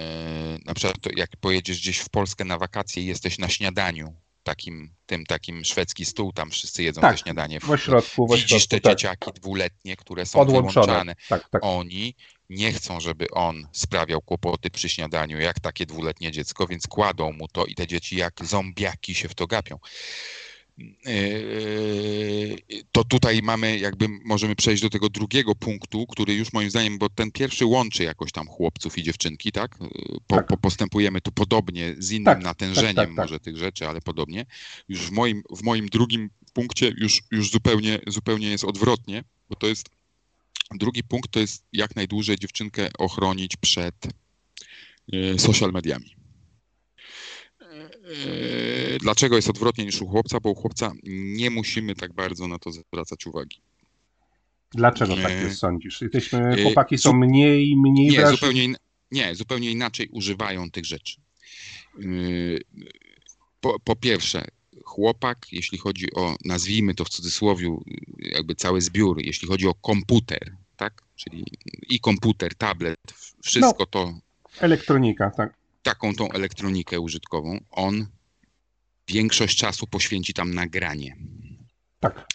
na przykład jak pojedziesz gdzieś w Polskę na wakacje i jesteś na śniadaniu takim, tym takim szwedzki stół, tam wszyscy jedzą Tak, te śniadanie. W ośrodku, w Widzisz te tak, dzieciaki dwuletnie, które są wyłączane. Tak, tak. Oni nie chcą, żeby on sprawiał kłopoty przy śniadaniu, jak takie dwuletnie dziecko, więc kładą mu to i te dzieci jak zombiaki się w to gapią. Yy, To tutaj mamy, jakby możemy przejść do tego drugiego punktu, który już moim zdaniem, bo ten pierwszy łączy jakoś tam chłopców i dziewczynki, tak? Yy, Po, Tak. Po, postępujemy tu podobnie, z innym Tak, natężeniem tak, tak, tak. może tych rzeczy, ale podobnie. Już w moim, w moim drugim punkcie już, już zupełnie, zupełnie jest odwrotnie, bo to jest drugi punkt to jest jak najdłużej dziewczynkę ochronić przed social mediami. E, Dlaczego jest odwrotnie niż u chłopca? Bo u chłopca nie musimy tak bardzo na to zwracać uwagi. Dlaczego tak Nie. jest, sądzisz? Jesteśmy, Yy, chłopaki są mniej, mniej Nie, wrażliwi. zupełnie, in... nie, zupełnie inaczej używają tych rzeczy. Po, po pierwsze, chłopak, jeśli chodzi o, nazwijmy to w cudzysłowie, jakby cały zbiór, jeśli chodzi o komputer, tak? Czyli i komputer, tablet, wszystko to, Elektronika, tak. Taką tą elektronikę użytkową, on większość czasu poświęci tam na granie. Tak,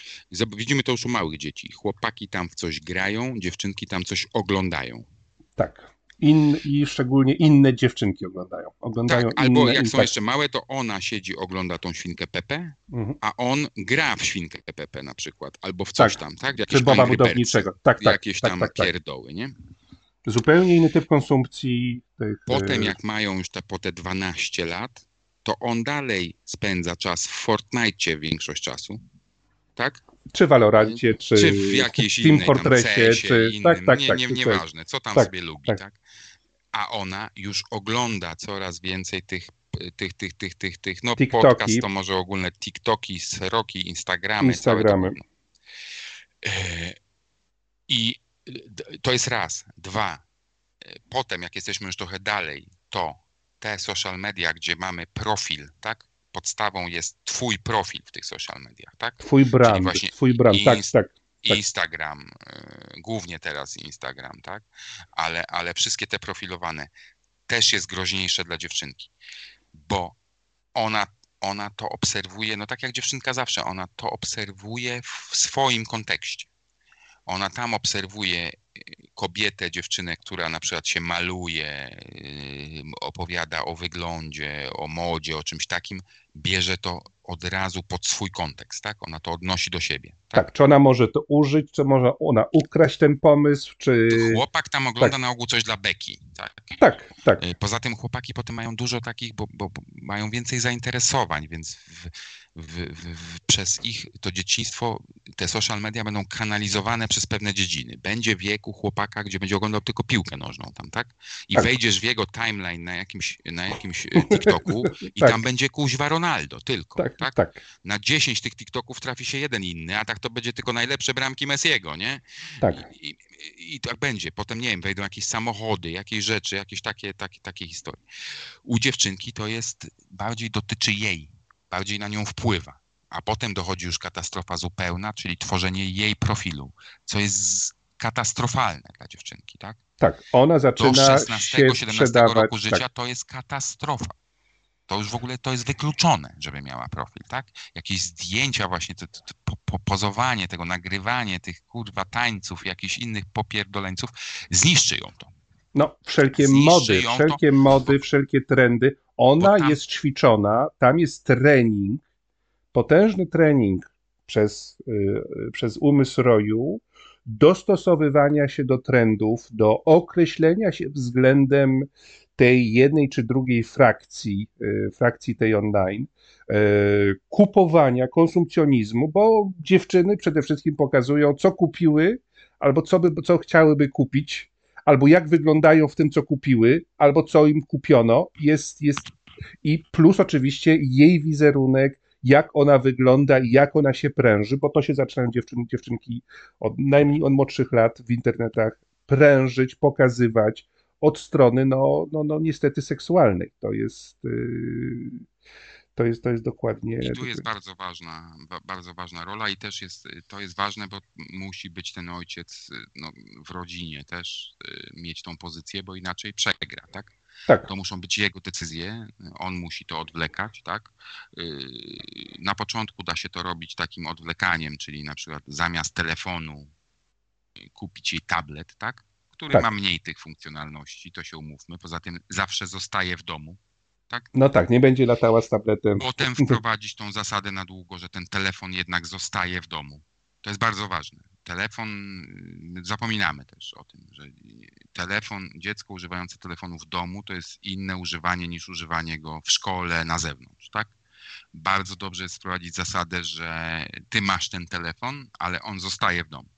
Widzimy to już u małych dzieci. Chłopaki tam w coś grają, dziewczynki tam coś oglądają. tak. In, I szczególnie inne dziewczynki oglądają. Oglądają Tak, albo inne, jak są tak. jeszcze małe, to ona siedzi, ogląda tą świnkę Pepe, Mhm. a on gra w świnkę Pepe na przykład, albo w coś Tak. tam, tak? W Czy jakieś Boba budowniczego. Tak, tak. jakieś tak, tam tak, tak. pierdoły, nie? Zupełnie inny typ konsumpcji tych. Potem e, jak mają już te, po te 12 lat, to on dalej spędza czas w Fortnite większość czasu, tak? Czy w Valorancie, czy, Czy w jakiejś Team innej Fortressie, czy. innym, Tak, tak, nie, tak. nie, coś. nieważne, co tam Tak, sobie lubi, tak. tak. A ona już ogląda coraz więcej tych, tych, tych, tych, tych, tych no TikToki. podcast to może ogólne TikToki, Seroki, Instagramy. Instagramy. E, I to jest raz. Dwa. e, Potem, jak jesteśmy już trochę dalej, to te social media, gdzie mamy profil, tak? Podstawą jest twój profil w tych social mediach, tak? Twój brand, właśnie twój brand, tak, tak. Tak. Instagram, y, głównie teraz Instagram, tak? Ale, ale wszystkie te profilowane też jest groźniejsze dla dziewczynki, bo ona, ona to obserwuje, no tak jak dziewczynka zawsze, ona to obserwuje w swoim kontekście. Ona tam obserwuje y, kobietę, dziewczynę, która na przykład się maluje, y, opowiada o wyglądzie, o modzie, o czymś takim, bierze to od razu pod swój kontekst, tak? Ona to odnosi do siebie. Tak, czy ona może to użyć, czy może ona ukraść ten pomysł, czy... Chłopak tam ogląda na ogół coś dla beki. Tak. Tak, tak, Y, Poza tym chłopaki potem mają dużo takich, bo, bo, bo mają więcej zainteresowań, więc w, w, w, przez ich to dzieciństwo te social media będą kanalizowane przez pewne dziedziny. Będzie wiek u chłopaka, gdzie będzie oglądał tylko piłkę nożną tam, tak? I Tak. wejdziesz w jego timeline na jakimś, na jakimś e, TikToku i Tak. tam będzie kuźwa Ronaldo tylko, tak, tak? tak, Na 10 tych TikToków trafi się jeden inny, a tak to będzie tylko najlepsze bramki Messiego, nie? tak. I, i, I tak będzie. Potem, nie wiem, wejdą jakieś samochody, jakieś rzeczy, jakieś takie, takie, takie historie. U dziewczynki to jest, bardziej dotyczy jej, bardziej na nią wpływa. A potem dochodzi już katastrofa zupełna, czyli tworzenie jej profilu, co jest katastrofalne dla dziewczynki, tak? Tak, ona Do zaczyna się 16-17 sprzedawać. roku życia tak, to jest katastrofa. To już w ogóle to jest wykluczone, żeby miała profil, tak? Jakieś zdjęcia właśnie, to, to, to po, po, pozowanie tego, nagrywanie tych kurwa tańców, jakichś innych popierdoleńców, zniszczy ją to. no, wszelkie Zniszczy mody, ją to. wszelkie mody, wszelkie trendy. Ona tam- jest ćwiczona, tam jest trening, potężny trening przez, y, przez umysł roju, dostosowywania się do trendów, do określenia się względem tej jednej czy drugiej frakcji, y, frakcji tej online, y, kupowania, konsumpcjonizmu, bo dziewczyny przede wszystkim pokazują, co kupiły, albo co, by, co chciałyby kupić, albo jak wyglądają w tym, co kupiły, albo co im kupiono. Jest, jest i plus oczywiście jej wizerunek, jak ona wygląda i jak ona się pręży, bo to się zaczynają dziewczyn, dziewczynki od najmniej od młodszych lat w internetach prężyć, pokazywać od strony, no, no, no niestety seksualnej. To jest, yy, to jest, to jest dokładnie. I tu jest bardzo ważna, ba, bardzo ważna rola i też jest, to jest ważne, bo musi być ten ojciec no, w rodzinie też y, mieć tą pozycję, bo inaczej przegra, tak? Tak. To muszą być jego decyzje, on musi to odwlekać, tak? Yy, Na początku da się to robić takim odwlekaniem, czyli na przykład zamiast telefonu kupić jej tablet, tak? Który Tak. ma mniej tych funkcjonalności, to się umówmy. Poza tym zawsze zostaje w domu. No tak, nie będzie latała z tabletem. Potem wprowadzić tą zasadę na długo, że ten telefon jednak zostaje w domu. To jest bardzo ważne. Telefon, y, zapominamy też o tym, że telefon, dziecko używające telefonu w domu to jest inne używanie niż używanie go w szkole, na zewnątrz, tak? Bardzo dobrze jest wprowadzić zasadę, że ty masz ten telefon, ale on zostaje w domu.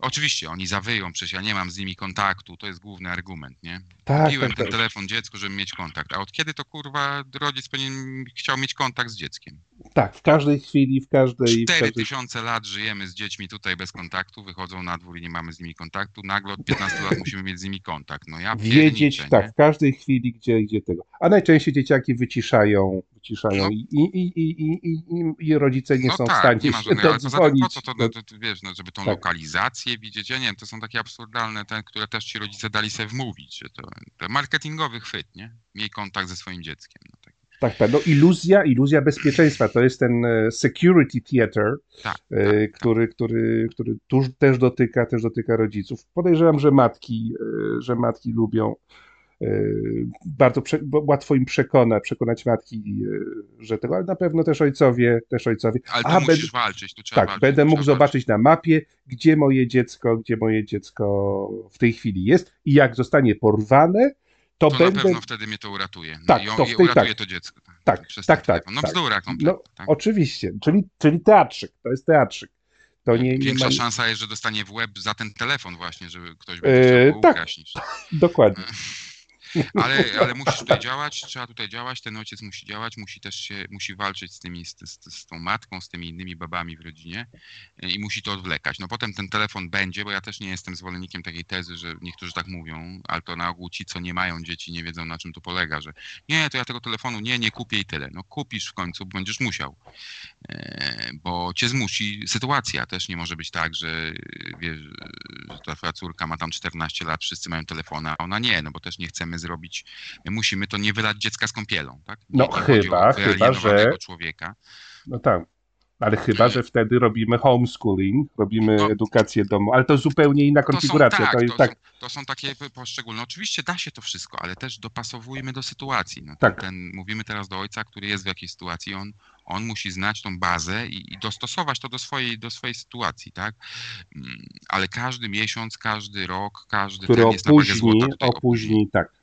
Oczywiście, oni zawyją, przecież ja nie mam z nimi kontaktu, to jest główny argument, nie? Tak, Kupiłem tak, ten tak. telefon dziecku, żeby mieć kontakt. A od kiedy to kurwa rodzic powinien chciał mieć kontakt z dzieckiem? Tak, w każdej chwili, w każdej... w Cztery każdej... tysiące lat żyjemy z dziećmi tutaj bez kontaktu, wychodzą na dwór i nie mamy z nimi kontaktu. Nagle od 15 lat musimy mieć z nimi kontakt. No ja Wiedzieć, tak, nie? w każdej chwili, gdzie, gdzie tego. A najczęściej dzieciaki wyciszają, wyciszają No. i, i, i, i, i, rodzice nie no są tak, w stanie nie ma się tym po dodzwonić. co to, to, to wiesz, no, żeby tą Tak. lokalizację widzieć? Ja nie wiem, to są takie absurdalne te, które też ci rodzice dali sobie wmówić, że to, to marketingowy chwyt, nie? Miej kontakt ze swoim dzieckiem. No, tak. Tak, tak. No iluzja, iluzja bezpieczeństwa. To jest ten e, security theater, Tak, e, który, który, który tuż, też dotyka, też dotyka rodziców. Podejrzewam, że matki, e, że matki lubią. E, Bardzo prze, łatwo im przekona, przekonać matki, e, że tego, ale na pewno też ojcowie, też ojcowie. Ale to A, musisz będę- walczyć, tu trzeba Tak, walczyć. będę mógł zobaczyć na mapie, gdzie moje dziecko, gdzie moje dziecko w tej chwili jest i jak zostanie porwane, to, To będę. na pewno wtedy mnie to uratuje. No Tak, i, to i tej- uratuje tak. to dziecko. Tak, tak, tak, telefon. No tak. bzdura kompletna. No, tak? Oczywiście, czyli, czyli teatrzyk, to jest teatrzyk. To nie, nie Większa ma... szansa jest, że dostanie w łeb za ten telefon właśnie, żeby ktoś będzie Eee, chciał go tak. Dokładnie. Ale, ale musisz tutaj działać, trzeba tutaj działać, ten ojciec musi działać, musi też się, musi walczyć z tymi, z, z, z tą matką, z tymi innymi babami w rodzinie e, i musi to odwlekać. No potem ten telefon będzie, bo ja też nie jestem zwolennikiem takiej tezy, że niektórzy tak mówią, ale to na ogół ci, co nie mają dzieci, nie wiedzą na czym to polega, że nie, to ja tego telefonu nie, nie kupię i tyle. No kupisz w końcu, bo będziesz musiał, E, bo cię zmusi sytuacja. Też nie może być tak, że wiesz, że ta twoja córka ma tam 14 lat, wszyscy mają telefony, a ona nie, no bo też nie chcemy zrobić, my musimy to nie wylać dziecka z kąpielą, tak? Nie, No nie chyba, chyba, że- człowieka. No tak. Ale chyba, że wtedy robimy homeschooling, robimy No. edukację domową, ale to zupełnie inna To są, konfiguracja. tak, to jest to, tak, są, to są takie poszczególne. Oczywiście da się to wszystko, ale też dopasowujmy do sytuacji. No, Tak. ten, mówimy teraz do ojca, który jest w jakiejś sytuacji, on, on musi znać tą bazę i, i dostosować to do swojej, do swojej sytuacji, tak? Mm, Ale każdy miesiąc, każdy rok, każdy który ten jest na opóźni, opóźni, tak.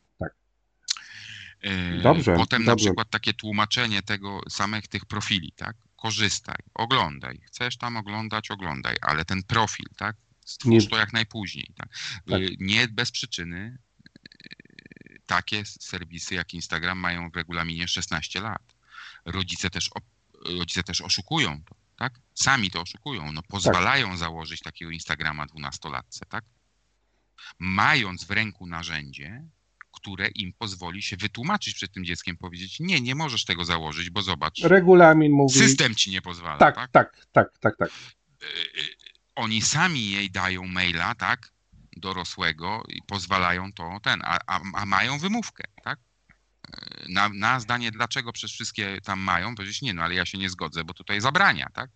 Yy, Dobrze, Potem na dobrze. przykład takie tłumaczenie tego samych tych profili, tak? Korzystaj, oglądaj. Chcesz tam oglądać, oglądaj, ale ten profil, tak? Stwórz Nie- to jak najpóźniej. Tak? Tak. Yy, Nie bez przyczyny yy, takie serwisy jak Instagram mają w regulaminie 16 lat. Rodzice też, rodzice też oszukują to, tak? Sami to oszukują. No, pozwalają założyć takiego Instagrama dwunastolatce, tak? Mając w ręku narzędzie, które im pozwoli się wytłumaczyć przed tym dzieckiem, powiedzieć, nie, nie możesz tego założyć, bo zobacz, Regulamin mówi. system ci nie pozwala. tak, tak? tak, tak, tak, tak. Y, y, Oni sami jej dają maila, tak, dorosłego i pozwalają to ten, a, a, a mają wymówkę, tak? Y, Na, na zdanie, dlaczego przez wszystkie tam mają, powiedzieć, nie, no ale ja się nie zgodzę, bo tutaj zabrania, tak?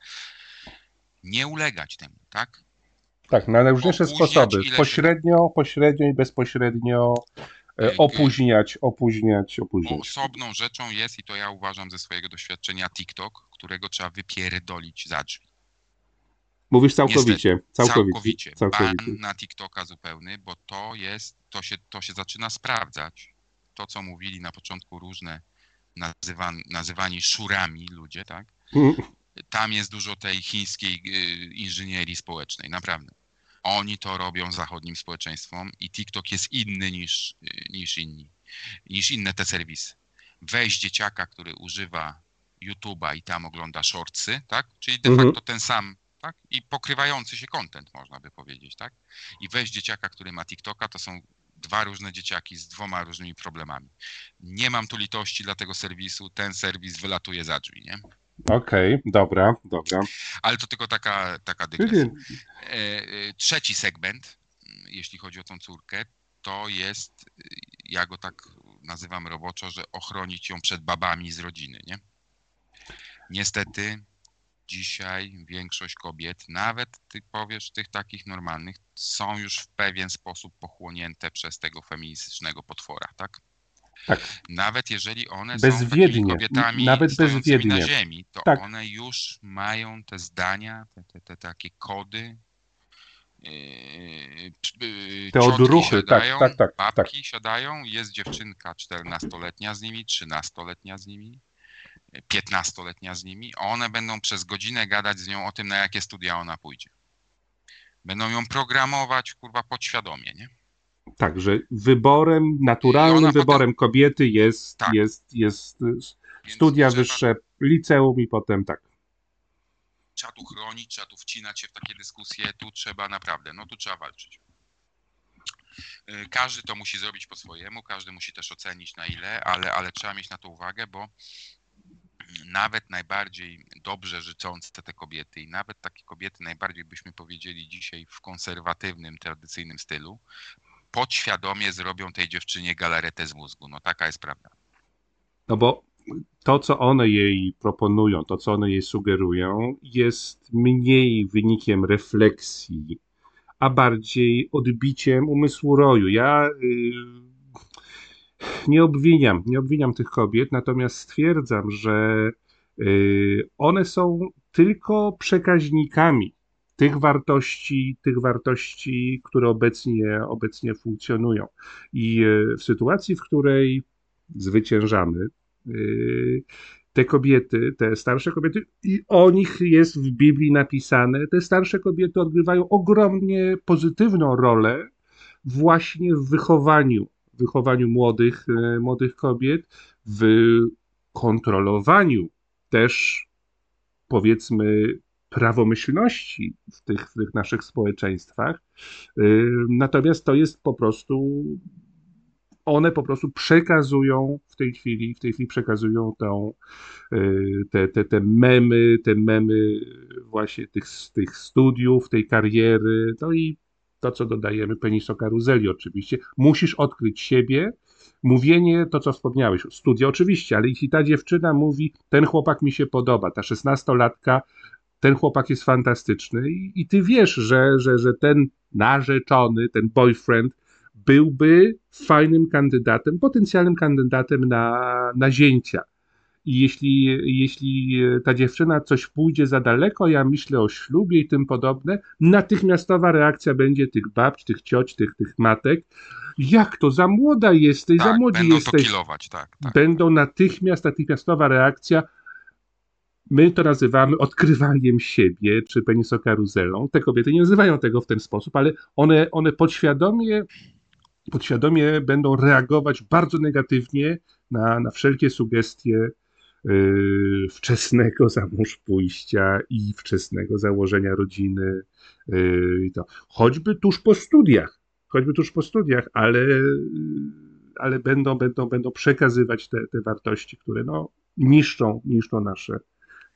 Nie ulegać temu, tak? Tak, na najróżniejsze Opóźniać sposoby. Pośrednio, pośrednio i bezpośrednio e, opóźniać, opóźniać, opóźniać. Osobną rzeczą jest, i to ja uważam ze swojego doświadczenia, TikTok, którego trzeba wypierdolić za drzwi. Mówisz całkowicie, całkowicie. Całkowicie. całkowicie. Ban na TikToka zupełny, bo to jest, to się, to się zaczyna sprawdzać. To, co mówili na początku różne nazywa, nazywani szurami ludzie, tak? Mm, Tam jest dużo tej chińskiej y, inżynierii społecznej, naprawdę. Oni to robią zachodnim społeczeństwom i TikTok jest inny niż, y, niż inni, niż inne te serwisy. Weź dzieciaka, który używa YouTube'a i tam ogląda shortsy, tak? Czyli de Mhm. facto ten sam, tak? I pokrywający się content, można by powiedzieć, tak? I weź dzieciaka, który ma TikToka, to są dwa różne dzieciaki z dwoma różnymi problemami. Nie mam tu litości dla tego serwisu, ten serwis wylatuje za drzwi, nie? Okej, dobra, dobra. Ale to tylko taka, taka dygresja. E, e, Trzeci segment, jeśli chodzi o tą córkę, to jest, ja go tak nazywam roboczo, że ochronić ją przed babami z rodziny, nie? Niestety dzisiaj większość kobiet, nawet ty powiesz tych takich normalnych, są już w pewien sposób pochłonięte przez tego feministycznego potwora, tak? Tak. Nawet jeżeli one są Bezwiednie, takimi kobietami nawet bezwiednie. na ziemi, to Tak. one już mają te zdania, te, te, te takie kody. Yy, yy, Te odruchy, tak, siadają, tak, tak, babki siadają, jest dziewczynka 14-letnia z nimi, 13-letnia z nimi, 15-letnia z nimi, a one będą przez godzinę gadać z nią o tym, na jakie studia ona pójdzie. Będą ją programować, kurwa, podświadomie, nie? Tak, że wyborem, naturalnym ona potem- wyborem kobiety jest, Tak. jest, jest y, Więc studia trzeba- wyższe, liceum i potem tak. trzeba tu chronić, trzeba tu wcinać się w takie dyskusje, tu trzeba naprawdę, no tu trzeba walczyć. Y, Każdy to musi zrobić po swojemu, każdy musi też ocenić na ile, ale, ale trzeba mieć na to uwagę, bo nawet najbardziej dobrze życzące te kobiety i nawet takie kobiety najbardziej byśmy powiedzieli dzisiaj w konserwatywnym, tradycyjnym stylu, podświadomie zrobią tej dziewczynie galaretę z mózgu. No taka jest prawda. No bo to, co one jej proponują, to, co one jej sugerują, jest mniej wynikiem refleksji, a bardziej odbiciem umysłu roju. Ja y, nie obwiniam, nie obwiniam tych kobiet, natomiast stwierdzam, że y, one są tylko przekaźnikami tych wartości, tych wartości, które obecnie, obecnie funkcjonują. I y, w sytuacji, w której zwyciężamy, y, te kobiety, te starsze kobiety, i o nich jest w Biblii napisane, te starsze kobiety odgrywają ogromnie pozytywną rolę właśnie w wychowaniu, wychowaniu młodych, e, młodych kobiet, w kontrolowaniu też powiedzmy prawomyślności w tych, w tych naszych społeczeństwach. Y, Natomiast to jest po prostu one po prostu przekazują w tej chwili, w tej chwili przekazują tą, y, te, te, te memy, te memy właśnie tych, tych studiów, tej kariery, no i to, co dodajemy, penisokaruzeli oczywiście. Musisz odkryć siebie, mówienie, to co wspomniałeś, studia oczywiście, ale jeśli ta dziewczyna mówi, ten chłopak mi się podoba, ta szesnastolatka, ten chłopak jest fantastyczny i, i ty wiesz, że, że, że ten narzeczony, ten boyfriend byłby fajnym kandydatem, potencjalnym kandydatem na, na zięcia. I jeśli, jeśli ta dziewczyna coś pójdzie za daleko, ja myślę o ślubie i tym podobne, natychmiastowa reakcja będzie tych babć, tych cioć, tych, tych matek. Jak to? Za młoda jesteś, za Tak, młodzi będą to jesteś. kilować, tak. tak. Będą natychmiast, natychmiastowa reakcja. My to nazywamy odkrywaniem siebie, czy penisokaruzelą. Te kobiety nie nazywają tego w ten sposób, ale one, one podświadomie, podświadomie będą reagować bardzo negatywnie na, na wszelkie sugestie yy, wczesnego zamąż pójścia i wczesnego założenia rodziny. Yy, to. Choćby tuż po studiach, choćby tuż po studiach, ale, ale będą, będą, będą przekazywać te, te wartości, które no, niszczą, niszczą nasze,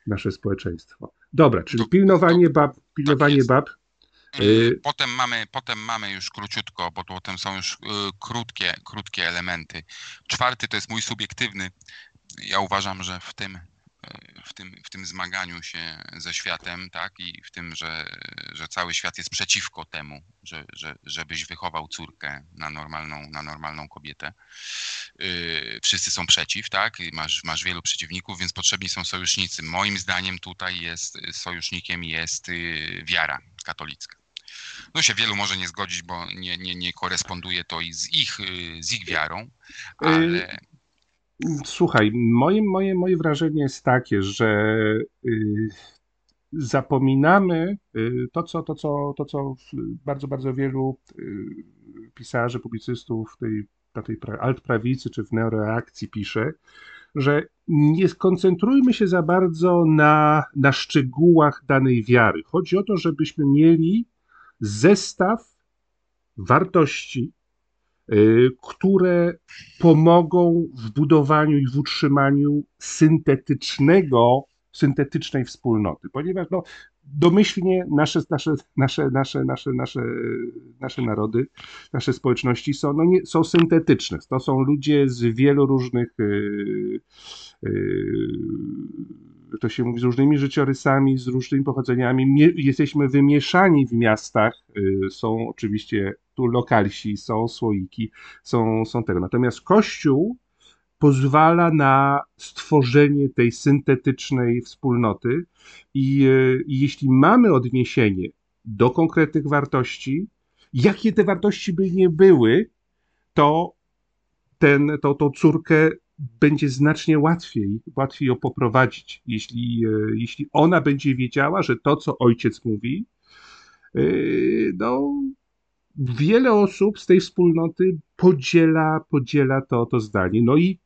nasze społeczeństwo. Dobra, czyli To- pilnowanie bab, pilnowanie jest. bab. Y, Y- Potem mamy, potem mamy już króciutko, bo potem są już y, krótkie, krótkie elementy. Czwarty to jest mój subiektywny. Ja uważam, że w tym, w tym, w tym zmaganiu się ze światem, tak, i w tym, że, że cały świat jest przeciwko temu, że, że, żebyś wychował córkę na normalną, na normalną kobietę. Y, Wszyscy są przeciw, tak? I masz, masz wielu przeciwników, więc potrzebni są sojusznicy. Moim zdaniem tutaj jest sojusznikiem jest y, wiara katolicka. No się wielu może nie zgodzić, bo nie, nie, nie koresponduje to i z ich, y, z ich wiarą, ale Słuchaj, moje, moje, moje wrażenie jest takie, że y, zapominamy y, to, co, to, co, to, co bardzo, bardzo wielu y, pisarzy, publicystów tej, na tej pra- altprawicy czy w neoreakcji pisze, że nie skoncentrujmy się za bardzo na, na szczegółach danej wiary. Chodzi o to, żebyśmy mieli zestaw wartości, które pomogą w budowaniu i w utrzymaniu syntetycznego, syntetycznej wspólnoty. Ponieważ no, domyślnie nasze, nasze, nasze, nasze, nasze, nasze, nasze narody, nasze społeczności są, no nie, są syntetyczne. To są ludzie z wielu różnych, yy, yy, to się mówi, z różnymi życiorysami, z różnymi pochodzeniami. Jesteśmy wymieszani w miastach. Yy, są oczywiście tu lokalsi, są słoiki, są, są tego. Natomiast Kościół pozwala na stworzenie tej syntetycznej wspólnoty. I, I, jeśli mamy odniesienie do konkretnych wartości, jakie te wartości by nie były, to ten, to, tą córkę będzie znacznie łatwiej, łatwiej ją poprowadzić, jeśli, e, jeśli ona będzie wiedziała, że to, co ojciec mówi, e, no, wiele osób z tej wspólnoty podziela, podziela to, to zdanie. No i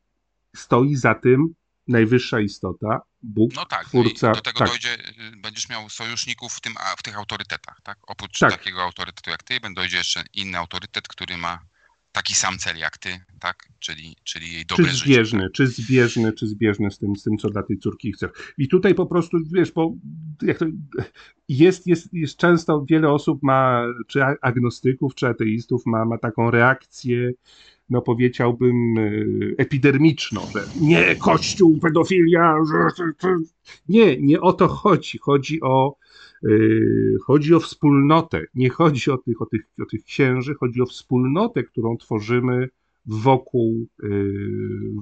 stoi za tym najwyższa istota, Bóg, no tak, twórca. do tego tak. dojdzie, y, będziesz miał sojuszników w, tym, a- w tych autorytetach, tak? Oprócz Tak. takiego autorytetu jak ty, będzie dojdzie jeszcze inny autorytet, który ma taki sam cel jak ty, tak? Czyli, czyli jej Czy dobre życie. zbieżny, czy zbieżny, czy zbieżny z tym, z tym, co dla tej córki chce. I tutaj po prostu, wiesz, bo to, jest, jest, jest często wiele osób ma, czy agnostyków, czy ateistów, ma, ma taką reakcję, no powiedziałbym, e, epidermiczną, że nie, kościół, pedofilia, że, że, że. nie, nie o to chodzi. Chodzi o, chodzi o wspólnotę. Nie chodzi o tych, o, tych, o tych księży, chodzi o wspólnotę, którą tworzymy wokół, yy,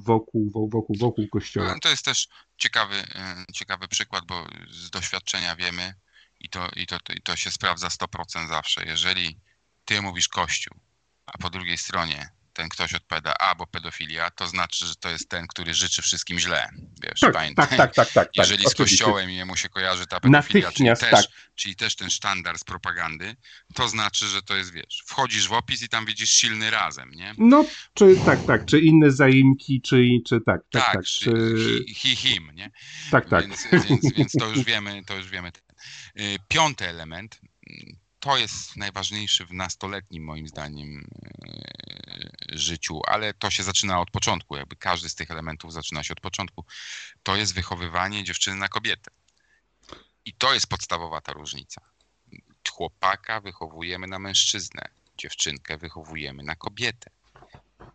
wokół, wo- wokół, wokół kościoła. To jest też ciekawy, y, ciekawy przykład, bo z doświadczenia wiemy i to, i to, i to się sprawdza 100% zawsze. Jeżeli ty mówisz Kościół, a po drugiej stronie ten ktoś odpowiada, a bo pedofilia, to znaczy, że to jest ten, który życzy wszystkim źle. Wiesz, Tak, pamiętaj. tak, tak, tak, tak. Jeżeli tak, z kościołem jemu się kojarzy ta pedofilia, czyli też, tak. czyli też ten sztandar z propagandy, to znaczy, że to jest, wiesz, wchodzisz w opis i tam widzisz silny razem, nie? No, czy tak, tak, czy inne zaimki, czy, czy tak, tak, tak, czy czy, hi, hi, him, nie? tak, tak. Więc, więc, więc to już wiemy, to już wiemy. Y, Piąty element, to jest najważniejszy w nastoletnim moim zdaniem y, życiu, ale to się zaczyna od początku, jakby każdy z tych elementów zaczyna się od początku. To jest wychowywanie dziewczyny na kobietę. I to jest podstawowa ta różnica. Chłopaka wychowujemy na mężczyznę, dziewczynkę wychowujemy na kobietę.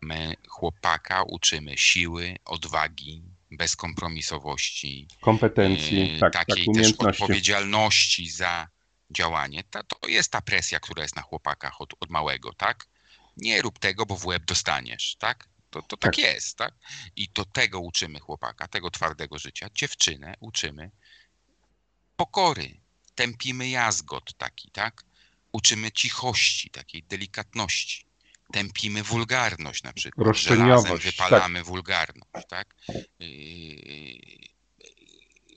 My chłopaka uczymy siły, odwagi, bezkompromisowości, Kompetencji, Yy, tak, tak, takiej też umiejętności. odpowiedzialności za działanie. Ta, to jest ta presja, która jest na chłopakach od, od małego, tak? Nie rób tego, bo w łeb dostaniesz, tak? To, to tak Tak. jest, tak? I do tego uczymy chłopaka, tego twardego życia. Dziewczynę uczymy pokory, tępimy jazgot taki, tak? Uczymy cichości, takiej delikatności. Tępimy wulgarność na przykład. Roszczeniowość, Żelazem wypalamy wulgarność, tak? Yy,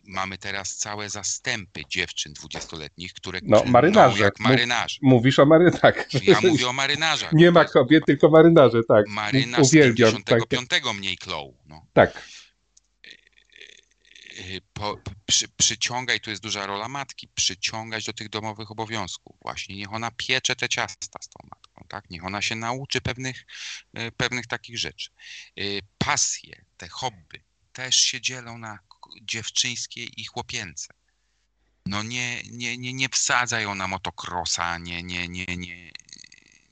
mamy teraz całe zastępy dziewczyn dwudziestoletnich, które No, marynarze. jak marynarze. Mówisz o marynarze, tak. Ja mówię o marynarzach. Nie ma kobiet, tylko marynarze, tak. Marynarz z Uwielbiam, tak, 55 mniej klął. No. tak. Po, przy, przyciągaj, tu jest duża rola matki, przyciągać do tych domowych obowiązków. Właśnie niech ona piecze te ciasta z tą matką, tak? Niech ona się nauczy pewnych, e, pewnych takich rzeczy. E, Pasje, te hobby też się dzielą na dziewczyńskie i chłopięce. No nie, nie, nie, nie wsadza ją na motokrosa, nie, nie, nie, nie,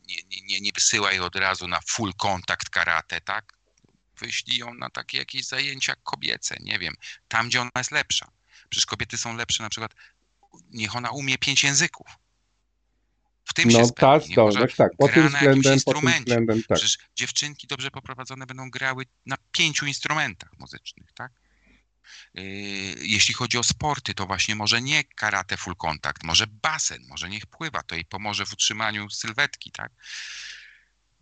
nie, nie, nie wysyła jej od razu na full kontakt karate, tak? Wyślij ją na takie jakieś zajęcia kobiece, nie wiem, tam gdzie ona jest lepsza. Przecież kobiety są lepsze na przykład, niech ona umie pięć języków. W tym no, się tak, spełni, tak, tak, pod tym względem, pod tym względem, tak. Przecież dziewczynki dobrze poprowadzone będą grały na pięciu instrumentach muzycznych, tak? Yy, Jeśli chodzi o sporty, to właśnie może nie karate full kontakt, może basen, może niech pływa, to jej pomoże w utrzymaniu sylwetki, tak?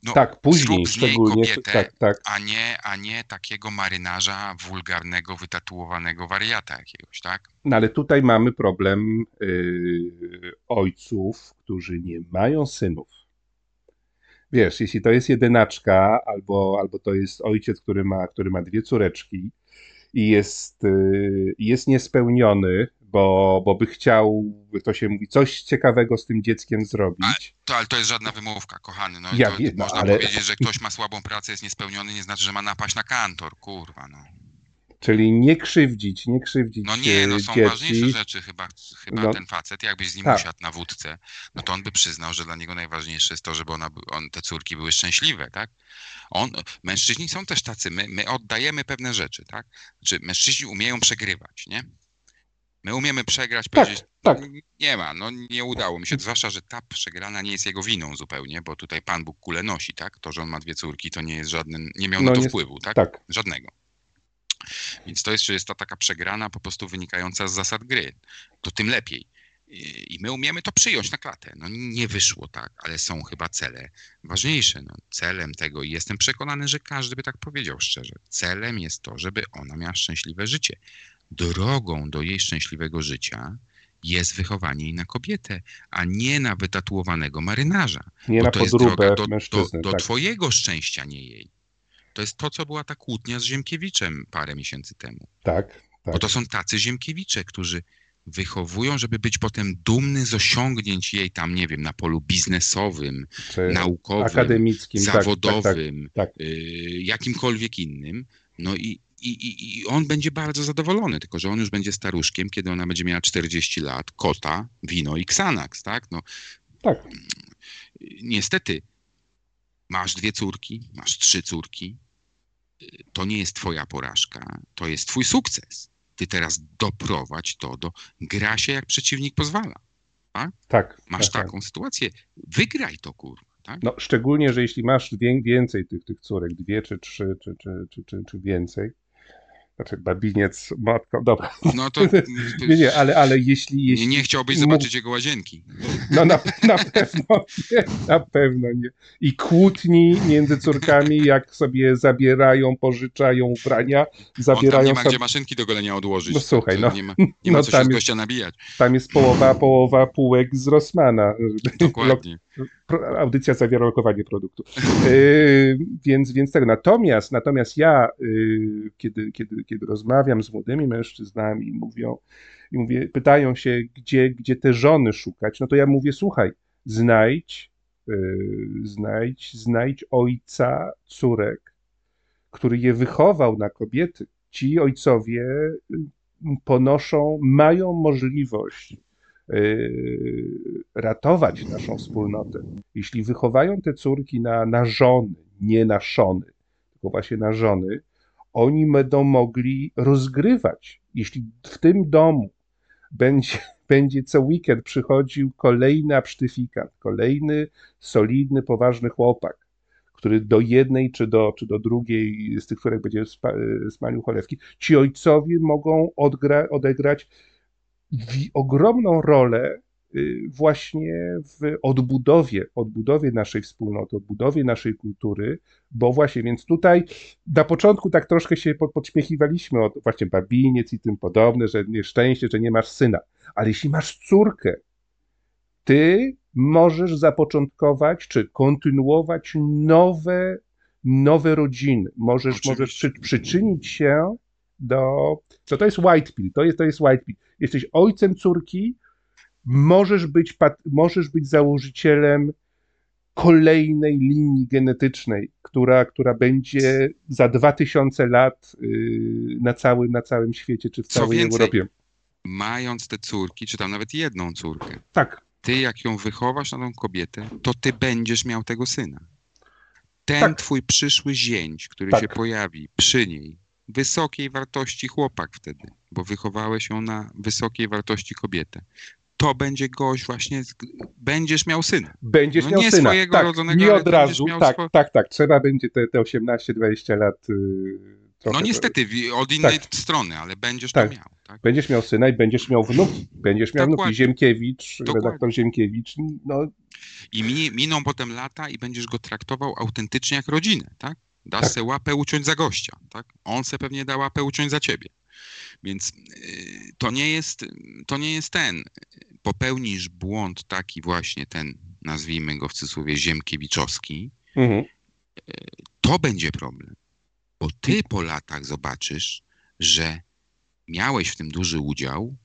No, Tak, później z niej szczególnie, kobietę, tak, tak. a nie, a nie takiego marynarza wulgarnego, wytatuowanego wariata jakiegoś, tak? No ale tutaj mamy problem yy, ojców, którzy nie mają synów. Wiesz, jeśli to jest jedynaczka, albo, albo to jest ojciec, który ma, który ma dwie córeczki i jest, yy, jest niespełniony, bo, bo by chciał, to się mówi, coś ciekawego z tym dzieckiem zrobić. To, ale to jest żadna wymówka, kochany. No, Ja to, wiem, można ale- powiedzieć, że ktoś ma słabą pracę, jest niespełniony, nie znaczy, że ma napaść na kantor, kurwa, no. Czyli nie krzywdzić, nie krzywdzić No nie, no są dzieci. ważniejsze rzeczy chyba, chyba No. ten facet, jakbyś z nim Tak. usiadł na wódce, no to on by przyznał, że dla niego najważniejsze jest to, żeby ona, on, te córki były szczęśliwe, tak? On, mężczyźni są też tacy, my, my oddajemy pewne rzeczy, tak? Znaczy mężczyźni umieją przegrywać, nie? My umiemy przegrać, Tak, powiedzieć, tak. nie ma, no nie udało mi się, zwłaszcza, że ta przegrana nie jest jego winą zupełnie, bo tutaj Pan Bóg kulę nosi, tak? To, że on ma dwie córki, to nie jest żaden, nie miał No na to nie- wpływu, tak? Tak, Żadnego. Więc to jest, że jest to taka przegrana po prostu wynikająca z zasad gry. To tym lepiej. I my umiemy to przyjąć na klatę. No nie wyszło tak, ale są chyba cele ważniejsze. No, celem tego, i jestem przekonany, że każdy by tak powiedział szczerze, celem jest to, żeby ona miała szczęśliwe życie. Drogą do jej szczęśliwego życia jest wychowanie jej na kobietę, a nie na wytatuowanego marynarza. nie Bo na to jest podróbę droga do, do, mężczyzny. do tak. twojego szczęścia, nie jej. To jest to, co była ta kłótnia z Ziemkiewiczem parę miesięcy temu. tak, tak. Bo to są tacy Ziemkiewicze, którzy wychowują, żeby być potem dumny z osiągnięć jej tam, nie wiem, na polu biznesowym, Czy naukowym, akademickim, tak, tak, tak. zawodowym, tak. y, jakimkolwiek innym. No i, i, i- i on będzie bardzo zadowolony, tylko że on już będzie staruszkiem, kiedy ona będzie miała 40 lat, kota, wino i Xanax, tak? No, tak. niestety masz dwie córki, masz trzy córki, y, to nie jest twoja porażka, to jest twój sukces. Ty teraz doprowadź to do gra się jak przeciwnik pozwala. tak, Masz tak, tak. taką sytuację, wygraj to kurwa. Tak? No, szczególnie, że jeśli masz wię- więcej tych, tych córek, dwie czy trzy, czy, czy, czy, czy, czy więcej, znaczy babiniec, matko, dobra, No to nie, nie, ale, ale jeśli, nie, jeśli nie chciałbyś zobaczyć jego łazienki. No na, na pewno nie, na pewno nie. I kłótni między córkami, jak sobie zabierają, pożyczają ubrania, zabierają nie ma gdzie maszynki do golenia odłożyć. No słuchaj, To no. Nie ma, nie ma No co się jest- nabijać. tam jest połowa, połowa półek z Rossmana. Dokładnie. Pro- audycja zawiera lokowanie produktu. Yy, więc, więc tego. Natomiast, natomiast ja, yy, kiedy, kiedy, kiedy rozmawiam z młodymi mężczyznami, mówią, i mówię, pytają się, gdzie, gdzie te żony szukać, no to ja mówię, słuchaj, znajdź, yy, znajdź, znajdź ojca córek, który je wychował na kobiety. Ci ojcowie y, ponoszą, mają możliwość ratować naszą wspólnotę. Jeśli wychowają te córki na, na żony, nie na szony, tylko właśnie na żony, oni będą mogli rozgrywać. Jeśli w tym domu będzie, będzie co weekend przychodził kolejny absztyfikant, kolejny solidny, poważny chłopak, który do jednej czy do, czy do drugiej z tych, których będzie spa, smalił cholewki, ci ojcowie mogą odgra, odegrać ogromną rolę y, właśnie w odbudowie, odbudowie naszej wspólnoty, odbudowie naszej kultury, bo właśnie, więc tutaj na początku tak troszkę się pod, podśmiechiwaliśmy od właśnie babiniec i tym podobne, że nieszczęście, że nie masz syna, ale jeśli masz córkę, ty możesz zapoczątkować czy kontynuować nowe, nowe rodziny. Możesz, Oczywiście. możesz przy, przyczynić się do. Co to jest white pill? To jest, to jest white pill. Jesteś ojcem córki, możesz być, możesz być założycielem kolejnej linii genetycznej, która, która będzie za 2000 lat yy, na, całym, na całym świecie, czy w Co całej więcej, Europie. Mając te córki, czy tam nawet jedną córkę, Tak, ty jak ją wychowasz na tą kobietę, to ty będziesz miał tego syna. Ten Tak. twój przyszły zięć, który Tak. się pojawi przy niej, wysokiej wartości chłopak wtedy, bo wychowałeś ją na wysokiej wartości kobietę. To będzie gość właśnie, będziesz miał syna. Będziesz No miał nie syna. swojego tak, rodzonego, nie od razu. Tak, swo- tak, tak. Trzeba będzie te, te 18-20 lat. Yy, trochę, No niestety, od innej Tak. strony, ale będziesz Tak. to miał. Tak? Będziesz miał syna i będziesz miał wnuki. Będziesz miał Dokładnie. wnuki. Ziemkiewicz, Dokładnie. redaktor Ziemkiewicz, no I miną potem lata i będziesz go traktował autentycznie jak rodzinę, tak? Dasz Tak. se łapę uciąć za gościa, tak? On se pewnie da łapę uciąć za ciebie. Więc yy, to nie jest, to nie jest ten. Popełnisz błąd taki właśnie ten, nazwijmy go w cudzysłowie ziemkiewiczowski, mhm. to będzie problem. Bo ty po latach zobaczysz, że miałeś w tym duży udział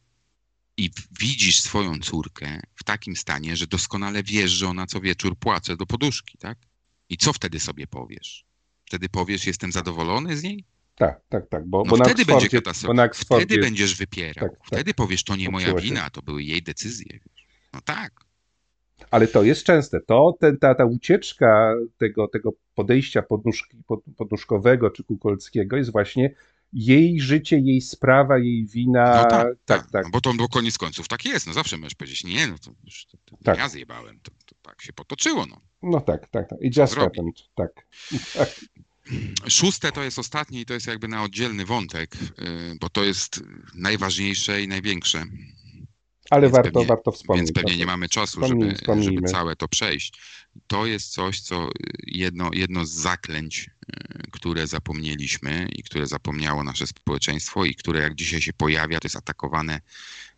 i widzisz swoją córkę w takim stanie, że doskonale wiesz, że ona co wieczór płacze do poduszki, tak? I co wtedy sobie powiesz? Wtedy powiesz, jestem zadowolony z niej? Tak, tak, tak, bo, No bo na wtedy będzie katastrofa. Oksfordzie Wtedy będziesz wypierał. Tak, tak. Wtedy powiesz, to nie moja wina, to były jej decyzje. No tak. Ale to jest częste. To ten, ta, ta ucieczka tego, tego podejścia podnóżki, pod, podnóżkowego czy kukolskiego jest właśnie jej życie, jej sprawa, jej wina. No tak, tak, tak. No bo to bo koniec końców tak jest. No zawsze możesz powiedzieć, nie, no to, już, to, to Tak. ja zjebałem. To, to tak się potoczyło. No. No tak, tak, tak. It just zrobi? happened. Tak. tak. Szóste to jest ostatnie i to jest jakby na oddzielny wątek, yy, bo to jest najważniejsze i największe. Ale Więc warto, pewnie- warto wspomnieć. Więc pewnie o nie mamy czasu, żeby, wspomnijmy. żeby całe to przejść. To jest coś, co y, jedno, jedno z zaklęć, y, które zapomnieliśmy i które zapomniało nasze społeczeństwo i które jak dzisiaj się pojawia, to jest atakowane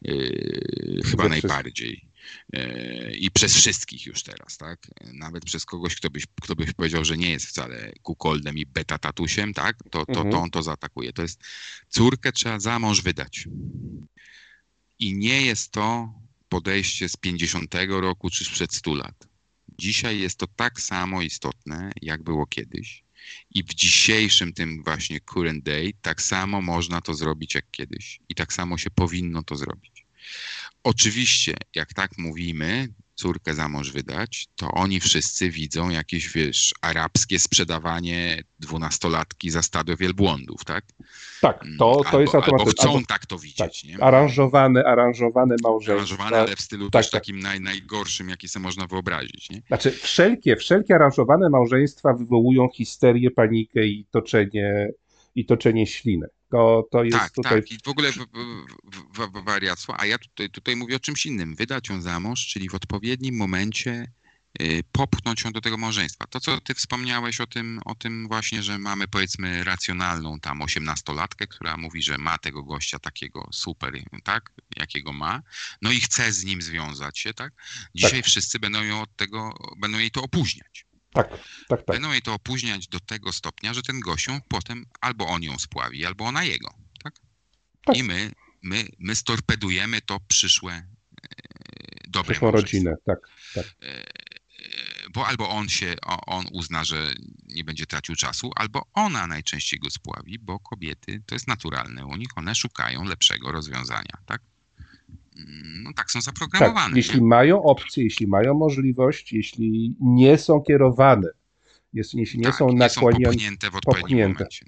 yy, chyba Ze najbardziej. Yy, I przez wszystkich już teraz, tak? Nawet przez kogoś, kto byś, kto byś powiedział, że nie jest wcale kukoldem i beta tatusiem, tak? To, to, Mhm. to on to zaatakuje. To jest córkę trzeba za mąż wydać. I nie jest to podejście z 50 roku czy sprzed 100 lat. Dzisiaj jest to tak samo istotne, jak było kiedyś. I w dzisiejszym tym właśnie current day tak samo można to zrobić jak kiedyś. I tak samo się powinno to zrobić. Oczywiście, jak tak mówimy, córkę za mąż wydać, to oni wszyscy widzą jakieś, wiesz, arabskie sprzedawanie dwunastolatki za stado wielbłądów, tak? Tak, to, to albo, jest albo automatyczne. chcą Albo- tak to tak, widzieć, nie? aranżowane, aranżowane małżeństwa. Aranżowane, ale w stylu Tak, też tak. takim naj, najgorszym, jaki sobie można wyobrazić, nie? Znaczy, wszelkie, wszelkie aranżowane małżeństwa wywołują histerię, panikę i toczenie, i toczenie ślinek. To, to jest Tak, tutaj. tak. I w ogóle wariactwo. A ja tutaj, tutaj mówię o czymś innym. Wydać ją za mąż, czyli w odpowiednim momencie y, popchnąć ją do tego małżeństwa. To, co ty wspomniałeś o tym, o tym właśnie, że mamy powiedzmy racjonalną tam osiemnastolatkę, która mówi, że ma tego gościa takiego super, tak, jakiego ma, no i chce z nim związać się, tak? Dzisiaj wszyscy będą ją od tego, będą jej to opóźniać. Tak, tak, tak. Będą jej to opóźniać do tego stopnia, że ten gością potem albo on ją spławi, albo ona jego. Tak? Tak. I my, my, my storpedujemy to przyszłe e, dobre Przyszłą rodzinę, tak. tak. E, e, Bo albo on się, on uzna, że nie będzie tracił czasu, albo ona najczęściej go spławi, bo kobiety, to jest naturalne u nich, one szukają lepszego rozwiązania, tak? Mm, No tak są zaprogramowane. tak. Jeśli mają opcję, jeśli mają możliwość, jeśli nie są kierowane, jeśli nie tak, są nie są nakłaniane. popchnięte w odpowiednim popchnięte. momencie.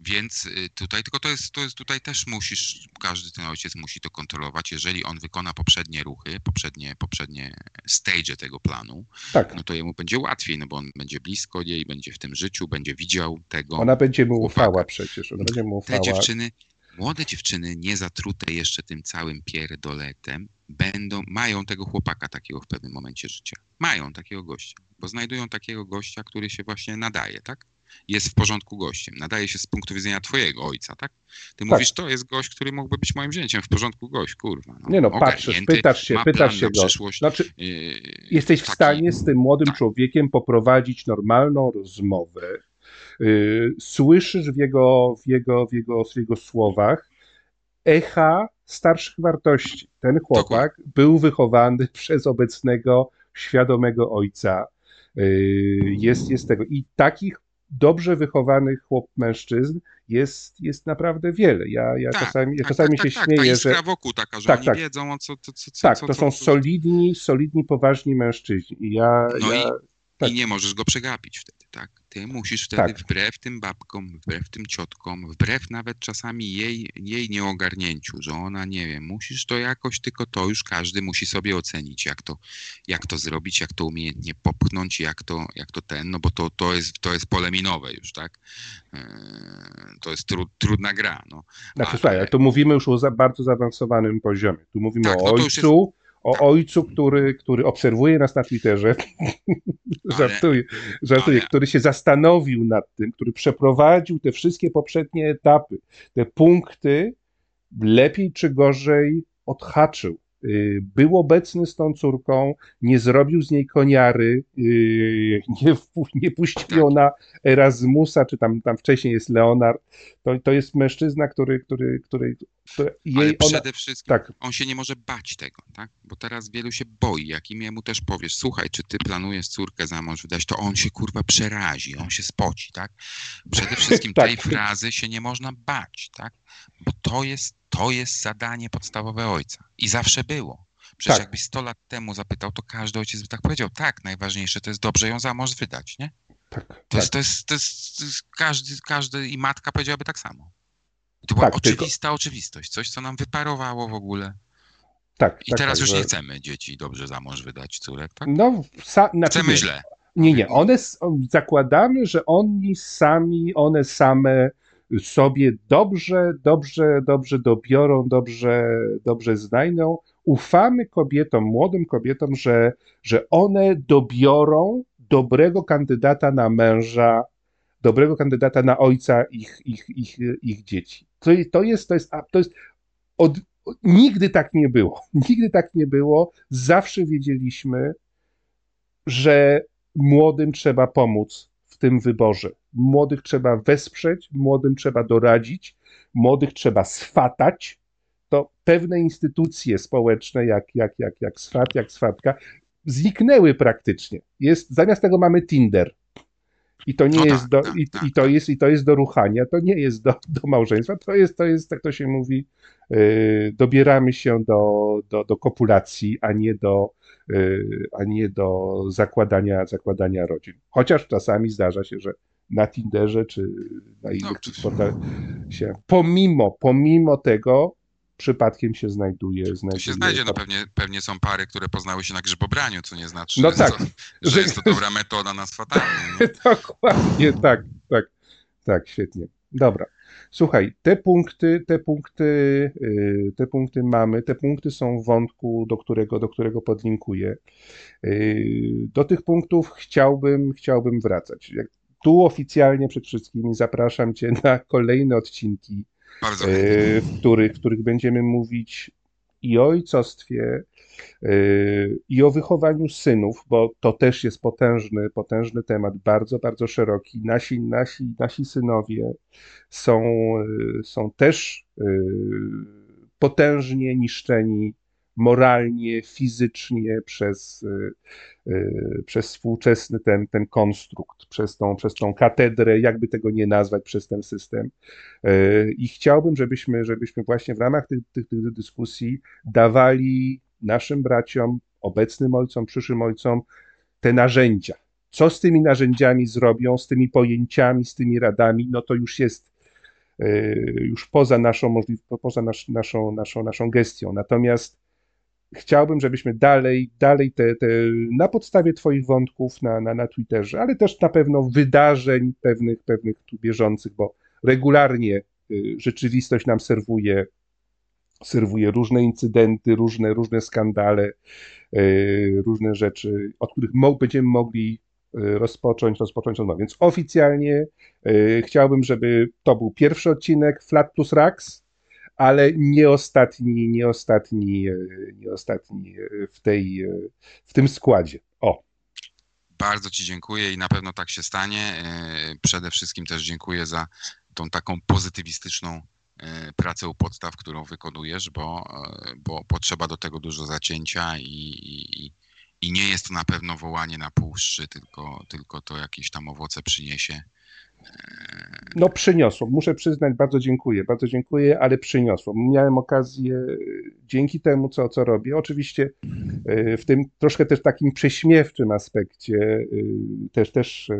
Więc y, tutaj, tylko to jest, to jest, tutaj też musisz, każdy ten ojciec musi to kontrolować. Jeżeli on wykona poprzednie ruchy, poprzednie, poprzednie stage tego planu, Tak, no to jemu będzie łatwiej, no bo on będzie blisko jej, będzie w tym życiu, będzie widział tego. ona będzie mu chłopaka. ufała przecież. Ona będzie mu Te ufała. dziewczyny, młode dziewczyny, nie zatrute jeszcze tym całym pierdoletem, będą, mają tego chłopaka takiego w pewnym momencie życia. Mają takiego gościa, bo znajdują takiego gościa, który się właśnie nadaje, tak? Jest w porządku gościem. Nadaje się z punktu widzenia twojego ojca, tak? Ty mówisz, to jest gość, który mógłby być moim zięciem, w porządku gość, kurwa. No, Nie no, patrzysz, pytasz się, pytasz się go. Znaczy, Yy, jesteś w taki- stanie z tym młodym tak. człowiekiem poprowadzić normalną rozmowę. Yy, słyszysz w jego, w, jego, w, jego, w jego słowach echa starszych wartości. Ten chłopak był wychowany przez obecnego, świadomego ojca. Yy, jest, jest tego. I takich dobrze wychowanych chłop mężczyzn jest, jest naprawdę wiele. Ja, ja Tak, czasami, tak, czasami tak, się tak, Ta śmieję, że wokół taka, że Tak, oni tak. wiedzą, o co, co, co, tak, co, to są solidni, solidni, poważni mężczyźni. I ja, No ja tak. I nie możesz go przegapić wtedy, tak? Ty musisz wtedy Tak. wbrew tym babkom, wbrew tym ciotkom, wbrew nawet czasami jej, jej nieogarnięciu, że ona, nie wiem, musisz to jakoś, tylko to już każdy musi sobie ocenić, jak to, jak to zrobić, jak to umiejętnie popchnąć, jak to, jak to ten, no bo to, to, jest, to jest pole minowe już, tak? Eee, To jest tru, trudna gra, no. Znaczy, Ale- słuchaj, tu mówimy już o za, bardzo zaawansowanym poziomie. Tu mówimy Tak, o no to już ojcu, o ojcu, który, który obserwuje nas na Twitterze, żartuję, żartuję, który się zastanowił nad tym, który przeprowadził te wszystkie poprzednie etapy, te punkty, lepiej czy gorzej odhaczył. Y, był obecny z tą córką, nie zrobił z niej koniary, y, nie, nie puścił ją na Erasmusa, czy tam, tam wcześniej jest Leonard. To, to jest mężczyzna, który, który, który, który Ale jej ona, przede wszystkim tak, on się nie może bać tego, tak? Bo teraz wielu się boi, jak im jemu też powiesz, słuchaj, czy ty planujesz córkę za mąż wydać, to on się kurwa przerazi, on się spoci, tak? Przede wszystkim Tak. tej frazy się nie można bać, tak? Bo to jest, to jest zadanie podstawowe ojca i zawsze było. Przecież Tak. jakbyś 100 lat temu zapytał, to każdy ojciec by tak powiedział, tak, najważniejsze to jest dobrze ją za mąż wydać, nie? tak, To, tak. jest, to, jest, to, jest, to jest każdy, każdy i matka powiedziałaby tak samo. I to była Tak, tylko- oczywista oczywistość, coś, co nam wyparowało w ogóle. tak, I tak, teraz tak, już że- nie chcemy dzieci dobrze za mąż wydać córek, tak? No, sa, znaczy, Chcemy nie, źle. Nie, nie. One zakładamy, że oni sami, one same sobie dobrze, dobrze, dobrze dobiorą, dobrze, dobrze znajdą. Ufamy kobietom, młodym kobietom, że, że one dobiorą dobrego kandydata na męża, dobrego kandydata na ojca ich, ich, ich, ich dzieci. To, to jest, to jest, to jest od, nigdy tak nie było. Nigdy tak nie było. Zawsze wiedzieliśmy, że młodym trzeba pomóc w tym wyborze. Młodych trzeba wesprzeć, młodym trzeba doradzić, młodych trzeba swatać. To pewne instytucje społeczne, jak, jak, jak, jak swat, jak swatka, zniknęły praktycznie. Jest, zamiast tego mamy Tinder. I to nie No jest tak, do, tak, i, tak, i, to jest, i to jest do ruchania, to nie jest do, do małżeństwa, to jest, to jest, tak to się mówi, yy, dobieramy się do, do, do kopulacji, a nie do, yy, a nie do zakładania, zakładania rodzin. Chociaż czasami zdarza się, że na Tinderze czy na innych czy- portalach się, pomimo, pomimo tego, przypadkiem się znajduje. Znajduje się znajdzie, no pewnie, pewnie są pary, które poznały się na grzybobraniu, co nie znaczy, No że, tak. że Że- jest to dobra metoda na swatanie. nie? Dokładnie, tak, tak, tak, świetnie. Dobra. Słuchaj, te punkty, te punkty, yy, te punkty mamy, te punkty są w wątku, do którego, do którego podlinkuję. Yy, Do tych punktów chciałbym, chciałbym wracać. Tu oficjalnie przed wszystkimi zapraszam Cię na kolejne odcinki e, w których, w których będziemy mówić i o ojcostwie, e, i o wychowaniu synów, bo to też jest potężny, potężny temat, bardzo, bardzo szeroki. Nasi, nasi, nasi synowie są, e, są też potężnie niszczeni moralnie, fizycznie przez, e, e, przez współczesny ten, ten konstrukt, przez tą, przez tą katedrę, jakby tego nie nazwać, przez ten system. E, I chciałbym, żebyśmy, żebyśmy właśnie w ramach tych, tych, tych dyskusji dawali naszym braciom, obecnym ojcom, przyszłym ojcom te narzędzia. Co z tymi narzędziami zrobią, z tymi pojęciami, z tymi radami, no to już jest już poza naszą poza nasz, naszą, naszą, naszą gestią. Natomiast chciałbym, żebyśmy dalej, dalej te, te, na podstawie Twoich wątków na, na, na Twitterze, ale też na pewno wydarzeń pewnych, pewnych tu bieżących, bo regularnie y, rzeczywistość nam serwuje, serwuje różne incydenty, różne, różne skandale, y, różne rzeczy, od których będziemy mogli y, rozpocząć, rozpocząć rozmowę. Więc oficjalnie chciałbym, żeby to był pierwszy odcinek Flat plus Rax, ale nie ostatni, nie ostatni, y, nie ostatni y, w, tej, y, w tym składzie. O, Bardzo Ci dziękuję i na pewno tak się stanie. E, Przede wszystkim też dziękuję za tą taką pozytywistyczną e, pracę u podstaw, którą wykonujesz, bo, e, bo potrzeba do tego dużo zacięcia i, i, i- nie jest to na pewno wołanie na puszczy, tylko, tylko to jakieś tam owoce przyniesie. E, No przyniosło, muszę przyznać, bardzo dziękuję, bardzo dziękuję, ale przyniosło. Miałem okazję y, dzięki temu, co, co robię, oczywiście y, w tym troszkę też takim prześmiewczym aspekcie y, też, też,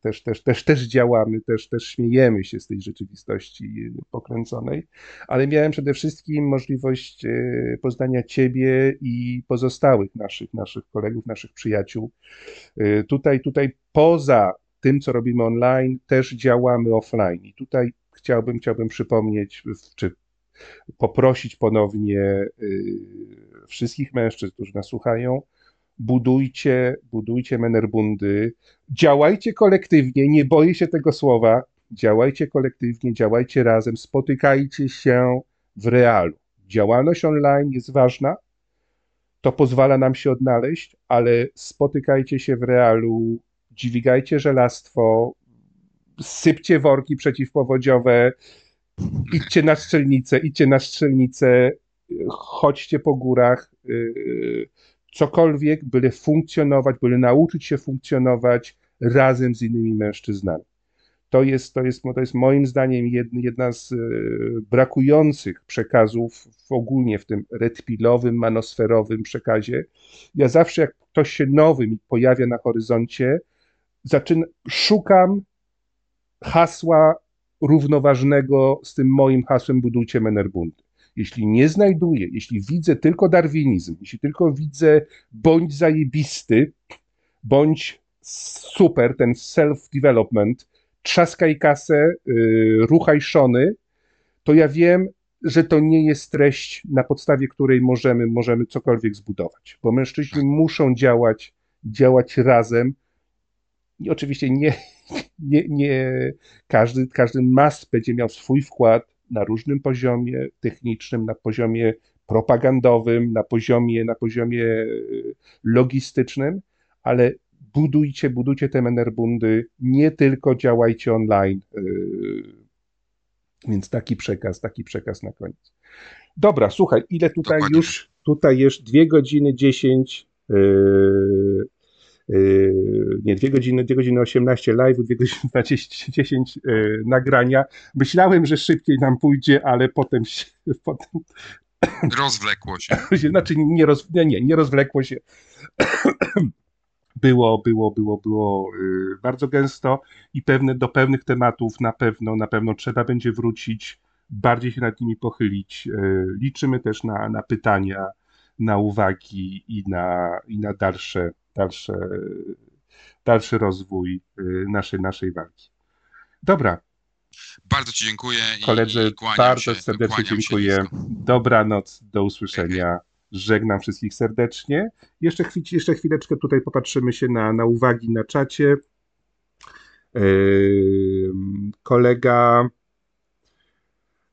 też, też, też, też działamy, też, też śmiejemy się z tej rzeczywistości pokręconej, ale miałem przede wszystkim możliwość poznania Ciebie i pozostałych naszych, naszych kolegów, naszych przyjaciół. Tutaj, tutaj poza tym, co robimy online, też działamy offline. I tutaj chciałbym, chciałbym przypomnieć, czy poprosić ponownie y, wszystkich mężczyzn, którzy nas słuchają, budujcie, budujcie menerbundy, działajcie kolektywnie, nie boję się tego słowa, działajcie kolektywnie, działajcie razem, spotykajcie się w realu. Działalność online jest ważna, to pozwala nam się odnaleźć, ale spotykajcie się w realu, dźwigajcie żelastwo, sypcie worki przeciwpowodziowe, idźcie na strzelnicę, idźcie na strzelnicę, chodźcie po górach, yy, cokolwiek, byle funkcjonować, byle nauczyć się funkcjonować razem z innymi mężczyznami. To jest, to jest, to jest moim zdaniem jedna, z yy, brakujących przekazów w ogólnie w tym redpilowym, manosferowym przekazie. Ja zawsze, jak ktoś się nowy mi pojawia na horyzoncie, zaczynam, szukam hasła równoważnego z tym moim hasłem budujcie Menerbundy. Jeśli nie znajduję, jeśli widzę tylko darwinizm, jeśli tylko widzę bądź zajebisty, bądź super, ten self-development, trzaskaj kasę, yy, ruchaj szony, to ja wiem, że to nie jest treść, na podstawie której możemy, możemy cokolwiek zbudować, bo mężczyźni muszą działać, działać razem, i oczywiście nie, nie, nie każdy, każdy mast będzie miał swój wkład na różnym poziomie technicznym, na poziomie propagandowym, na poziomie, na poziomie e, logistycznym, ale budujcie, budujcie te menerbundy, nie tylko działajcie online. E, więc taki przekaz, taki przekaz na koniec. Dobra, słuchaj, ile tutaj Dokładnie. już, tutaj już 2 godziny 10 yy, Yy, nie, 2 godziny, 2 godziny 18 live, 2 godziny 20, 10 yy, nagrania. Myślałem, że szybciej nam pójdzie, ale potem się, potem, Rozwlekło się. znaczy nie, roz, nie, nie, rozwlekło się. Było, było, było, było yy, bardzo gęsto i pewne, do pewnych tematów na pewno, na pewno trzeba będzie wrócić, bardziej się nad nimi pochylić. Liczymy też na, na pytania, na uwagi i na, i na dalsze, dalsze, dalszy rozwój y, naszej, naszej walki. Dobra, Bardzo Ci dziękuję i, koledzy, bardzo się, serdecznie dziękuję. Dobranoc, do usłyszenia. Żegnam wszystkich serdecznie. Jeszcze, chwil, jeszcze chwileczkę tutaj popatrzymy się na, na uwagi na czacie. Yy, kolega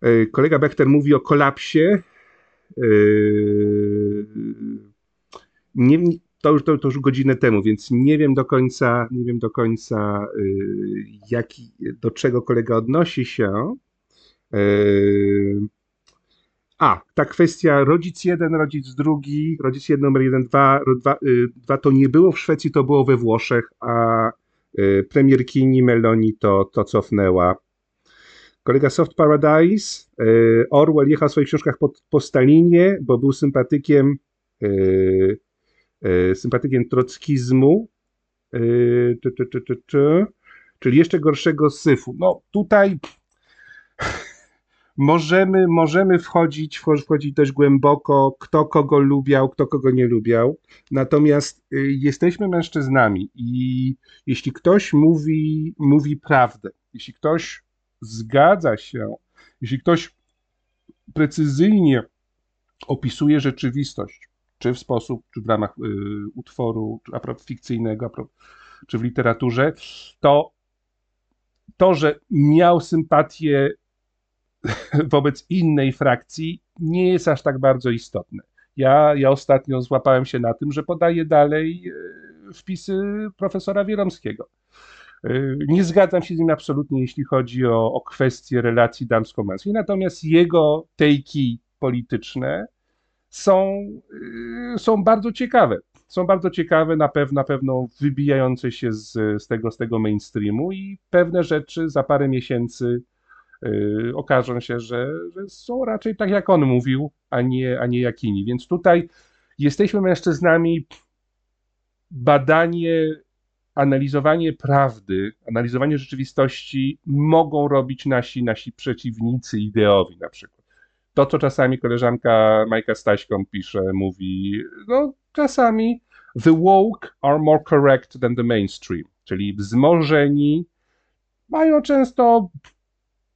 yy, kolega Bechter mówi o kolapsie. Yy, nie, to, już, to, to już godzinę temu, więc nie wiem do końca, nie wiem do końca, yy, jaki, do czego kolega odnosi się. Yy, a, ta kwestia rodzic jeden, rodzic drugi, rodzic jeden, numer jeden, dwa, dwa, y, dwa to nie było w Szwecji, to było we Włoszech, a y, premierkini Meloni to, to cofnęła. Kolega Soft Paradise, y, Orwell jechał w swoich książkach po, po Stalinie, bo był sympatykiem y, sympatykiem trockizmu, czy, czyli jeszcze gorszego syfu. No tutaj możemy, możemy wchodzić, wcho- wchodzić dość głęboko, kto kogo lubiał, kto kogo nie lubiał. Natomiast y, jesteśmy mężczyznami i jeśli ktoś mówi, mówi prawdę, jeśli ktoś zgadza się, jeśli ktoś precyzyjnie opisuje rzeczywistość, czy w sposób, czy w ramach y, utworu, czy fikcyjnego, czy w literaturze, to to, że miał sympatię wobec innej frakcji, nie jest aż tak bardzo istotne. Ja, ja ostatnio złapałem się na tym, że podaję dalej e, wpisy profesora Wieromskiego. E, Nie zgadzam się z nim absolutnie, jeśli chodzi o, o kwestie relacji damsko-męskiej, natomiast jego tejki polityczne są, y, są bardzo ciekawe. Są bardzo ciekawe, na pewno, na pewno wybijające się z, z, tego, z tego mainstreamu i pewne rzeczy za parę miesięcy y, okażą się, że, że są raczej tak, jak on mówił, a nie, a nie jak inni. Więc tutaj jesteśmy mężczyznami. Badanie, analizowanie prawdy, analizowanie rzeczywistości mogą robić nasi, nasi przeciwnicy ideowi na przykład. To, co czasami koleżanka Majka Staśką pisze, mówi, no czasami the woke are more correct than the mainstream, czyli wzmożeni mają często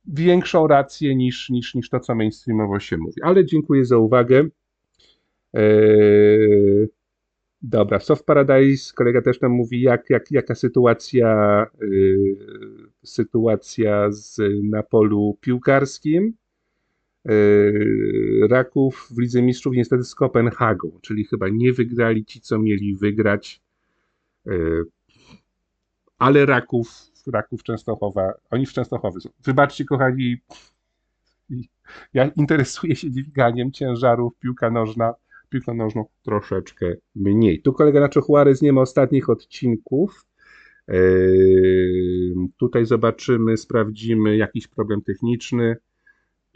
większą rację niż, niż, niż to, co mainstreamowo się mówi. Ale dziękuję za uwagę. Eee, dobra, Soft Paradise, kolega też nam mówi, jak, jak, jaka sytuacja, yy, sytuacja z, na polu piłkarskim. Raków w Lidze Mistrzów niestety z Kopenhagą, czyli chyba nie wygrali ci, co mieli wygrać. Ale Raków, Raków Częstochowa, oni w Częstochowie są. Wybaczcie, kochani, ja interesuję się dźwiganiem ciężarów, piłka nożna, piłką nożną troszeczkę mniej. Tu kolega Nacho Juarez nie ma ostatnich odcinków. Yy, tutaj zobaczymy, sprawdzimy jakiś problem techniczny.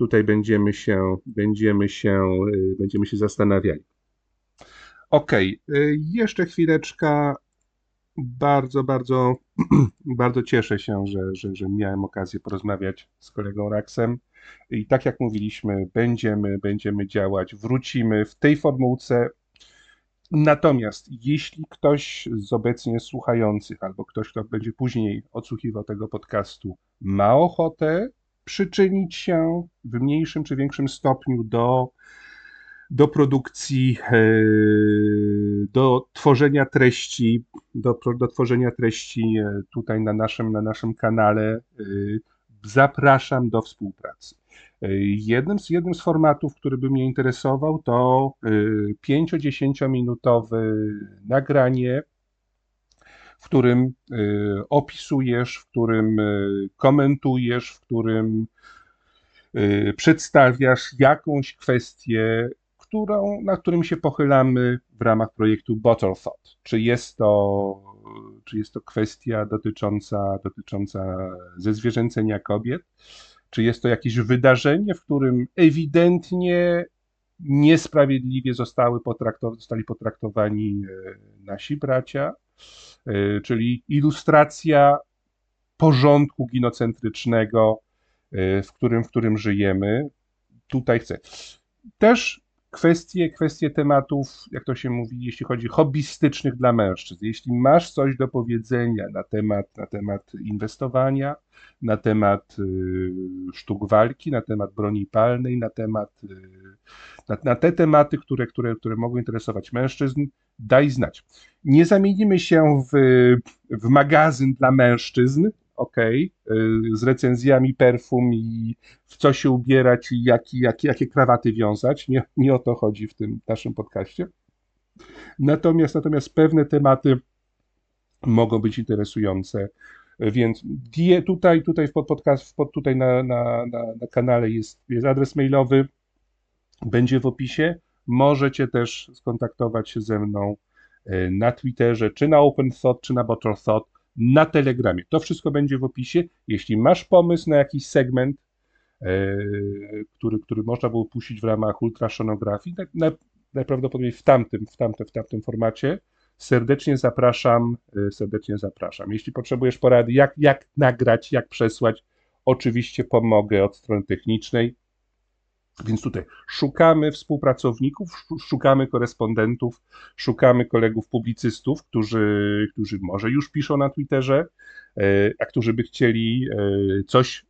Tutaj będziemy się, będziemy się, yy, będziemy się zastanawiali. Ok, jeszcze chwileczka. Bardzo, bardzo, bardzo cieszę się, że, że, że miałem okazję porozmawiać z kolegą Raksem. I tak jak mówiliśmy, będziemy, będziemy działać, wrócimy w tej formułce. Natomiast jeśli ktoś z obecnie słuchających, albo ktoś, kto będzie później odsłuchiwał tego podcastu, ma ochotę przyczynić się w mniejszym czy większym stopniu do, do produkcji, e, do tworzenia treści, do, do tworzenia treści e, tutaj na naszym, na naszym kanale, e, zapraszam do współpracy. Jednym z, jednym z formatów, który by mnie interesował, to 5-10 minutowe nagranie, w którym y, opisujesz, w którym y, komentujesz, w którym y, przedstawiasz jakąś kwestię, którą, na którym się pochylamy w ramach projektu Bottle Thought. Czy jest to, czy jest to kwestia dotycząca, dotycząca zezwierzęcenia kobiet, czy jest to jakieś wydarzenie, w którym ewidentnie niesprawiedliwie zostały potraktow zostali potraktowani nasi bracia, czyli ilustracja porządku ginocentrycznego, e, w którym, w którym żyjemy. Tutaj chcę. Też kwestie, kwestie tematów, jak to się mówi, jeśli chodzi hobbystycznych dla mężczyzn. Jeśli masz coś do powiedzenia na temat, na temat inwestowania, na temat y, sztuk walki, na temat broni palnej, na temat y, na, na, te tematy, które, które, które mogą interesować mężczyzn, daj znać. Nie zamienimy się w, w magazyn dla mężczyzn, ok, z recenzjami perfum i w co się ubierać i jak, jak, jakie krawaty wiązać. Nie, nie o to chodzi w tym naszym podcaście. Natomiast, natomiast pewne tematy mogą być interesujące. Więc tutaj, tutaj w podcast, pod, tutaj na, na, na, na kanale jest, jest adres mailowy, będzie w opisie. Możecie też skontaktować się ze mną e, na Twitterze, czy na Open Thought, czy na Bottle Thought na Telegramie. To wszystko będzie w opisie. Jeśli masz pomysł na jakiś segment, e, który, który można było puścić w ramach ultrasonografii, najprawdopodobniej w tamtym, w tamtym, w tamtym formacie, serdecznie zapraszam, e, serdecznie zapraszam. Jeśli potrzebujesz porady, jak, jak nagrać, jak przesłać, oczywiście pomogę od strony technicznej. Więc tutaj szukamy współpracowników, szukamy korespondentów, szukamy kolegów publicystów, którzy, którzy może już piszą na Twitterze, e, a którzy by chcieli e, coś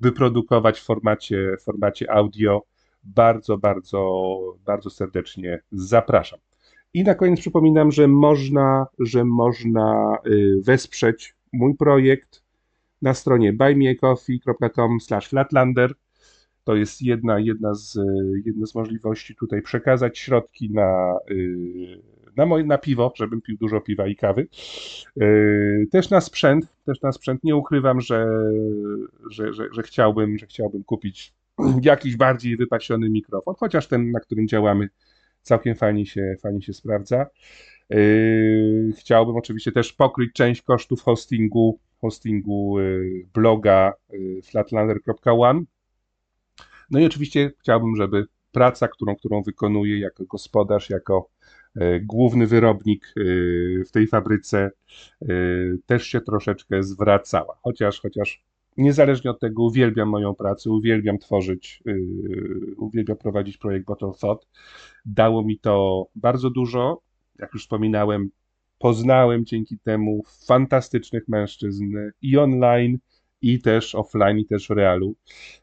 wyprodukować w formacie, w formacie audio. Bardzo, bardzo, bardzo serdecznie zapraszam. I na koniec przypominam, że można, że można e, wesprzeć mój projekt na stronie buymeacoffee.com/flatlander to jest jedna, jedna, z, jedna z możliwości tutaj przekazać środki na, y, na, moje, na piwo, żebym pił dużo piwa i kawy. Y, też na sprzęt, też na sprzęt. Nie ukrywam, że, że, że, że chciałbym, że chciałbym kupić jakiś bardziej wypasiony mikrofon, chociaż ten, na którym działamy, całkiem fajnie się, fajnie się sprawdza. Y, chciałbym oczywiście też pokryć część kosztów hostingu, hostingu bloga flatlander.one no i oczywiście chciałbym, żeby praca, którą, którą wykonuję jako gospodarz, jako e, główny wyrobnik e, w tej fabryce, e, też się troszeczkę zwracała. Chociaż, chociaż niezależnie od tego uwielbiam moją pracę, uwielbiam tworzyć, uwielbiam prowadzić projekt Bottle Thought. Dało mi to bardzo dużo. Jak już wspominałem, poznałem dzięki temu fantastycznych mężczyzn i online, i też offline, i też w realu.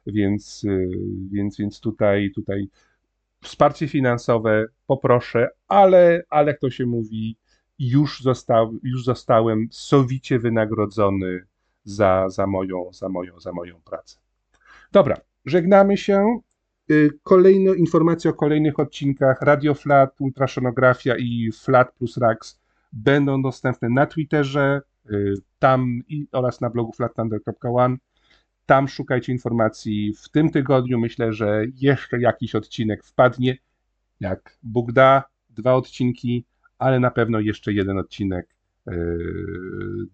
Więc, y, więc, więc tutaj, tutaj wsparcie finansowe poproszę, ale, ale jak to się mówi, już, został, już zostałem sowicie wynagrodzony za, za, moją, za, moją, za moją pracę. Dobra, żegnamy się. y, kolejne informacje o kolejnych odcinkach Radio Flat, Ultrasonografia i Flat plus Rax będą dostępne na Twitterze, tam i, oraz na blogu flatlander.one. Tam szukajcie informacji. W tym tygodniu myślę, że jeszcze jakiś odcinek wpadnie. Jak Bóg da, dwa odcinki, ale na pewno jeszcze jeden odcinek y,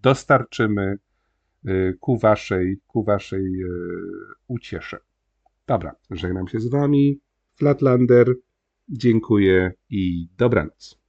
dostarczymy y, ku waszej, ku waszej y, uciesze. Dobra, żegnam się z wami. Flatlander, dziękuję i dobranoc.